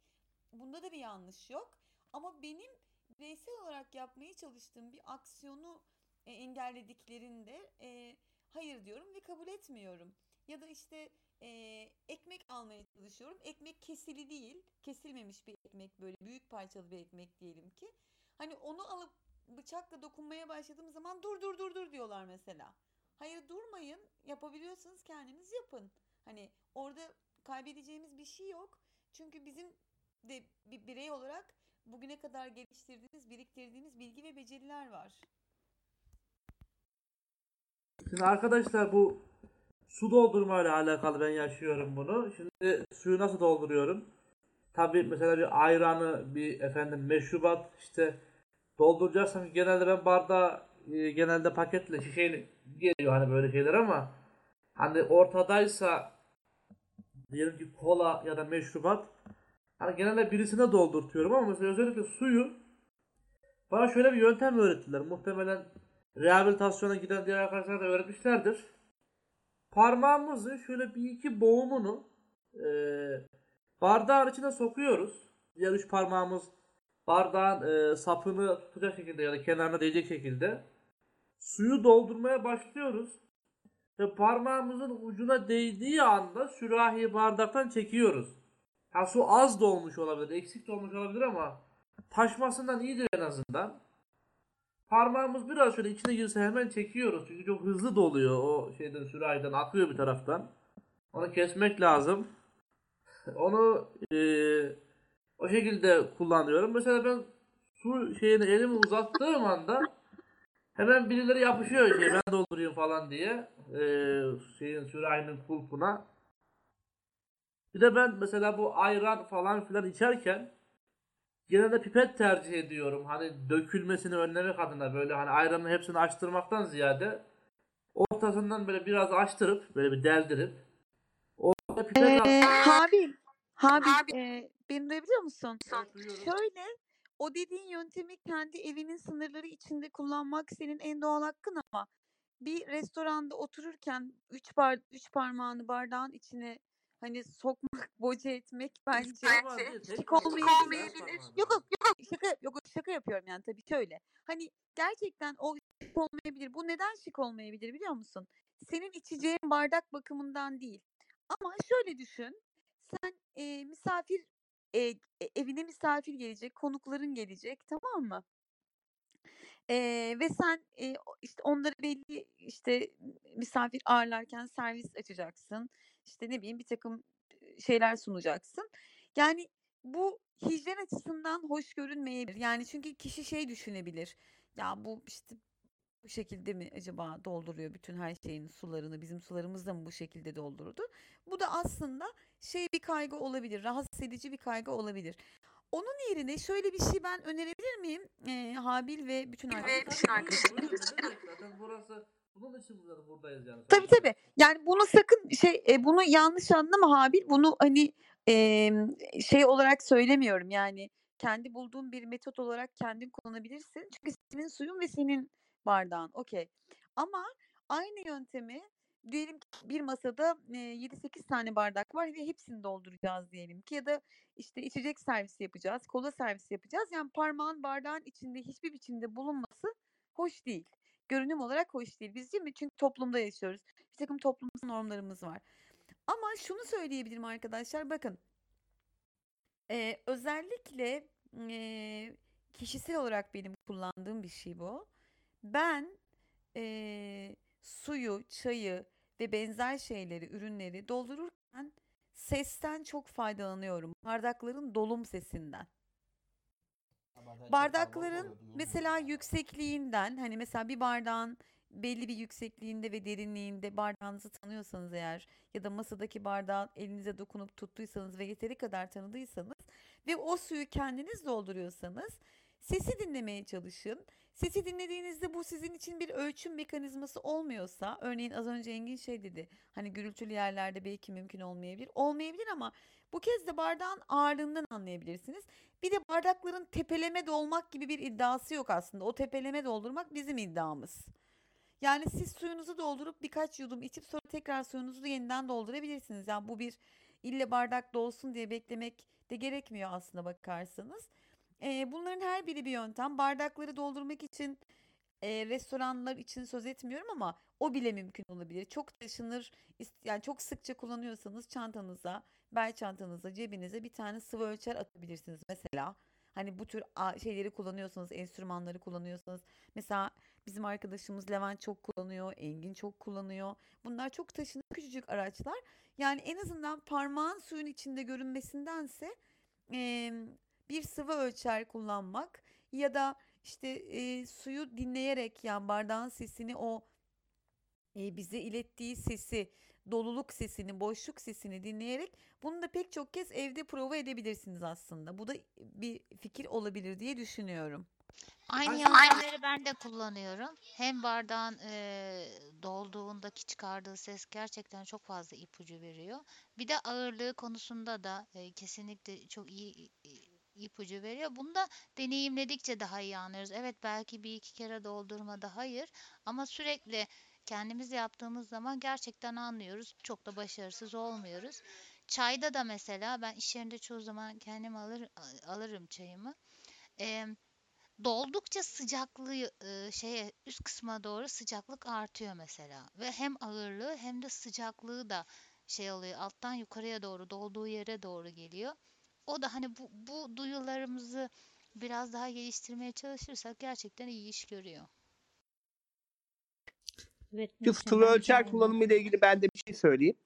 Bunda da bir yanlış yok. Ama benim bireysel olarak yapmaya çalıştığım bir aksiyonu e, engellediklerinde e, hayır diyorum ve kabul etmiyorum. Ya da işte e, ekmek almaya çalışıyorum. Ekmek kesili değil, kesilmemiş bir ekmek böyle büyük parçalı bir ekmek diyelim ki. Hani onu alıp bıçakla dokunmaya başladığım zaman dur dur dur dur diyorlar mesela. Hayır durmayın. Yapabiliyorsanız kendiniz yapın. Hani orada kaybedeceğimiz bir şey yok. Çünkü bizim de bir birey olarak bugüne kadar geliştirdiğimiz, biriktirdiğimiz bilgi ve beceriler var. Şimdi arkadaşlar bu su doldurma ile alakalı ben yaşıyorum bunu. Şimdi suyu nasıl dolduruyorum? Tabii mesela bir ayranı, bir efendim meşrubat işte dolduracaksam genelde ben bardağı e, genelde paketle şişeyle geliyor hani böyle şeyler ama hani ortadaysa diyelim ki kola ya da meşrubat hani genelde birisine doldurtuyorum ama mesela özellikle suyu bana şöyle bir yöntem öğrettiler. Muhtemelen rehabilitasyona giden diğer arkadaşlar da öğretmişlerdir. Parmağımızı şöyle bir iki boğumunu e, bardağın içine sokuyoruz. Diğer üç parmağımız bardağın e, sapını tutacak şekilde ya da kenarına değecek şekilde suyu doldurmaya başlıyoruz. Ve parmağımızın ucuna değdiği anda sürahiyi bardaktan çekiyoruz. Ha su az dolmuş olabilir, eksik dolmuş olabilir ama taşmasından iyidir en azından. Parmağımız biraz şöyle içine girse hemen çekiyoruz. Çünkü çok hızlı doluyor o şeyden sürahiden akıyor bir taraftan. Onu kesmek lazım. *laughs* Onu eee o şekilde kullanıyorum. Mesela ben su şeyini elimi uzattığım anda hemen birileri yapışıyor şey ben doldurayım falan diye ee, şeyin sürahinin kulpuna. Bir de ben mesela bu ayran falan filan içerken genelde pipet tercih ediyorum. Hani dökülmesini önlemek adına böyle hani ayranın hepsini açtırmaktan ziyade ortasından böyle biraz açtırıp böyle bir deldirip orada pipet Ee, al- Habil, Habil, e, beni duyabiliyor musun? Evet, duyuyorum. Şöyle, o dediğin yöntemi kendi evinin sınırları içinde kullanmak senin en doğal hakkın ama bir restoranda otururken üç bar üç parmağını bardağın içine hani sokmak, *laughs* boca etmek bence parmağın, olmayabilir. Yok yok yok şaka yok şaka yapıyorum yani tabii şöyle. Hani gerçekten o şık olmayabilir. Bu neden şık olmayabilir biliyor musun? Senin içeceğin bardak bakımından değil. Ama şöyle düşün. Sen e, misafir e, e, evine misafir gelecek, konukların gelecek, tamam mı? E, ve sen e, o- işte onları belli işte misafir ağırlarken servis açacaksın. İşte ne bileyim bir takım e, şeyler sunacaksın. Yani bu hijyen açısından hoş görünmeyebilir. Yani çünkü kişi şey düşünebilir. Ya bu işte bu şekilde mi acaba dolduruyor bütün her şeyin sularını? Bizim sularımız da mı bu şekilde doldurdu? Bu da aslında şey bir kaygı olabilir, rahatsız edici bir kaygı olabilir. Onun yerine şöyle bir şey ben önerebilir miyim? Ee, Habil ve bütün Tabii arkadaşlar. tabii buyurun, buyurun. Ne demek zaten burası bunun için burada- buradayız yani Tabii tabii. Yani bunu sakın şey e, bunu yanlış anlama Habil. Bunu hani e, şey olarak söylemiyorum. Yani kendi bulduğun bir metot olarak kendin kullanabilirsin. Çünkü senin suyun ve senin bardağın. Okey. Ama aynı yöntemi diyelim ki bir masada e, 7-8 tane bardak var ve hepsini dolduracağız diyelim ki ya da işte içecek servisi yapacağız, kola servisi yapacağız. Yani parmağın bardağın içinde hiçbir biçimde bulunması hoş değil görünüm olarak hoş değil. Biz değil mi? Çünkü toplumda yaşıyoruz. Bir takım toplumsal normlarımız var. Ama şunu söyleyebilirim arkadaşlar. Bakın. Ee, özellikle ee, kişisel olarak benim kullandığım bir şey bu. Ben ee, suyu, çayı ve benzer şeyleri, ürünleri doldururken sesten çok faydalanıyorum. Bardakların dolum sesinden. Bardakların mesela yüksekliğinden hani mesela bir bardağın belli bir yüksekliğinde ve derinliğinde bardağınızı tanıyorsanız eğer ya da masadaki bardağı elinize dokunup tuttuysanız ve yeteri kadar tanıdıysanız ve o suyu kendiniz dolduruyorsanız sesi dinlemeye çalışın. Sesi dinlediğinizde bu sizin için bir ölçüm mekanizması olmuyorsa örneğin az önce Engin şey dedi hani gürültülü yerlerde belki mümkün olmayabilir. Olmayabilir ama bu kez de bardağın ağırlığından anlayabilirsiniz. Bir de bardakların tepeleme dolmak gibi bir iddiası yok aslında. O tepeleme doldurmak bizim iddiamız. Yani siz suyunuzu doldurup birkaç yudum içip sonra tekrar suyunuzu yeniden doldurabilirsiniz. Yani bu bir ille bardak dolsun diye beklemek de gerekmiyor aslında bakarsanız. Ee, bunların her biri bir yöntem. Bardakları doldurmak için e, restoranlar için söz etmiyorum ama o bile mümkün olabilir. Çok taşınır, yani çok sıkça kullanıyorsanız çantanıza, bel çantanıza, cebinize bir tane sıvı ölçer atabilirsiniz mesela. Hani bu tür şeyleri kullanıyorsanız, enstrümanları kullanıyorsanız. Mesela bizim arkadaşımız Levent çok kullanıyor, Engin çok kullanıyor. Bunlar çok taşınır küçücük araçlar. Yani en azından parmağın suyun içinde görünmesindense em, bir sıvı ölçer kullanmak ya da işte e, suyu dinleyerek yani bardağın sesini o e, bize ilettiği sesi, doluluk sesini, boşluk sesini dinleyerek bunu da pek çok kez evde prova edebilirsiniz aslında. Bu da bir fikir olabilir diye düşünüyorum. Aynı yöntemleri ben de kullanıyorum. Hem bardağın eee, dolduğundaki çıkardığı ses gerçekten çok fazla ipucu veriyor. Bir de ağırlığı konusunda da eee, kesinlikle çok iyi ipucu veriyor. Bunu da deneyimledikçe daha iyi anlıyoruz. Evet belki bir iki kere doldurmada hayır ama sürekli kendimiz yaptığımız zaman gerçekten anlıyoruz. Çok da başarısız olmuyoruz. Çayda da mesela ben iş yerinde çoğu zaman kendim alır alırım çayımı. Eee Doldukça sıcaklığı e, şeye üst kısma doğru sıcaklık artıyor mesela ve hem ağırlığı hem de sıcaklığı da şey oluyor alttan yukarıya doğru dolduğu yere doğru geliyor. O da hani bu, bu duyularımızı biraz daha geliştirmeye çalışırsak gerçekten iyi iş görüyor. Evet, Şu sıvı ölçer kullanımı ile ilgili ben de bir şey söyleyeyim.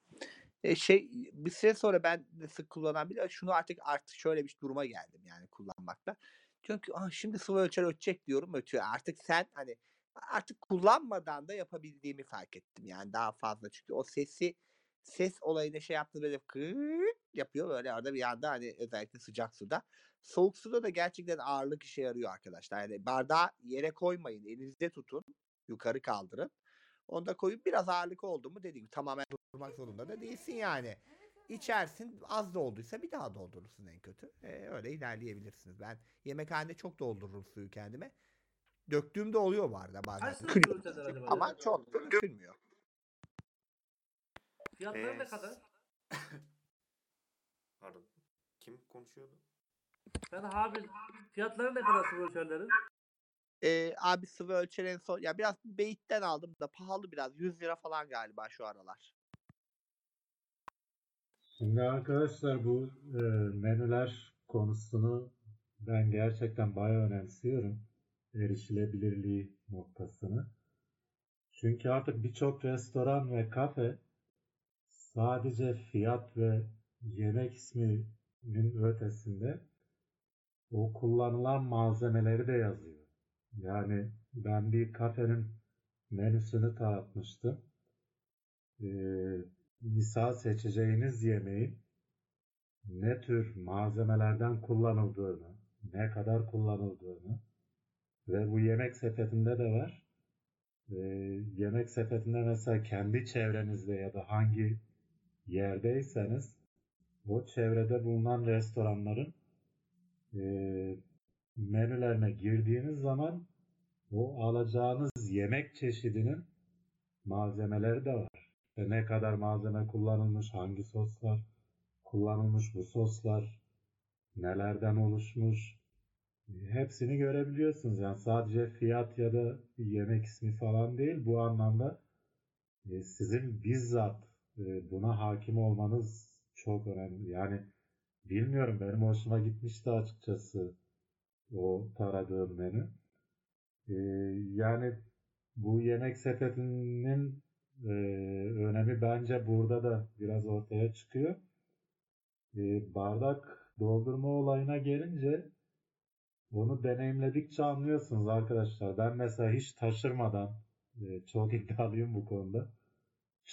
E, şey bir süre sonra ben de sık kullanan biri şunu artık artık şöyle bir duruma geldim yani kullanmakta. Çünkü ah, şimdi sıvı ölçer ötecek diyorum ötüyor. Artık sen hani artık kullanmadan da yapabildiğimi fark ettim yani daha fazla çünkü o sesi ses olayını şey yaptı böyle kırt yapıyor böyle arada bir anda hani özellikle sıcak suda. Soğuk suda da gerçekten ağırlık işe yarıyor arkadaşlar. Yani bardağı yere koymayın elinizde tutun yukarı kaldırın. Onda koyup biraz ağırlık oldu mu dediğim gibi tamamen Durmak zorunda da değilsin yani. İçersin az dolduysa bir daha doldurursun en kötü. Ee, öyle ilerleyebilirsiniz. Ben yemekhanede çok doldururum suyu kendime. Döktüğüm de oluyor bu arada bazen. Acaba? ama çok da dökülmüyor. Fiyatları ne kadar? *laughs* Pardon. Kim konuşuyordu? Ben abi fiyatları ne kadar sıvı ölçerlerin? Ee, abi sıvı ölçer en son ya biraz Beyit'ten aldım da pahalı biraz 100 lira falan galiba şu aralar. Şimdi arkadaşlar bu e, menüler konusunu ben gerçekten bayağı önemsiyorum. Erişilebilirliği noktasını. Çünkü artık birçok restoran ve kafe sadece fiyat ve yemek isminin ötesinde o kullanılan malzemeleri de yazıyor. Yani ben bir kafenin menüsünü taratmıştım. Ee, misal seçeceğiniz yemeğin ne tür malzemelerden kullanıldığını, ne kadar kullanıldığını ve bu yemek sepetinde de var. Ee, yemek sepetinde mesela kendi çevrenizde ya da hangi yerdeyseniz o çevrede bulunan restoranların e, menülerine girdiğiniz zaman o alacağınız yemek çeşidinin malzemeleri de var. İşte ne kadar malzeme kullanılmış, hangi soslar kullanılmış, bu soslar nelerden oluşmuş hepsini görebiliyorsunuz. Yani sadece fiyat ya da yemek ismi falan değil bu anlamda e, sizin bizzat buna hakim olmanız çok önemli. Yani bilmiyorum benim hoşuma gitmişti açıkçası o taradığım menü. Ee, yani bu yemek sepetinin e, önemi bence burada da biraz ortaya çıkıyor. E, bardak doldurma olayına gelince onu deneyimledikçe anlıyorsunuz arkadaşlar. Ben mesela hiç taşırmadan e, çok *laughs* iddialıyım bu konuda.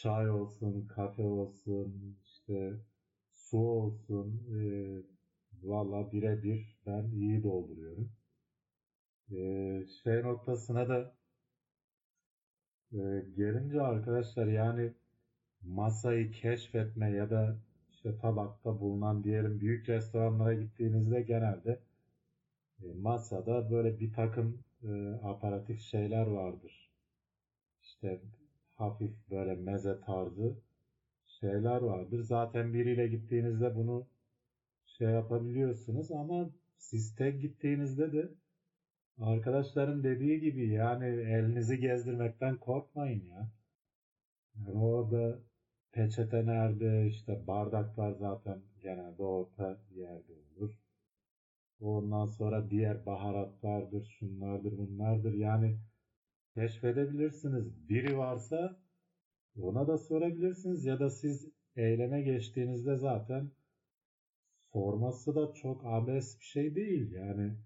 Çay olsun, kafe olsun, işte su olsun. E, valla birebir ben iyi dolduruyorum. E, şey noktasına da e, gelince arkadaşlar yani masayı keşfetme ya da işte tabakta bulunan diyelim büyük restoranlara gittiğinizde genelde e, masada böyle bir takım e, aparatif şeyler vardır. İşte hafif böyle meze tarzı şeyler vardır. Zaten biriyle gittiğinizde bunu şey yapabiliyorsunuz ama siz tek gittiğinizde de arkadaşların dediği gibi yani elinizi gezdirmekten korkmayın ya. Yani orada peçete nerede işte bardaklar zaten genelde orta yerde olur. Ondan sonra diğer baharatlardır, şunlardır, bunlardır. Yani keşfedebilirsiniz. Biri varsa ona da sorabilirsiniz ya da siz eyleme geçtiğinizde zaten sorması da çok abes bir şey değil. Yani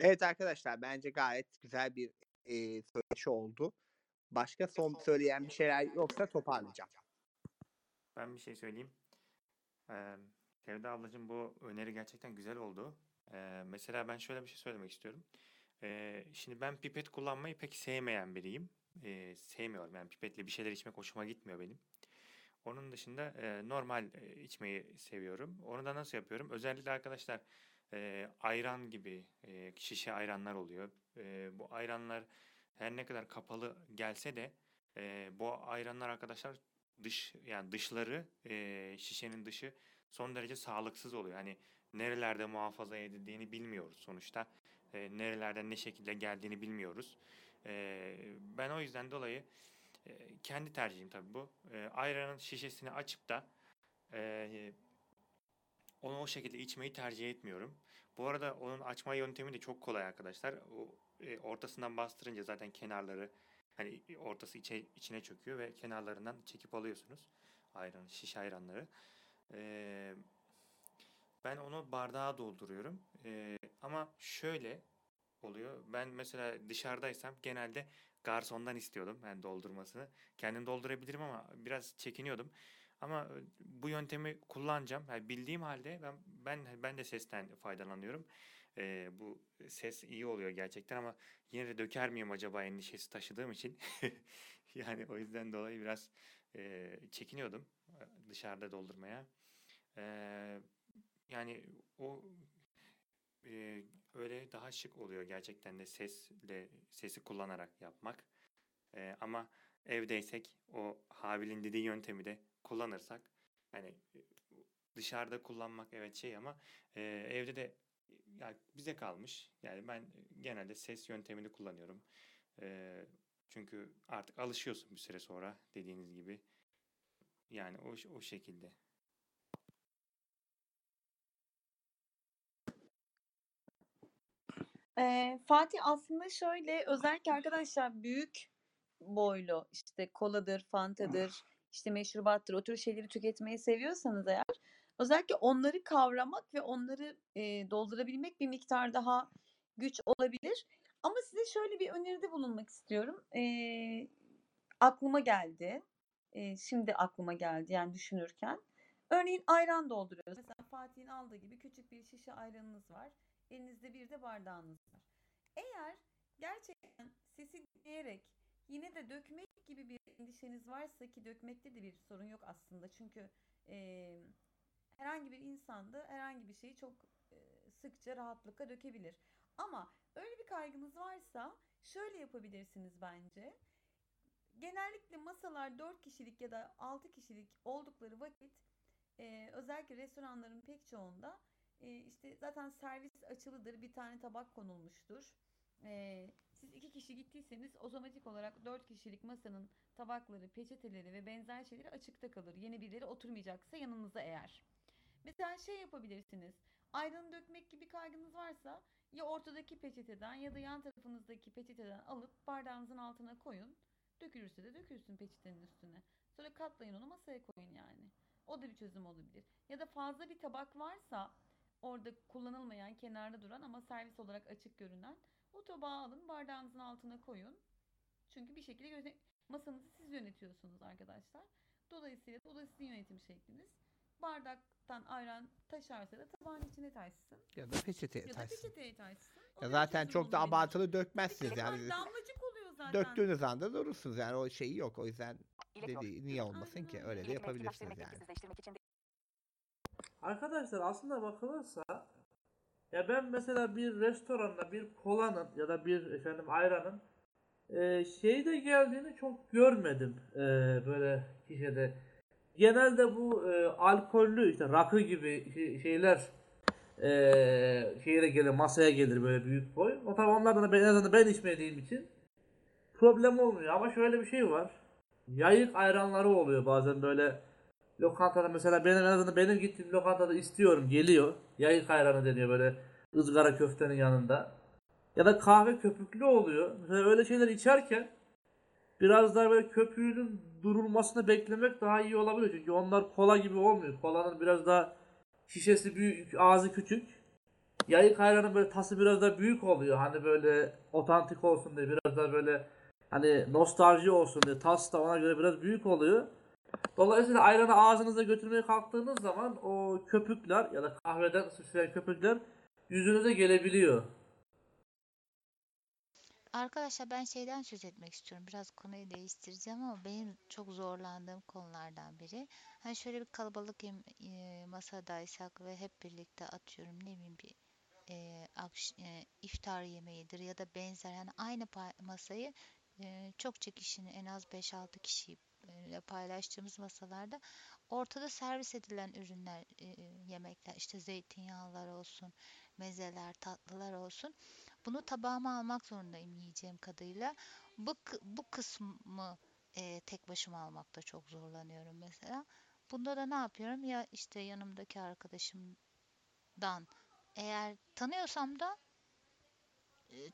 Evet arkadaşlar bence gayet güzel bir e, söyleşi oldu. Başka son söyleyen bir şeyler yoksa toparlayacağım. Ben bir şey söyleyeyim. Ee, Sevda ablacığım bu öneri gerçekten güzel oldu. Ee, mesela ben şöyle bir şey söylemek istiyorum. Ee, şimdi ben pipet kullanmayı pek sevmeyen biriyim. Ee, sevmiyorum yani pipetle bir şeyler içmek hoşuma gitmiyor benim. Onun dışında e, normal e, içmeyi seviyorum. Onu da nasıl yapıyorum? Özellikle arkadaşlar e, ayran gibi e, şişe ayranlar oluyor. E, bu ayranlar her ne kadar kapalı gelse de e, bu ayranlar arkadaşlar dış yani dışları e, şişenin dışı son derece sağlıksız oluyor. Hani nerelerde muhafaza edildiğini bilmiyoruz sonuçta. E, nerelerden ne şekilde geldiğini bilmiyoruz. E, ben o yüzden dolayı e, kendi tercihim tabii bu. E, ayranın şişesini açıp da e, onu o şekilde içmeyi tercih etmiyorum. Bu arada onun açma yöntemi de çok kolay arkadaşlar. O e, ortasından bastırınca zaten kenarları hani ortası içe, içine çöküyor ve kenarlarından çekip alıyorsunuz. Ayran, şiş ayranları. E, ben onu bardağa dolduruyorum. E, ama şöyle oluyor. Ben mesela dışarıdaysam genelde garsondan istiyordum ben doldurmasını. Kendim doldurabilirim ama biraz çekiniyordum. Ama bu yöntemi kullanacağım. Yani bildiğim halde ben ben ben de sesten faydalanıyorum. Ee, bu ses iyi oluyor gerçekten ama yine de döker miyim acaba endişesi taşıdığım için. *laughs* yani o yüzden dolayı biraz e, çekiniyordum dışarıda doldurmaya. Ee, yani o e, öyle daha şık oluyor gerçekten de sesle sesi kullanarak yapmak. E, ama evdeysek o Habil'in dediği yöntemi de kullanırsak hani dışarıda kullanmak evet şey ama e, evde de yani bize kalmış. Yani ben genelde ses yöntemini kullanıyorum. E, çünkü artık alışıyorsun bir süre sonra dediğiniz gibi. Yani o, o şekilde. Ee, Fatih aslında şöyle özellikle arkadaşlar büyük boylu işte koladır, fantadır, işte meşrubattır o tür şeyleri tüketmeyi seviyorsanız eğer özellikle onları kavramak ve onları e, doldurabilmek bir miktar daha güç olabilir. Ama size şöyle bir öneride bulunmak istiyorum. E, aklıma geldi. E, şimdi aklıma geldi yani düşünürken. Örneğin ayran dolduruyoruz. Mesela Fatih'in aldığı gibi küçük bir şişe ayranınız var. Elinizde bir de bardağınız var. Eğer gerçekten sesi dinleyerek yine de dökmek gibi bir endişeniz varsa ki dökmekte de bir sorun yok aslında. Çünkü e, herhangi bir insanda herhangi bir şeyi çok e, sıkça rahatlıkla dökebilir. Ama öyle bir kaygınız varsa şöyle yapabilirsiniz bence. Genellikle masalar 4 kişilik ya da 6 kişilik oldukları vakit e, özellikle restoranların pek çoğunda e, işte zaten servis açılıdır bir tane tabak konulmuştur. E, Siz iki kişi gittiyseniz otomatik olarak dört kişilik masanın tabakları, peçeteleri ve benzer şeyleri açıkta kalır. Yeni birileri oturmayacaksa yanınıza eğer. Mesela şey yapabilirsiniz. Ayranı dökmek gibi kaygınız varsa ya ortadaki peçeteden ya da yan tarafınızdaki peçeteden alıp bardağınızın altına koyun. Dökülürse de dökülsün peçetenin üstüne. Sonra katlayın onu masaya koyun yani. O da bir çözüm olabilir. Ya da fazla bir tabak varsa orada kullanılmayan, kenarda duran ama servis olarak açık görünen o tabağı alın bardağınızın altına koyun. Çünkü bir şekilde masanızı siz yönetiyorsunuz arkadaşlar. Dolayısıyla o da sizin yönetim şekliniz. Bardaktan ayran taşarsa da tabağın içine taşsın. Ya da peçeteye Ya da taşsın. peçeteye taşsın. O Ya da zaten çok da olabilir. abartılı dökmezsiniz Ama yani. damlacık oluyor zaten. Döktüğünüz anda durursunuz yani o şeyi yok. O yüzden dediği niye olmasın ki? Öyle de yapabilirsiniz yani. Arkadaşlar aslında bakılırsa ya ben mesela bir restoranda bir kolanın ya da bir efendim ayranın e, şeyde geldiğini çok görmedim e, böyle kişide. Genelde bu e, alkollü işte rakı gibi şey- şeyler e, şehre gelir masaya gelir böyle büyük boy. O tabi onlardan da ben, en azından ben içmediğim için problem olmuyor. Ama şöyle bir şey var. Yayık ayranları oluyor bazen böyle lokantada mesela benim en azından benim gittiğim lokantada istiyorum geliyor. Yayık ayranı deniyor böyle ızgara köftenin yanında. Ya da kahve köpüklü oluyor. Mesela öyle şeyler içerken biraz daha böyle köpüğünün durulmasını beklemek daha iyi olabilir. Çünkü onlar kola gibi olmuyor. Kolanın biraz daha şişesi büyük, ağzı küçük. Yayık ayranın böyle tası biraz daha büyük oluyor. Hani böyle otantik olsun diye biraz daha böyle hani nostalji olsun diye tas da ona göre biraz büyük oluyor. Dolayısıyla ayranı ağzınıza götürmeye kalktığınız zaman o köpükler ya da kahveden sıçrayan köpükler yüzünüze gelebiliyor. Arkadaşlar ben şeyden söz etmek istiyorum. Biraz konuyu değiştireceğim ama benim çok zorlandığım konulardan biri. Hani şöyle bir kalabalık e, masadaysak ve hep birlikte atıyorum ne bileyim bir e, akş- e, iftar yemeğidir ya da benzer hani aynı masayı e, çokça kişinin en az 5-6 kişiyle paylaştığımız masalarda ortada servis edilen ürünler, e, e, yemekler işte zeytinyağlılar olsun, mezeler, tatlılar olsun. Bunu tabağıma almak zorundayım yiyeceğim kadarıyla. Bu, bu kısmı e, tek başıma almakta çok zorlanıyorum mesela. Bunda da ne yapıyorum? Ya işte yanımdaki arkadaşımdan eğer tanıyorsam da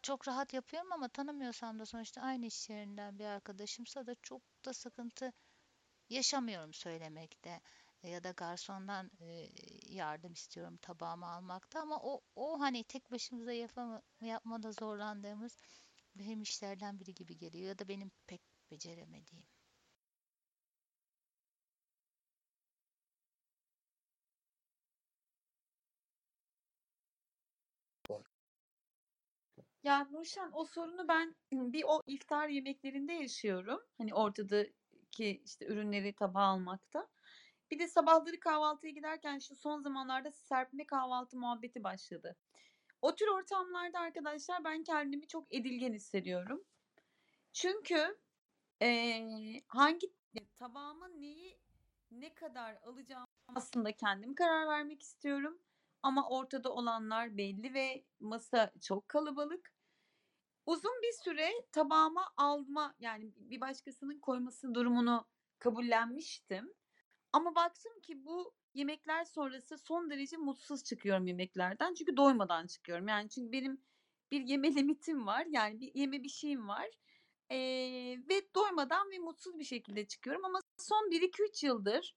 çok rahat yapıyorum ama tanımıyorsam da sonuçta aynı iş yerinden bir arkadaşımsa da çok da sıkıntı yaşamıyorum söylemekte ya da garsondan yardım istiyorum tabağımı almakta ama o o hani tek başımıza yapama, yapmada zorlandığımız benim işlerden biri gibi geliyor ya da benim pek beceremediğim. Ya Nurşen o sorunu ben bir o iftar yemeklerinde yaşıyorum. Hani ortadaki işte ürünleri tabağa almakta. Bir de sabahları kahvaltıya giderken şu son zamanlarda serpme kahvaltı muhabbeti başladı. O tür ortamlarda arkadaşlar ben kendimi çok edilgen hissediyorum. Çünkü eee, hangi tabağıma neyi ne kadar alacağım aslında kendim karar vermek istiyorum. Ama ortada olanlar belli ve masa çok kalabalık. Uzun bir süre tabağıma alma yani bir başkasının koyması durumunu kabullenmiştim. Ama baktım ki bu yemekler sonrası son derece mutsuz çıkıyorum yemeklerden. Çünkü doymadan çıkıyorum. Yani çünkü benim bir yeme *laughs* limitim var. Yani bir yeme bir şeyim var. Ee, ve doymadan ve mutsuz bir şekilde çıkıyorum. Ama son 1-2-3 yıldır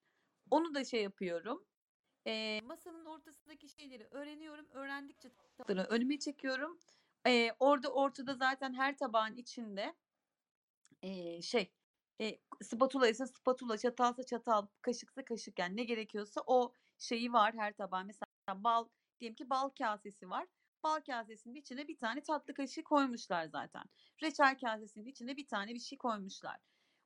onu da şey yapıyorum. Ee, masanın ortasındaki şeyleri öğreniyorum. Öğrendikçe önüme çekiyorum. Ee, orada ortada zaten her tabağın içinde ee, şey e, spatula ise spatula, çatalsa çatal, kaşıksa kaşık yani ne gerekiyorsa o şeyi var her tabağın. Mesela bal diyelim ki bal kasesi var. Bal kasesinin içine bir tane tatlı kaşığı koymuşlar zaten. Reçel kasesinin içine bir tane bir şey koymuşlar.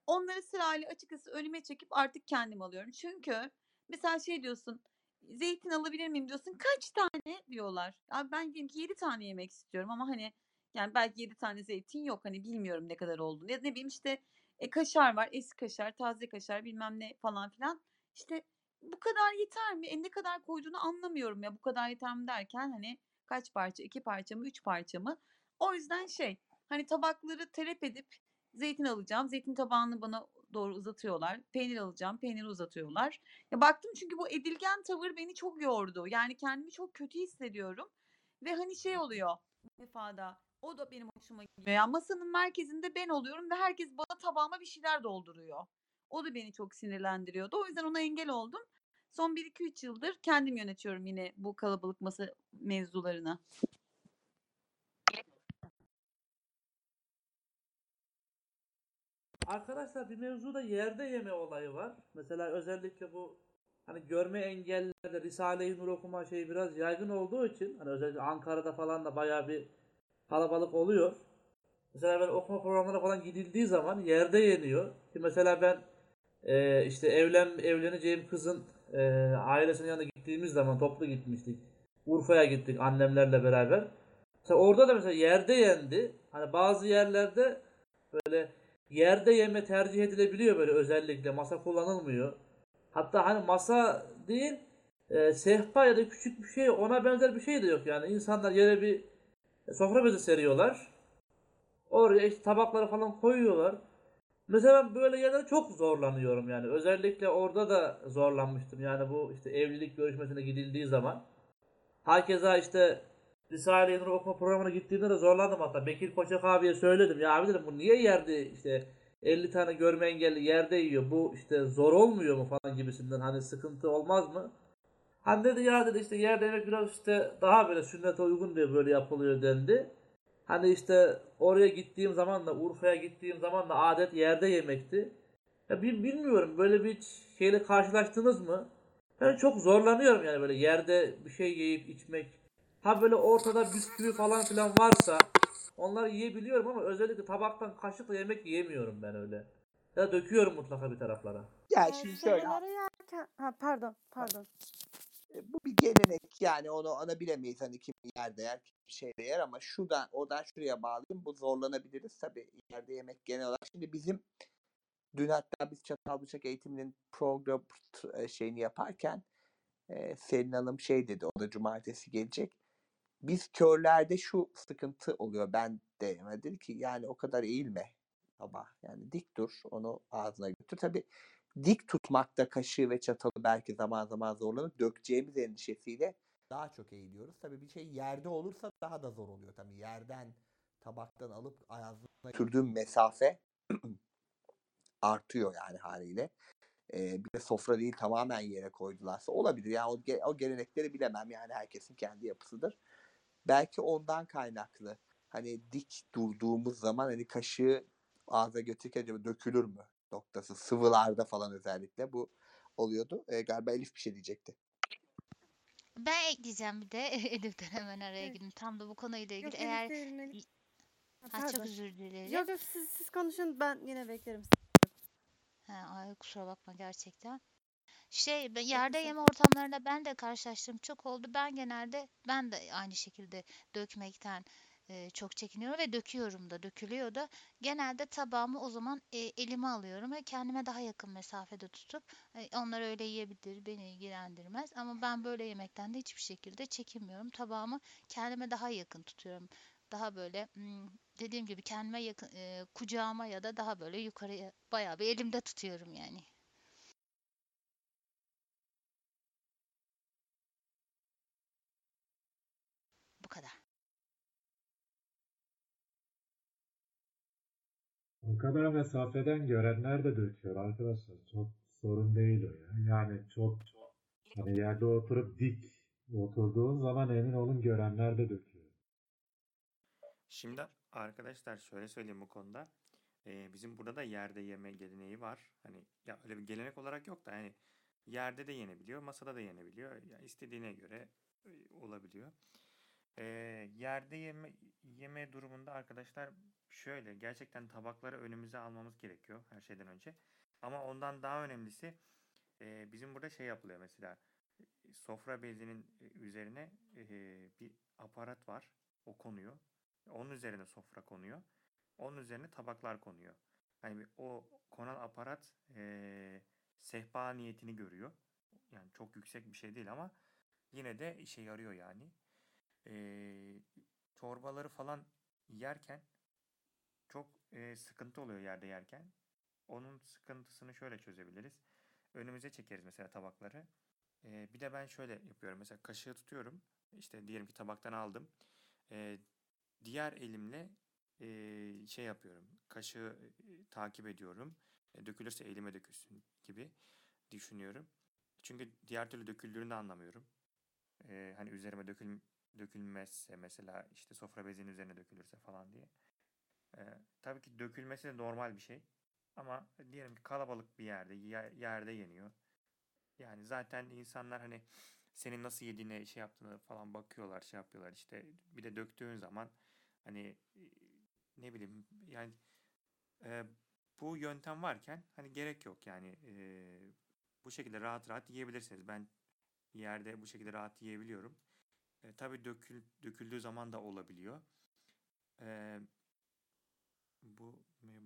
Onları sırayla açıkçası önüme çekip artık kendim alıyorum. Çünkü mesela şey diyorsun zeytin alabilir miyim diyorsun. Kaç tane diyorlar. Abi ben diyelim ki 7 tane yemek istiyorum ama hani yani belki 7 tane zeytin yok. Hani bilmiyorum ne kadar. Ya da ne bileyim işte e, kaşar var. Eski kaşar, taze kaşar bilmem ne falan filan. İşte bu kadar yeter mi? E, ne kadar koyduğunu anlamıyorum ya. Bu kadar yeter mi derken hani kaç parça? iki parça mı? Üç parça mı? O yüzden şey Hani tabakları telep edip zeytin alacağım. Zeytin tabağını bana doğru uzatıyorlar. Peynir alacağım. Peyniri uzatıyorlar. Ya baktım çünkü bu edilgen tavır beni çok yordu. Yani kendimi çok kötü hissediyorum. Ve hani şey oluyor defada o da benim hoşuma gidiyor. Ya masanın merkezinde ben oluyorum ve herkes bana tabağıma bir şeyler dolduruyor. O da beni çok sinirlendiriyordu. O yüzden ona engel oldum. Son 1-2-3 yıldır kendim yönetiyorum yine bu kalabalık masa mevzularını. Arkadaşlar bir mevzuda yerde yeme olayı var. Mesela özellikle bu hani görme engellilerde Risale-i Nur okuma şeyi biraz yaygın olduğu için hani özellikle Ankara'da falan da bayağı bir kalabalık oluyor. Mesela ben okuma programlarına falan gidildiği zaman yerde yeniyor. Ki mesela ben e, işte evlen evleneceğim kızın e, ailesinin yanına gittiğimiz zaman toplu gitmiştik. Urfa'ya gittik annemlerle beraber. Mesela orada da mesela yerde yendi. Hani bazı yerlerde böyle yerde yeme tercih edilebiliyor böyle özellikle masa kullanılmıyor. Hatta hani masa değil e, sehpa ya da küçük bir şey ona benzer bir şey de yok yani insanlar yere bir sofra bezi seriyorlar. Oraya işte tabakları falan koyuyorlar. Mesela ben böyle yerlerde çok zorlanıyorum yani. Özellikle orada da zorlanmıştım. Yani bu işte evlilik görüşmesine gidildiği zaman. Hakeza işte Risale-i Nur okuma programına gittiğimde de zorlandım hatta. Bekir Koçak abiye söyledim. Ya abi dedim bu niye yerde işte 50 tane görme engelli yerde yiyor. Bu işte zor olmuyor mu falan gibisinden. Hani sıkıntı olmaz mı? Hani dedi ya dedi işte yerde yemek biraz işte daha böyle sünnete uygun diye böyle yapılıyor dendi. Hani işte oraya gittiğim zaman da Urfa'ya gittiğim zaman da adet yerde yemekti. Ya bil- bilmiyorum böyle bir şeyle karşılaştınız mı? Ben çok zorlanıyorum yani böyle yerde bir şey yiyip içmek. Ha böyle ortada bisküvi falan filan varsa onları yiyebiliyorum ama özellikle tabaktan kaşıkla yemek yiyemiyorum ben öyle. Ya döküyorum mutlaka bir taraflara. Ya Ee, şimdi şöyle. Ha, pardon, pardon. e, bu bir gelenek yani onu ona bilemeyiz hani kim yerde yer kim bir şeyde yer ama şuradan oradan şuraya bağlayayım bu zorlanabiliriz tabii yerde yemek genel olarak. Şimdi bizim dün hatta biz çatal bıçak eğitiminin program e, şeyini yaparken e, Selin Hanım şey dedi o da cumartesi gelecek. Biz körlerde şu sıkıntı oluyor ben de yani dedi ki yani o kadar eğilme baba yani dik dur onu ağzına götür. Tabii dik tutmakta kaşığı ve çatalı belki zaman zaman zorlanıp dökeceğimiz endişesiyle daha çok eğiliyoruz. Tabii bir şey yerde olursa daha da zor oluyor. Tabii yerden tabaktan alıp ağzına götürdüğüm mesafe *clears throat* artıyor yani haliyle. Ee, bir de sofra değil tamamen yere koydularsa olabilir. Yani o, o gelenekleri bilemem yani herkesin kendi yapısıdır. Belki ondan kaynaklı. Hani dik durduğumuz zaman hani kaşığı ağza götürürken acaba dökülür mü noktası sıvılarda falan özellikle bu oluyordu. Ee, galiba Elif bir şey diyecekti. Ben ekleyeceğim bir de *laughs* Elif'ten hemen araya Evet. girdim. Tam da bu konuyla ilgili Yok eğer Elif. Ha, çok özür dilerim. Yok yok siz, siz konuşun ben yine beklerim. Ha, ay kusura bakma gerçekten. Şey yerde yeme ortamlarında ben de karşılaştığım çok oldu. Ben genelde ben de aynı şekilde dökmekten e, çok çekiniyorum ve döküyorum da dökülüyor da. Genelde tabağımı o zaman e, elime alıyorum ve kendime daha yakın mesafede tutup e, onlar öyle yiyebilir beni ilgilendirmez. Ama ben böyle yemekten de hiçbir şekilde çekinmiyorum. Tabağımı kendime daha yakın tutuyorum. Daha böyle dediğim gibi kendime yakın e, kucağıma ya da daha böyle yukarıya bayağı bir elimde tutuyorum yani. Bu kadar. O kadar mesafeden görenler de döküyor arkadaşlar. Çok sorun değil o ya. Yani çok hani yerde oturup dik oturduğun zaman emin olun görenler de döküyor. Şimdi arkadaşlar şöyle söyleyeyim bu konuda. Ee, bizim burada da yerde yeme geleneği var. Hani ya öyle bir gelenek olarak yok da hani yerde de yenebiliyor, masada da yenebiliyor. Ya istediğine göre olabiliyor. Ee, yerde yeme yeme durumunda arkadaşlar şöyle gerçekten tabakları önümüze almamız gerekiyor her şeyden önce. Ama ondan daha önemlisi e, bizim burada şey yapılıyor mesela e, sofra bezinin e, üzerine e, bir aparat var. O konuyor. Onun üzerine sofra konuyor. Onun üzerine tabaklar konuyor. Hani o konan aparat e, sehpa niyetini görüyor. Yani çok yüksek bir şey değil ama yine de işe yarıyor yani. E, çorbaları falan yerken e, sıkıntı oluyor yerde yerken. Onun sıkıntısını şöyle çözebiliriz. Önümüze çekeriz mesela tabakları. E, bir de ben şöyle yapıyorum. Mesela kaşığı tutuyorum. İşte diyelim ki tabaktan aldım. E, diğer elimle e, şey yapıyorum. Kaşığı e, takip ediyorum. E, dökülürse elime dökülsün gibi düşünüyorum. Çünkü diğer türlü döküldüğünü de anlamıyorum. E, hani üzerime dökül, dökülmezse mesela işte sofra bezinin üzerine dökülürse falan diye. E, tabii ki dökülmesi de normal bir şey. Ama diyelim ki kalabalık bir yerde, yer- yerde yeniyor. Yani zaten insanlar hani senin nasıl yediğine şey yaptığını falan bakıyorlar, şey yapıyorlar. İşte bir de döktüğün zaman hani e, ne bileyim yani e, bu yöntem varken hani gerek yok yani e, bu şekilde rahat rahat yiyebilirsiniz. Ben yerde bu şekilde rahat yiyebiliyorum. E, tabii dökül, döküldüğü zaman da olabiliyor. E, bu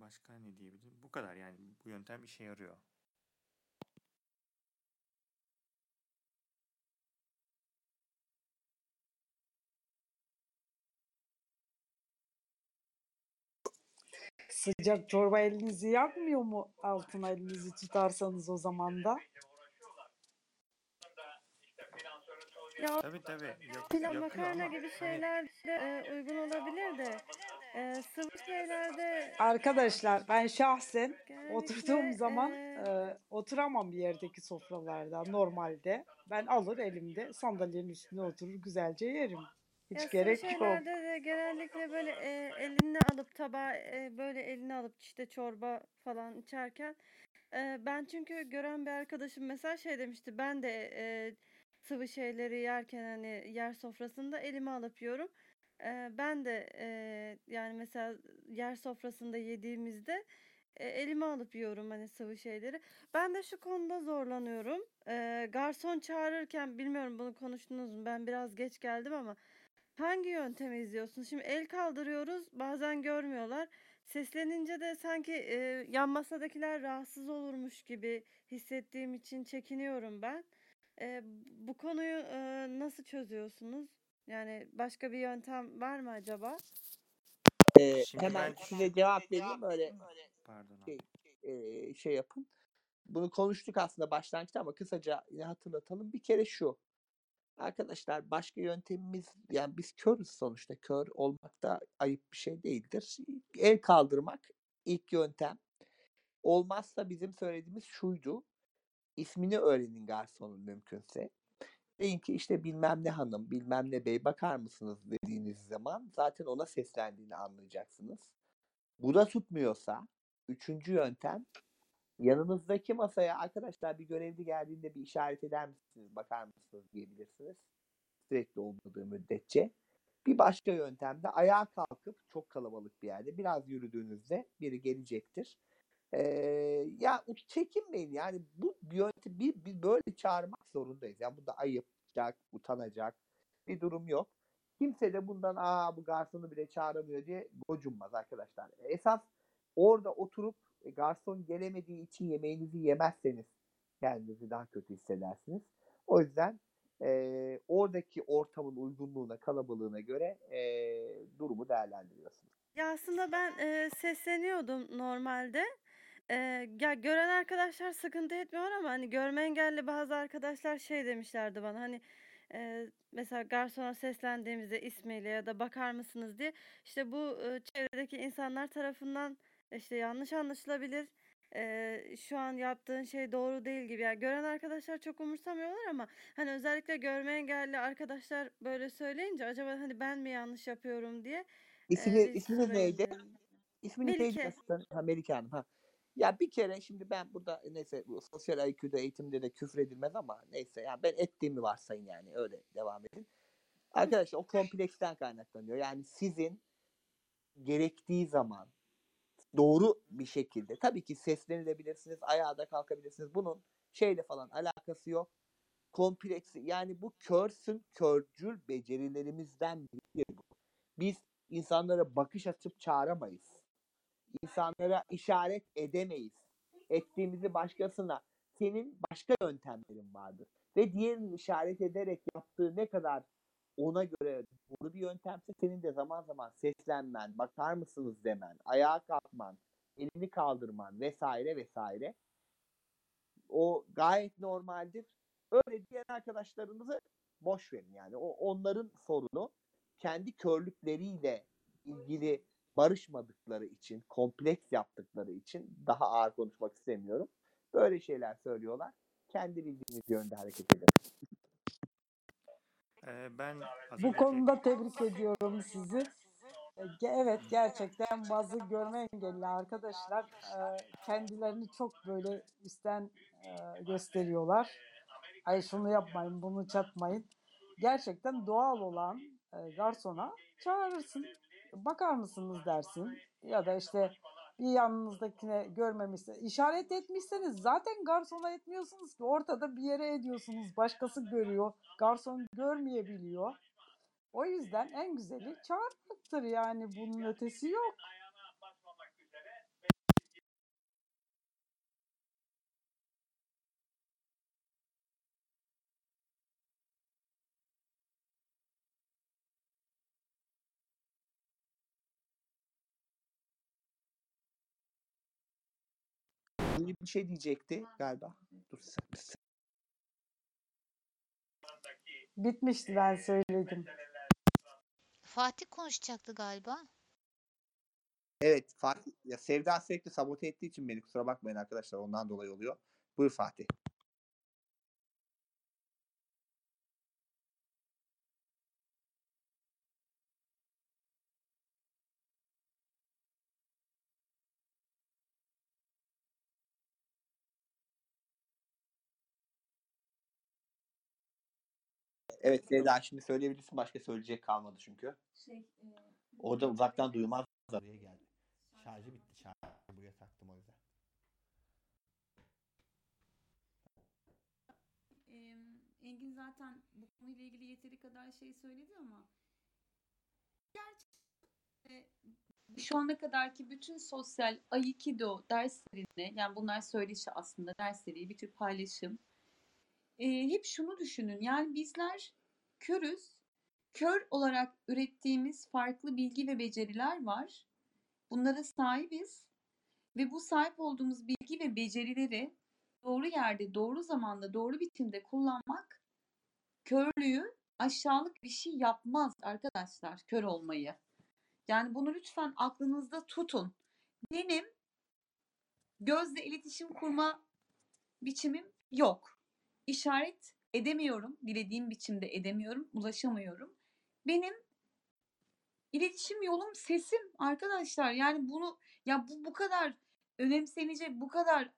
başka ne diyebilirim? Bu kadar yani bu yöntem işe yarıyor. Sıcak çorba elinizi yakmıyor mu altına elinizi tutarsanız o zaman da? Ya Tabii tabii yak- pilav makarna gibi hani şeyler de e, uygun olabilir de e, sıvı şeylerde Arkadaşlar ben şahsen oturduğum zaman e, e, oturamam yerdeki sofralarda normalde. Ben alır elimde sandalyenin üstüne oturur güzelce yerim. Hiç Ya sıvı gerek yok. şeylerde de genellikle böyle e, eline alıp tabağı e, böyle eline alıp işte çorba falan içerken e, ben çünkü gören bir arkadaşım mesela şey demişti ben de e, sıvı şeyleri yerken hani yer sofrasında elime alıp yiyorum. Ben de yani mesela yer sofrasında yediğimizde elime alıp yiyorum hani sıvı şeyleri. Ben de şu konuda zorlanıyorum. Garson çağırırken bilmiyorum bunu konuştunuz mu? Ben biraz geç geldim ama Hangi yöntemi izliyorsun? Şimdi el kaldırıyoruz, bazen görmüyorlar. Seslenince de sanki yan masadakiler rahatsız olurmuş gibi hissettiğim için çekiniyorum ben. Bu konuyu nasıl çözüyorsunuz? Yani başka bir yöntem var mı acaba? Ee, Şimdi hemen ben size cevap vereyim öyle pardon abi. şey, e, şey yapın. Bunu konuştuk aslında başlangıçta ama kısaca yine hatırlatalım. Bir kere şu. Arkadaşlar başka yöntemimiz yani biz körüz sonuçta. Kör olmak da ayıp bir şey değildir. El kaldırmak ilk yöntem. Olmazsa bizim söylediğimiz şuydu. İsmini öğrenin garsonun mümkünse. Deyin ki işte bilmem ne hanım, bilmem ne bey bakar mısınız dediğiniz zaman zaten ona seslendiğini anlayacaksınız. Bu da tutmuyorsa üçüncü yöntem yanınızdaki masaya arkadaşlar bir görevli geldiğinde bir işaret eder misiniz, bakar mısınız diyebilirsiniz. Sürekli olmadığı müddetçe. Bir başka yöntem de ayağa kalkıp çok kalabalık bir yerde biraz yürüdüğünüzde biri gelecektir. Ee, ya çekinmeyin yani bu bir yöntem bir, bir böyle çağırmak zorundayız. Yani bu da ayıpacak, utanacak bir durum yok. Kimse de bundan aa bu garsonu bile çağıramıyor diye gocunmaz arkadaşlar. Esas orada oturup e, garson gelemediği için yemeğinizi yemezseniz kendinizi daha kötü hissedersiniz. O yüzden e, oradaki ortamın uygunluğuna, kalabalığına göre e, durumu değerlendiriyorsunuz. Ya aslında ben e, sesleniyordum normalde. E, ya gören arkadaşlar sıkıntı etmiyor ama hani görme engelli bazı arkadaşlar şey demişlerdi bana hani e, mesela garsona seslendiğimizde ismiyle ya da bakar mısınız diye işte bu e, çevredeki insanlar tarafından işte yanlış anlaşılabilir. E, şu an yaptığın şey doğru değil gibi. Yani gören arkadaşlar çok umursamıyorlar ama hani özellikle görme engelli arkadaşlar böyle söyleyince acaba hani ben mi yanlış yapıyorum diye İsmi, e, bir isminiz neydi? edindim. İsminiz neydi? Melike. Ha, Melike Hanım. Ha. Ya bir kere şimdi ben burada neyse bu sosyal IQ'da eğitimde de küfür edilmez ama neyse yani ben ettiğimi varsayın yani öyle devam edin. Arkadaşlar o kompleksten kaynaklanıyor. Yani sizin gerektiği zaman doğru bir şekilde tabii ki seslenilebilirsiniz, ayağa da kalkabilirsiniz. Bunun şeyle falan alakası yok. Kompleksi yani bu körsün körcül becerilerimizden biri bu. Biz insanlara bakış açıp çağıramayız. İnsanlara işaret edemeyiz. Ettiğimizi başkasına senin başka yöntemlerin vardır. Ve diğerinin işaret ederek yaptığı ne kadar ona göre doğru bir yöntemse senin de zaman zaman seslenmen, bakar mısınız demen, ayağa kalkman, elini kaldırman vesaire vesaire. O gayet normaldir. Öyle diyen arkadaşlarınızı boş verin yani. O onların sorunu. Kendi körlükleriyle ilgili barışmadıkları için, kompleks yaptıkları için daha ağır konuşmak istemiyorum. Böyle şeyler söylüyorlar. Kendi bildiğiniz yönde hareket edin. Ee, ben Bu konuda tebrik ediyorum sizi. E, ge- Evet gerçekten bazı görme engelli arkadaşlar e, kendilerini çok böyle üstten e, gösteriyorlar. Ay şunu yapmayın, bunu çatmayın. Gerçekten doğal olan e, garsona çağırırsın. Bakar mısınız dersin. Ya da işte bir yanınızdakine görmemişse işaret etmişseniz zaten garsona etmiyorsunuz ki ortada bir yere ediyorsunuz. Başkası görüyor. Garson görmeyebiliyor. O yüzden en güzeli çağırmaktır yani bunun ötesi yok. Nuri bir şey diyecekti galiba. Dur sen, sen- Bitmişti ben söyledim. Fatih konuşacaktı galiba. Evet Fatih ya Sevda sürekli sabote ettiği için beni kusura bakmayın arkadaşlar ondan dolayı oluyor. Buyur Fatih. Evet Sevda şimdi söyleyebilirsin başka söyleyecek kalmadı çünkü. Şey, Orada uzaktan duymaz. Buraya geldi. Şarjı bitti. Şarjı buraya taktım o yüzden. Em, Engin zaten bu konuyla ilgili yeteri kadar şey söyledi ama gerçekten şu ana kadarki bütün sosyal Aikido derslerine yani bunlar söyleşi aslında dersleri bir tür paylaşım. E, hep şunu düşünün yani bizler körüz. Kör olarak ürettiğimiz farklı bilgi ve beceriler var. Bunlara sahibiz ve bu sahip olduğumuz bilgi ve becerileri doğru yerde, doğru zamanda, doğru biçimde kullanmak körlüğü aşağılık bir şey yapmaz arkadaşlar, kör olmayı. Yani bunu lütfen aklınızda tutun. Benim gözle iletişim kurma biçimim yok. İşaret edemiyorum, dilediğim biçimde edemiyorum, ulaşamıyorum. Benim iletişim yolum sesim arkadaşlar. Yani bunu ya bu bu kadar önemsenecek, bu kadar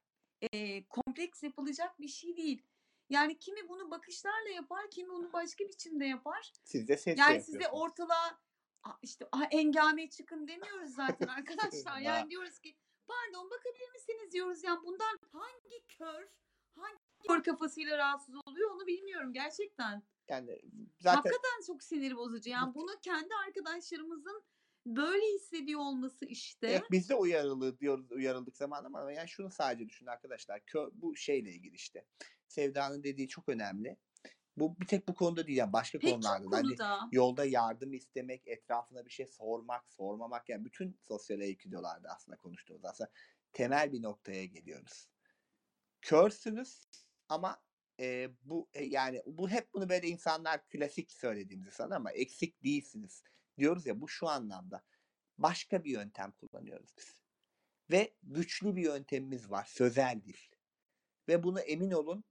e, kompleks yapılacak bir şey değil. Yani kimi bunu bakışlarla yapar, kimi bunu başka biçimde yapar. Siz de ses Yani de size yapıyorsunuz. ortalığa "Aa, işte "Aa, engameye çıkın demiyoruz zaten *laughs* arkadaşlar. Yani diyoruz ki pardon bakabilir misiniz diyoruz. Yani bundan hangi kör, hangi kör kafasıyla rahatsız oluyor onu bilmiyorum gerçekten. Yani zaten Hakikaten çok sinir bozucu. Yani bunu kendi arkadaşlarımızın böyle hissediyor olması işte. Evet, biz de uyarılı diyoruz uyarıldık zaman ama yani şunu sadece düşün arkadaşlar. Kö, bu şeyle ilgili işte. Sevda'nın dediği çok önemli. Bu bir tek bu konuda değil yani başka Pek konularda da. Hani yolda yardım istemek, etrafına bir şey sormak, sormamak yani bütün sosyal aikidolarda aslında konuştuğumuz aslında temel bir noktaya geliyoruz. Körsünüz ama e, bu e, yani bu hep bunu böyle insanlar klasik söylediğimizi sanır ama eksik değilsiniz diyoruz ya bu şu anlamda başka bir yöntem kullanıyoruz biz. Ve güçlü bir yöntemimiz var. Sözel dil. Ve bunu emin olun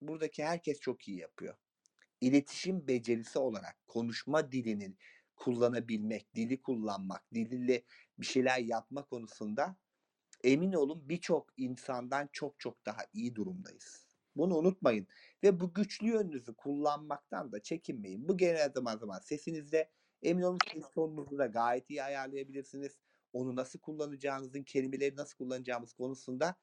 buradaki herkes çok iyi yapıyor. İletişim becerisi olarak konuşma dilini kullanabilmek, dili kullanmak, diliyle bir şeyler yapma konusunda emin olun birçok insandan çok çok daha iyi durumdayız. Bunu unutmayın. Ve bu güçlü yönünüzü kullanmaktan da çekinmeyin. Bu genel zaman zaman sesinizde emin olun ses tonunuzu da gayet iyi ayarlayabilirsiniz. Onu nasıl kullanacağınızın, kelimeleri nasıl kullanacağımız konusunda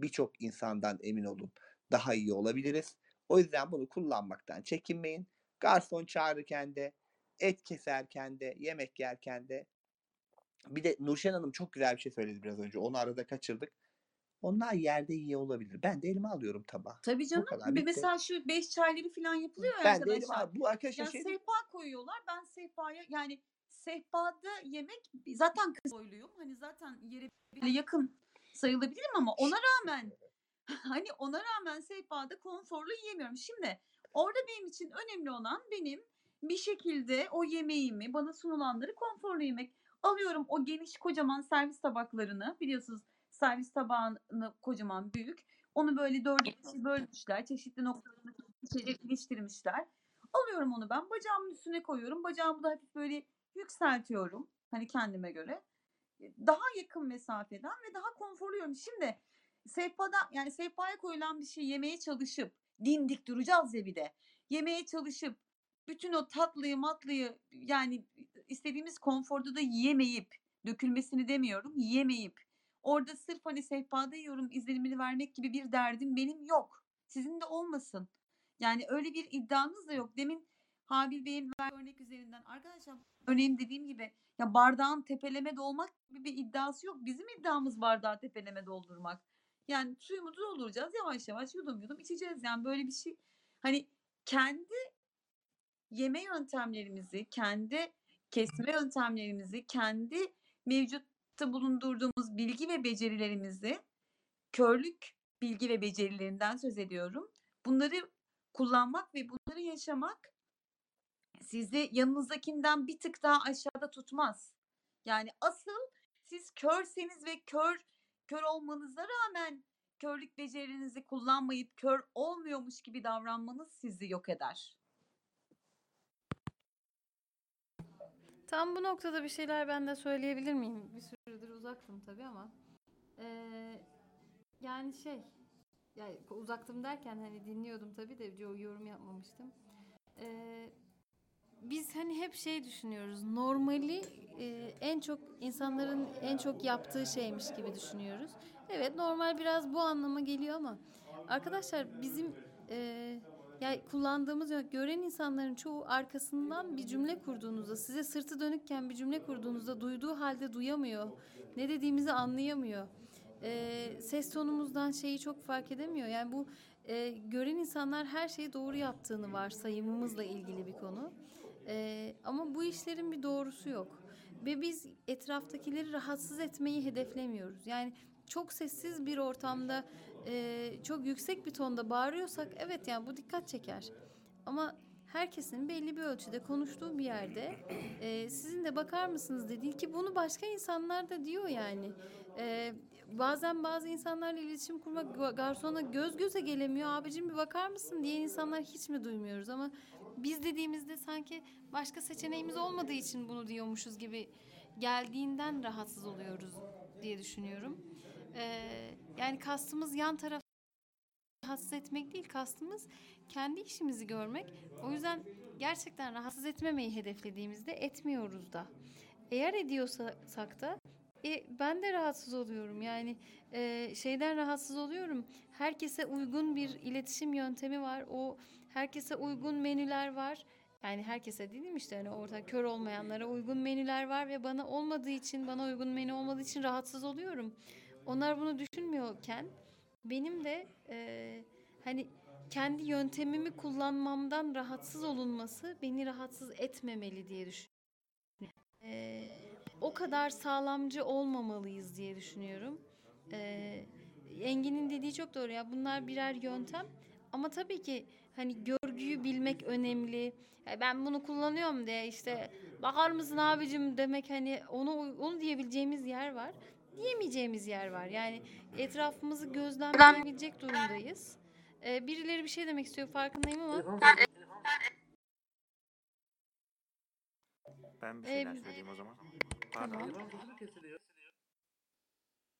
birçok insandan emin olun daha iyi olabiliriz. O yüzden bunu kullanmaktan çekinmeyin. Garson çağırırken de, et keserken de, yemek yerken de. Bir de Nurşen Hanım çok güzel bir şey söyledi biraz önce. Onu arada kaçırdık. Onlar yerde iyi olabilir. Ben de elime alıyorum tabağı. Tabii Bu canım. kadar bitti. Mesela şu beş çayları falan yapılıyor ya Ben de elime arkadaşlar. al- Bu arkadaşlar Ya şey sehpa koyuyorlar. Ben sehpaya yani sehpada yemek zaten kız boyluyum. Hani zaten yere bile yakın sayılabilirim ama ona rağmen *laughs* hani ona rağmen sehpada konforlu yiyemiyorum. Şimdi orada benim için önemli olan benim bir şekilde o yemeğimi bana sunulanları konforlu yemek. Alıyorum o geniş kocaman servis tabaklarını biliyorsunuz servis tabağını kocaman büyük. Onu böyle dörde beşe bölmüşler. Çeşitli noktalarına içecek iliştirmişler. Alıyorum onu ben bacağımın üstüne koyuyorum. Bacağımı da hafif böyle yükseltiyorum. Hani kendime göre. Daha yakın mesafeden ve daha konforlu yiyorum. Şimdi sehpada yani sehpaya koyulan bir şey yemeye çalışıp dimdik duracağız ya bir de. Yemeye çalışıp bütün o tatlıyı matlıyı yani istediğimiz konforda da yiyemeyip dökülmesini demiyorum yiyemeyip orada sırf hani sehpada yiyorum izlenimini vermek gibi bir derdim benim yok. Sizin de olmasın. Yani öyle bir iddianız da yok. Demin Habil Bey'in örnek üzerinden arkadaşlar örneğin dediğim gibi ya bardağın tepeleme dolmak gibi bir iddiası yok. Bizim iddiamız bardağı tepeleme doldurmak. Yani suyumuzu dolduracağız yavaş yavaş yudum yudum içeceğiz. Yani böyle bir şey hani kendi yeme yöntemlerimizi, kendi kesme yöntemlerimizi, kendi mevcutta bulundurduğumuz bilgi ve becerilerimizi, körlük bilgi ve becerilerinden söz ediyorum. Bunları kullanmak ve bunları yaşamak sizi yanınızdakinden bir tık daha aşağıda tutmaz. Yani asıl siz körseniz ve kör kör olmanıza rağmen körlük becerilerinizi kullanmayıp kör olmuyormuş gibi davranmanız sizi yok eder. Tam bu noktada bir şeyler ben de söyleyebilir miyim? Bir süredir uzaktım tabii ama. Ee, yani şey, yani uzaktım derken hani dinliyordum tabii de yo- yorum yapmamıştım. Ee, biz hani hep şey düşünüyoruz. Normali e, en çok insanların en çok yaptığı şeymiş gibi düşünüyoruz. Evet normal biraz bu anlama geliyor ama arkadaşlar bizim e, ya kullandığımız gören insanların çoğu arkasından bir cümle kurduğunuzda size sırtı dönükken bir cümle kurduğunuzda duyduğu halde duyamıyor. Ne dediğimizi anlayamıyor. E, ses tonumuzdan şeyi çok fark edemiyor. Yani bu e, gören insanlar her şeyi doğru yaptığını varsayımımızla ilgili bir konu. E, ama bu işlerin bir doğrusu yok. Ve biz etraftakileri rahatsız etmeyi hedeflemiyoruz. Yani çok sessiz bir ortamda e, çok yüksek bir tonda bağırıyorsak evet yani bu dikkat çeker. Ama herkesin belli bir ölçüde konuştuğu bir yerde e, sizin de bakar mısınız dediği ki bunu başka insanlar da diyor yani. E, bazen bazı insanlarla iletişim kurmak ga- garsona göz göze gelemiyor. Abicim bir bakar mısın diyen insanlar hiç mi duymuyoruz ama biz dediğimizde sanki başka seçeneğimiz olmadığı için bunu diyormuşuz gibi geldiğinden rahatsız oluyoruz diye düşünüyorum. Ee, yani kastımız yan taraf rahatsız etmek değil, kastımız kendi işimizi görmek. O yüzden gerçekten rahatsız etmemeyi hedeflediğimizde etmiyoruz da. Eğer ediyorsak da e, ben de rahatsız oluyorum. Yani e, şeyden rahatsız oluyorum. Herkese uygun bir iletişim yöntemi var. O herkese uygun menüler var. Yani herkese değil mi işte hani orada kör olmayanlara uygun menüler var ve bana olmadığı için bana uygun menü olmadığı için rahatsız oluyorum. Onlar bunu düşünmüyorken benim de e, hani kendi yöntemimi kullanmamdan rahatsız olunması beni rahatsız etmemeli diye düşünüyorum. E, o kadar sağlamcı olmamalıyız diye düşünüyorum. E, Engin'in dediği çok doğru ya bunlar birer yöntem ama tabii ki hani görgüyü bilmek önemli. Ya ben bunu kullanıyorum diye işte bakar mısın abicim demek hani onu onu diyebileceğimiz yer var. Diyemeyeceğimiz yer var. Yani etrafımızı gözlemleyebilecek durumdayız. Ee, birileri bir şey demek istiyor farkındayım ama Ben bir Ee, şeyler söyleyeyim o zaman. Pardon. tamam.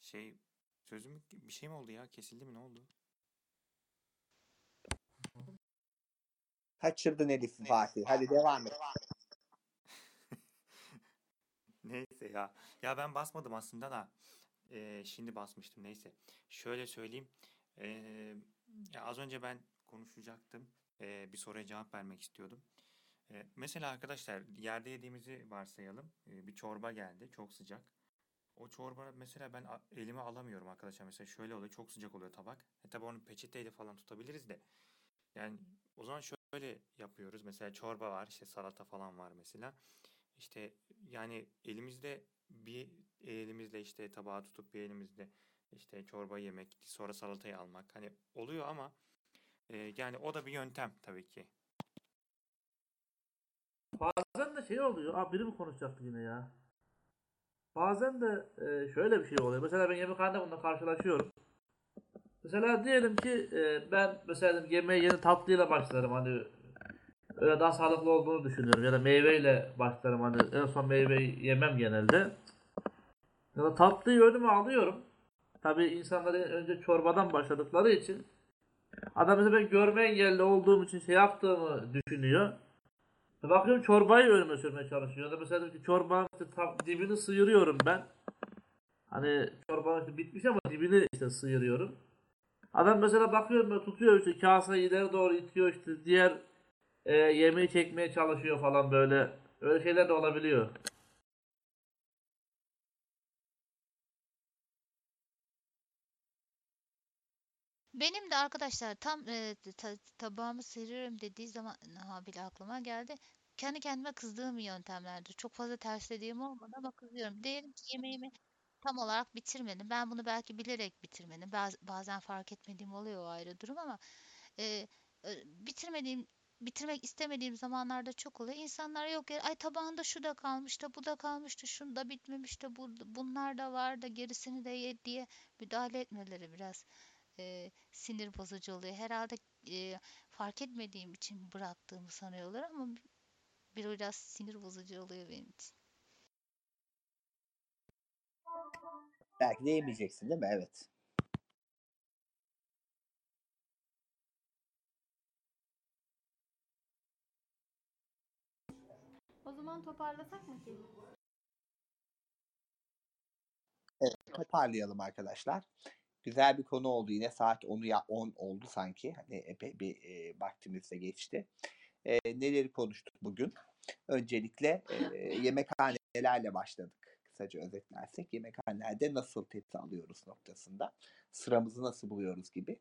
Şey sözüm bir şey mi oldu ya? Kesildi mi? Ne oldu? Kaçırdın Elif Fatih. Hadi devam et. Neyse ya. Ya ben basmadım aslında da. Eee, şimdi basmıştım. Neyse. Şöyle söyleyeyim. Eee, ya az önce ben konuşacaktım. Eee, bir soruya cevap vermek istiyordum. Eee, mesela arkadaşlar yerde yediğimizi varsayalım. Eee, bir çorba geldi. Çok sıcak. O çorba mesela ben elime alamıyorum arkadaşlar. Mesela şöyle oluyor. Çok sıcak oluyor tabak. E tabi onu peçeteyle falan tutabiliriz de. Yani o zaman şöyle yapıyoruz. Mesela çorba var, işte salata falan var mesela. İşte yani elimizde bir elimizle işte tabağı tutup bir elimizle işte çorba yemek, sonra salatayı almak hani oluyor ama e, yani o da bir yöntem tabii ki. Bazen de şey oluyor. Abi biri mi konuşacaktı yine ya? Bazen de e, şöyle bir şey oluyor. Mesela ben yemekhanede bununla karşılaşıyorum. Mesela diyelim ki e, ben mesela yemeğe yeni tatlıyla başlarım hani daha sağlıklı olduğunu düşünüyorum ya da meyveyle başlarım hani en son meyveyi yemem genelde. Ya da tatlıyı önüme alıyorum. Tabii insanlar önce çorbadan başladıkları için adam mesela ben görme engelli olduğum için şey yaptığımı düşünüyor. Bakıyorum çorbayı önüme sürmeye çalışıyor. Ya da mesela ki çorbanın işte dibini sıyırıyorum ben. Hani çorba işte bitmiş ama dibini işte sıyırıyorum. Adam mesela bakıyorum böyle tutuyor işte kaseyi ileri doğru itiyor işte diğer e, yemeği çekmeye çalışıyor falan böyle. Öyle şeyler de olabiliyor. Benim de arkadaşlar tam e, ta- tabağımı sıyırıyorum dediği zaman ha, bile aklıma geldi. Kendi kendime kızdığım yöntemlerdir. Çok fazla terslediğim olmadı ama kızıyorum. Diyelim ki yemeğimi tam olarak bitirmedim. Ben bunu belki bilerek bitirmedim. Baz- bazen fark etmediğim oluyor o ayrı durum ama e, e, bitirmediğim bitirmek istemediğim zamanlarda çok oluyor. İnsanlar yok ya ay tabağında şu da kalmıştı, bu da kalmıştı, şunu da bitmemişti, bu, bunlar da var da gerisini de ye diye müdahale etmeleri biraz e, sinir bozucu oluyor. Herhalde e, fark etmediğim için bıraktığımı sanıyorlar ama bir biraz sinir bozucu oluyor benim için. Belki de yemeyeceksin değil mi? Evet. Zaman toparlasak mı ki? Evet, toparlayalım arkadaşlar. Güzel bir konu oldu yine. Saat 10'u ya 10 oldu sanki. Hani epey bir e, vaktimiz de geçti. E, neleri konuştuk bugün? Öncelikle e, *laughs* yemekhanelerle başladık. Kısaca özetlersek yemekhanelerde nasıl tepsi alıyoruz noktasında. Sıramızı nasıl buluyoruz gibi.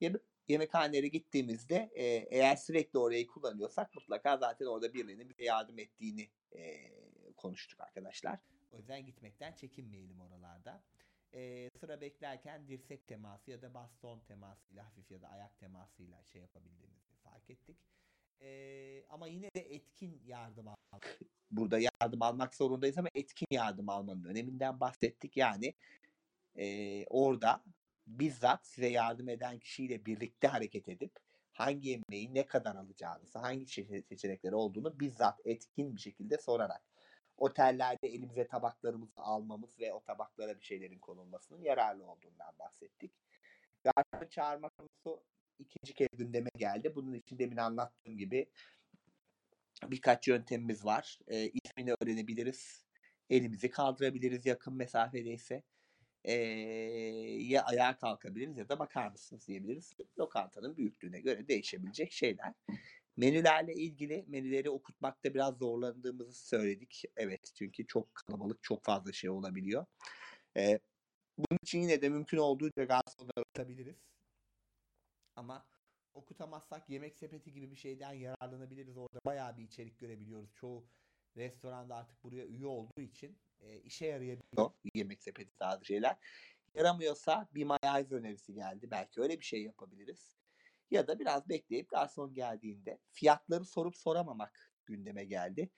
Yeme- yemekhanelere gittiğimizde e, eğer sürekli orayı kullanıyorsak mutlaka zaten orada birilerinin bize yardım ettiğini e, konuştuk arkadaşlar. O yüzden gitmekten çekinmeyelim oralarda. E, sıra beklerken dirsek teması ya da baston temasıyla hafif ya da ayak temasıyla şey yapabildiğimizi fark ettik. E, ama yine de etkin yardım almak. Burada yardım almak zorundayız ama etkin yardım almanın öneminden bahsettik. Yani e, orada bizzat size yardım eden kişiyle birlikte hareket edip hangi yemeği ne kadar alacağınızı, hangi seçenekleri olduğunu bizzat etkin bir şekilde sorarak otellerde elimize tabaklarımızı almamız ve o tabaklara bir şeylerin konulmasının yararlı olduğundan bahsettik. Garson çağırma konusu ikinci kez gündeme geldi. Bunun için demin anlattığım gibi birkaç yöntemimiz var. E, ismini öğrenebiliriz. Elimizi kaldırabiliriz yakın mesafedeyse. Ya ayağa kalkabiliriz ya da bakar mısınız diyebiliriz. Lokantanın büyüklüğüne göre değişebilecek şeyler. Menülerle ilgili menüleri okutmakta biraz zorlandığımızı söyledik. Evet çünkü çok kalabalık çok fazla şey olabiliyor. E, bunun için yine de mümkün olduğunca garsonları okutabiliriz. Ama okutamazsak yemek sepeti gibi bir şeyden yararlanabiliriz. Orada bayağı bir içerik görebiliyoruz. Çoğu restoranda artık buraya üye olduğu için e, işe yarayabiliyor yemek sepeti şeyler. Yaramıyorsa bir mayonez önerisi geldi. Belki öyle bir şey yapabiliriz. Ya da biraz bekleyip garson geldiğinde fiyatları sorup soramamak gündeme geldi.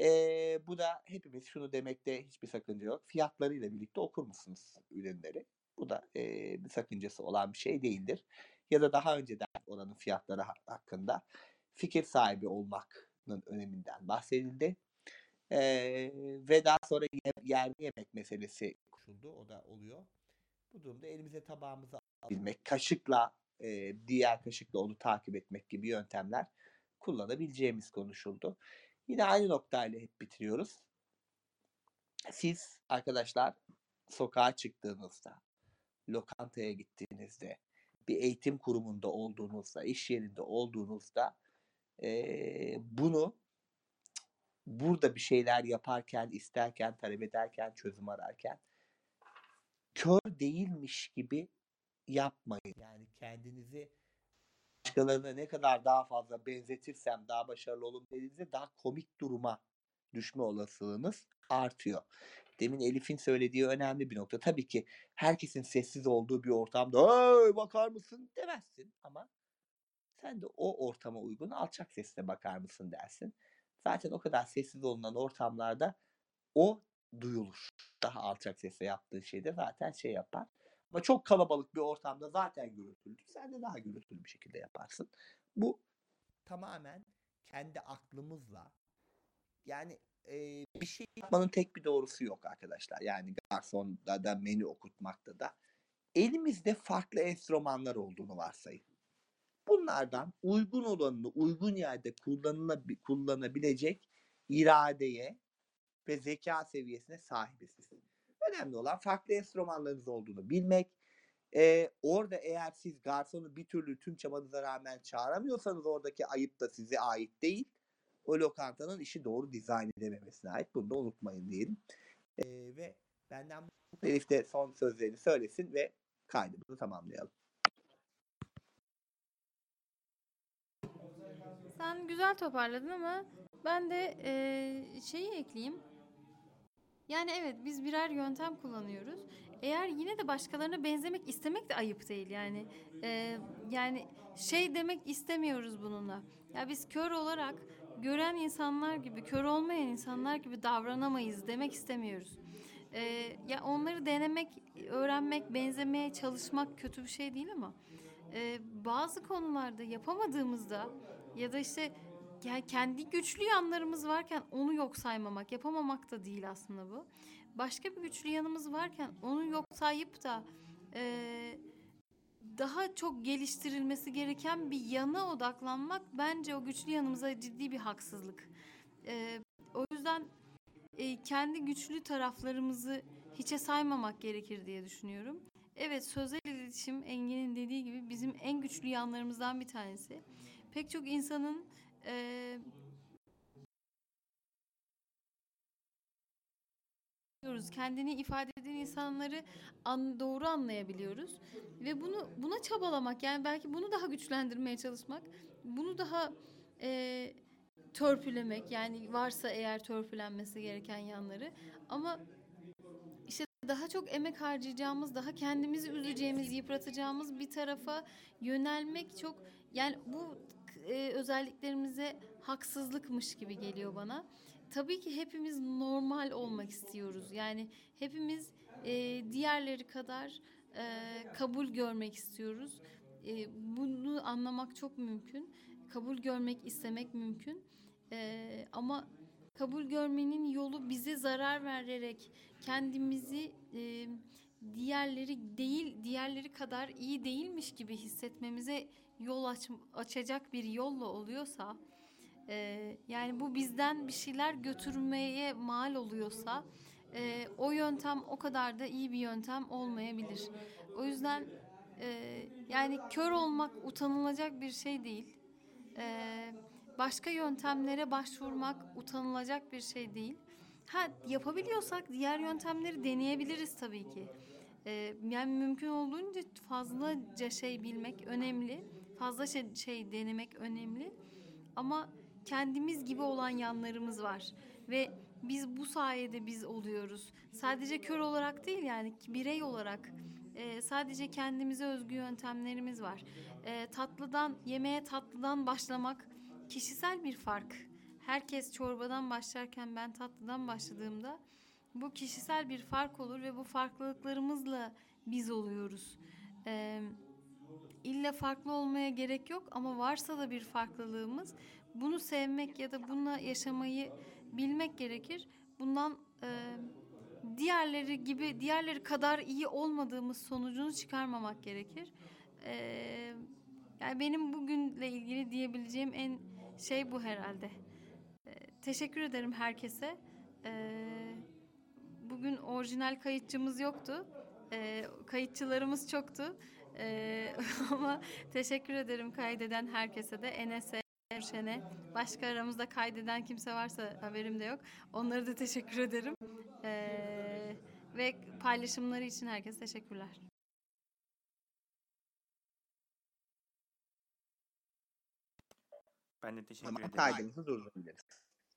Ee, bu da hepimiz şunu demekte hiçbir sakınca yok. Fiyatlarıyla birlikte okur musunuz ürünleri? Bu da e, bir sakıncası olan bir şey değildir. Ya da daha önceden oranın fiyatları ha- hakkında fikir sahibi olmanın öneminden bahsedildi. Ee, ve daha sonra ye- yerli yemek meselesi konuşuldu. O da oluyor. Bu durumda elimize tabağımızı alabilmek, kaşıkla e, diğer kaşıkla onu takip etmek gibi yöntemler kullanabileceğimiz konuşuldu. Yine aynı noktayla hep bitiriyoruz. Siz arkadaşlar sokağa çıktığınızda, lokantaya gittiğinizde, bir eğitim kurumunda olduğunuzda, iş yerinde olduğunuzda eee, bunu burada bir şeyler yaparken, isterken, talep ederken, çözüm ararken kör değilmiş gibi yapmayın. Yani kendinizi başkalarına ne kadar daha fazla benzetirsem daha başarılı olurum dediğinizde daha komik duruma düşme olasılığınız artıyor. Demin Elif'in söylediği önemli bir nokta. Tabii ki herkesin sessiz olduğu bir ortamda "Hey, bakar mısın demezsin ama sen de o ortama uygun alçak sesle bakar mısın dersin. Zaten o kadar sessiz olunan ortamlarda o duyulur. Daha alçak sesle yaptığın şeyde zaten şey yapar. Ama çok kalabalık bir ortamda zaten gürültülü. Sen de daha gürültülü bir şekilde yaparsın. Bu tamamen kendi aklımızla yani e, bir şey yapmanın tek bir doğrusu yok arkadaşlar. Yani garsonda da menü okutmakta da. Elimizde farklı enstrümanlar olduğunu varsayın. Bunlardan uygun olanını uygun yerde kullanabilecek iradeye ve zeka seviyesine sahibiz. Önemli olan farklı enstrümanlarınız olduğunu bilmek. Ee, orada eğer siz garsonu bir türlü tüm çabanıza rağmen çağıramıyorsanız oradaki ayıp da size ait değil. O lokantanın işi doğru dizayn edememesine ait. Bunu da unutmayın diyelim. Ee, ve benden bu de son sözlerini söylesin ve kaydımızı tamamlayalım. Sen güzel toparladın ama ben de eee, şeyi ekleyeyim. Yani evet biz birer yöntem kullanıyoruz. Eğer yine de başkalarına benzemek istemek de ayıp değil yani. Eee, yani şey demek istemiyoruz bununla. Ya biz kör olarak gören insanlar gibi, kör olmayan insanlar gibi davranamayız demek istemiyoruz. Eee, ya onları denemek, öğrenmek, benzemeye çalışmak kötü bir şey değil ama eee, bazı konularda yapamadığımızda ya da işte ya kendi güçlü yanlarımız varken onu yok saymamak, yapamamak da değil aslında bu. Başka bir güçlü yanımız varken onu yok sayıp da eee, daha çok geliştirilmesi gereken bir yana odaklanmak bence o güçlü yanımıza ciddi bir haksızlık. Eee, o yüzden e, kendi güçlü taraflarımızı hiçe saymamak gerekir diye düşünüyorum. Evet sözel iletişim Engin'in dediği gibi bizim en güçlü yanlarımızdan bir tanesi. Pek çok insanın e. Kendini ifade eden insanları an, doğru anlayabiliyoruz ve bunu buna çabalamak yani belki bunu daha güçlendirmeye çalışmak, bunu daha e, törpülemek yani varsa eğer törpülenmesi gereken yanları ama işte daha çok emek harcayacağımız, daha kendimizi üzeceğimiz, yıpratacağımız bir tarafa yönelmek çok yani bu e, özelliklerimize haksızlıkmış gibi geliyor bana. Tabii ki hepimiz normal olmak istiyoruz. Yani hepimiz e, diğerleri kadar e, kabul görmek istiyoruz. E, bunu anlamak çok mümkün. Kabul görmek istemek mümkün. E, ama kabul görmenin yolu bize zarar vererek kendimizi e, diğerleri değil diğerleri kadar iyi değilmiş gibi hissetmemize yol aç, açacak bir yolla oluyorsa e, yani bu bizden bir şeyler götürmeye mal oluyorsa e, o yöntem o kadar da iyi bir yöntem olmayabilir. O yüzden e, yani kör olmak utanılacak bir şey değil. E, başka yöntemlere başvurmak utanılacak bir şey değil. Ha yapabiliyorsak diğer yöntemleri deneyebiliriz tabii ki. Ee, yani mümkün olduğunca fazlaca şey bilmek önemli. Fazla şey, şey denemek önemli. Ama kendimiz gibi olan yanlarımız var. Ve biz bu sayede biz oluyoruz. Sadece kör olarak değil yani birey olarak. e, sadece kendimize özgü yöntemlerimiz var. E, tatlıdan, yemeğe tatlıdan başlamak kişisel bir fark. Herkes çorbadan başlarken ben tatlıdan başladığımda bu kişisel bir fark olur ve bu farklılıklarımızla biz oluyoruz. Ee, illa farklı olmaya gerek yok ama varsa da bir farklılığımız bunu sevmek ya da bununla yaşamayı bilmek gerekir. Bundan e, diğerleri gibi diğerleri kadar iyi olmadığımız sonucunu çıkarmamak gerekir. Ee, yani benim bugünle ilgili diyebileceğim en şey bu herhalde. Ee, teşekkür ederim herkese. Ee, bugün orijinal kayıtçımız yoktu. Ee, kayıtçılarımız çoktu. Ee, *laughs* ama teşekkür ederim kaydeden herkese de. Enes'e, Erşen'e. Başka aramızda kaydeden kimse varsa haberim de yok. Onlara da teşekkür ederim. Ee, ve paylaşımları için herkese teşekkürler. Ben de teşekkür ederim. kaydımızı durdurabiliriz.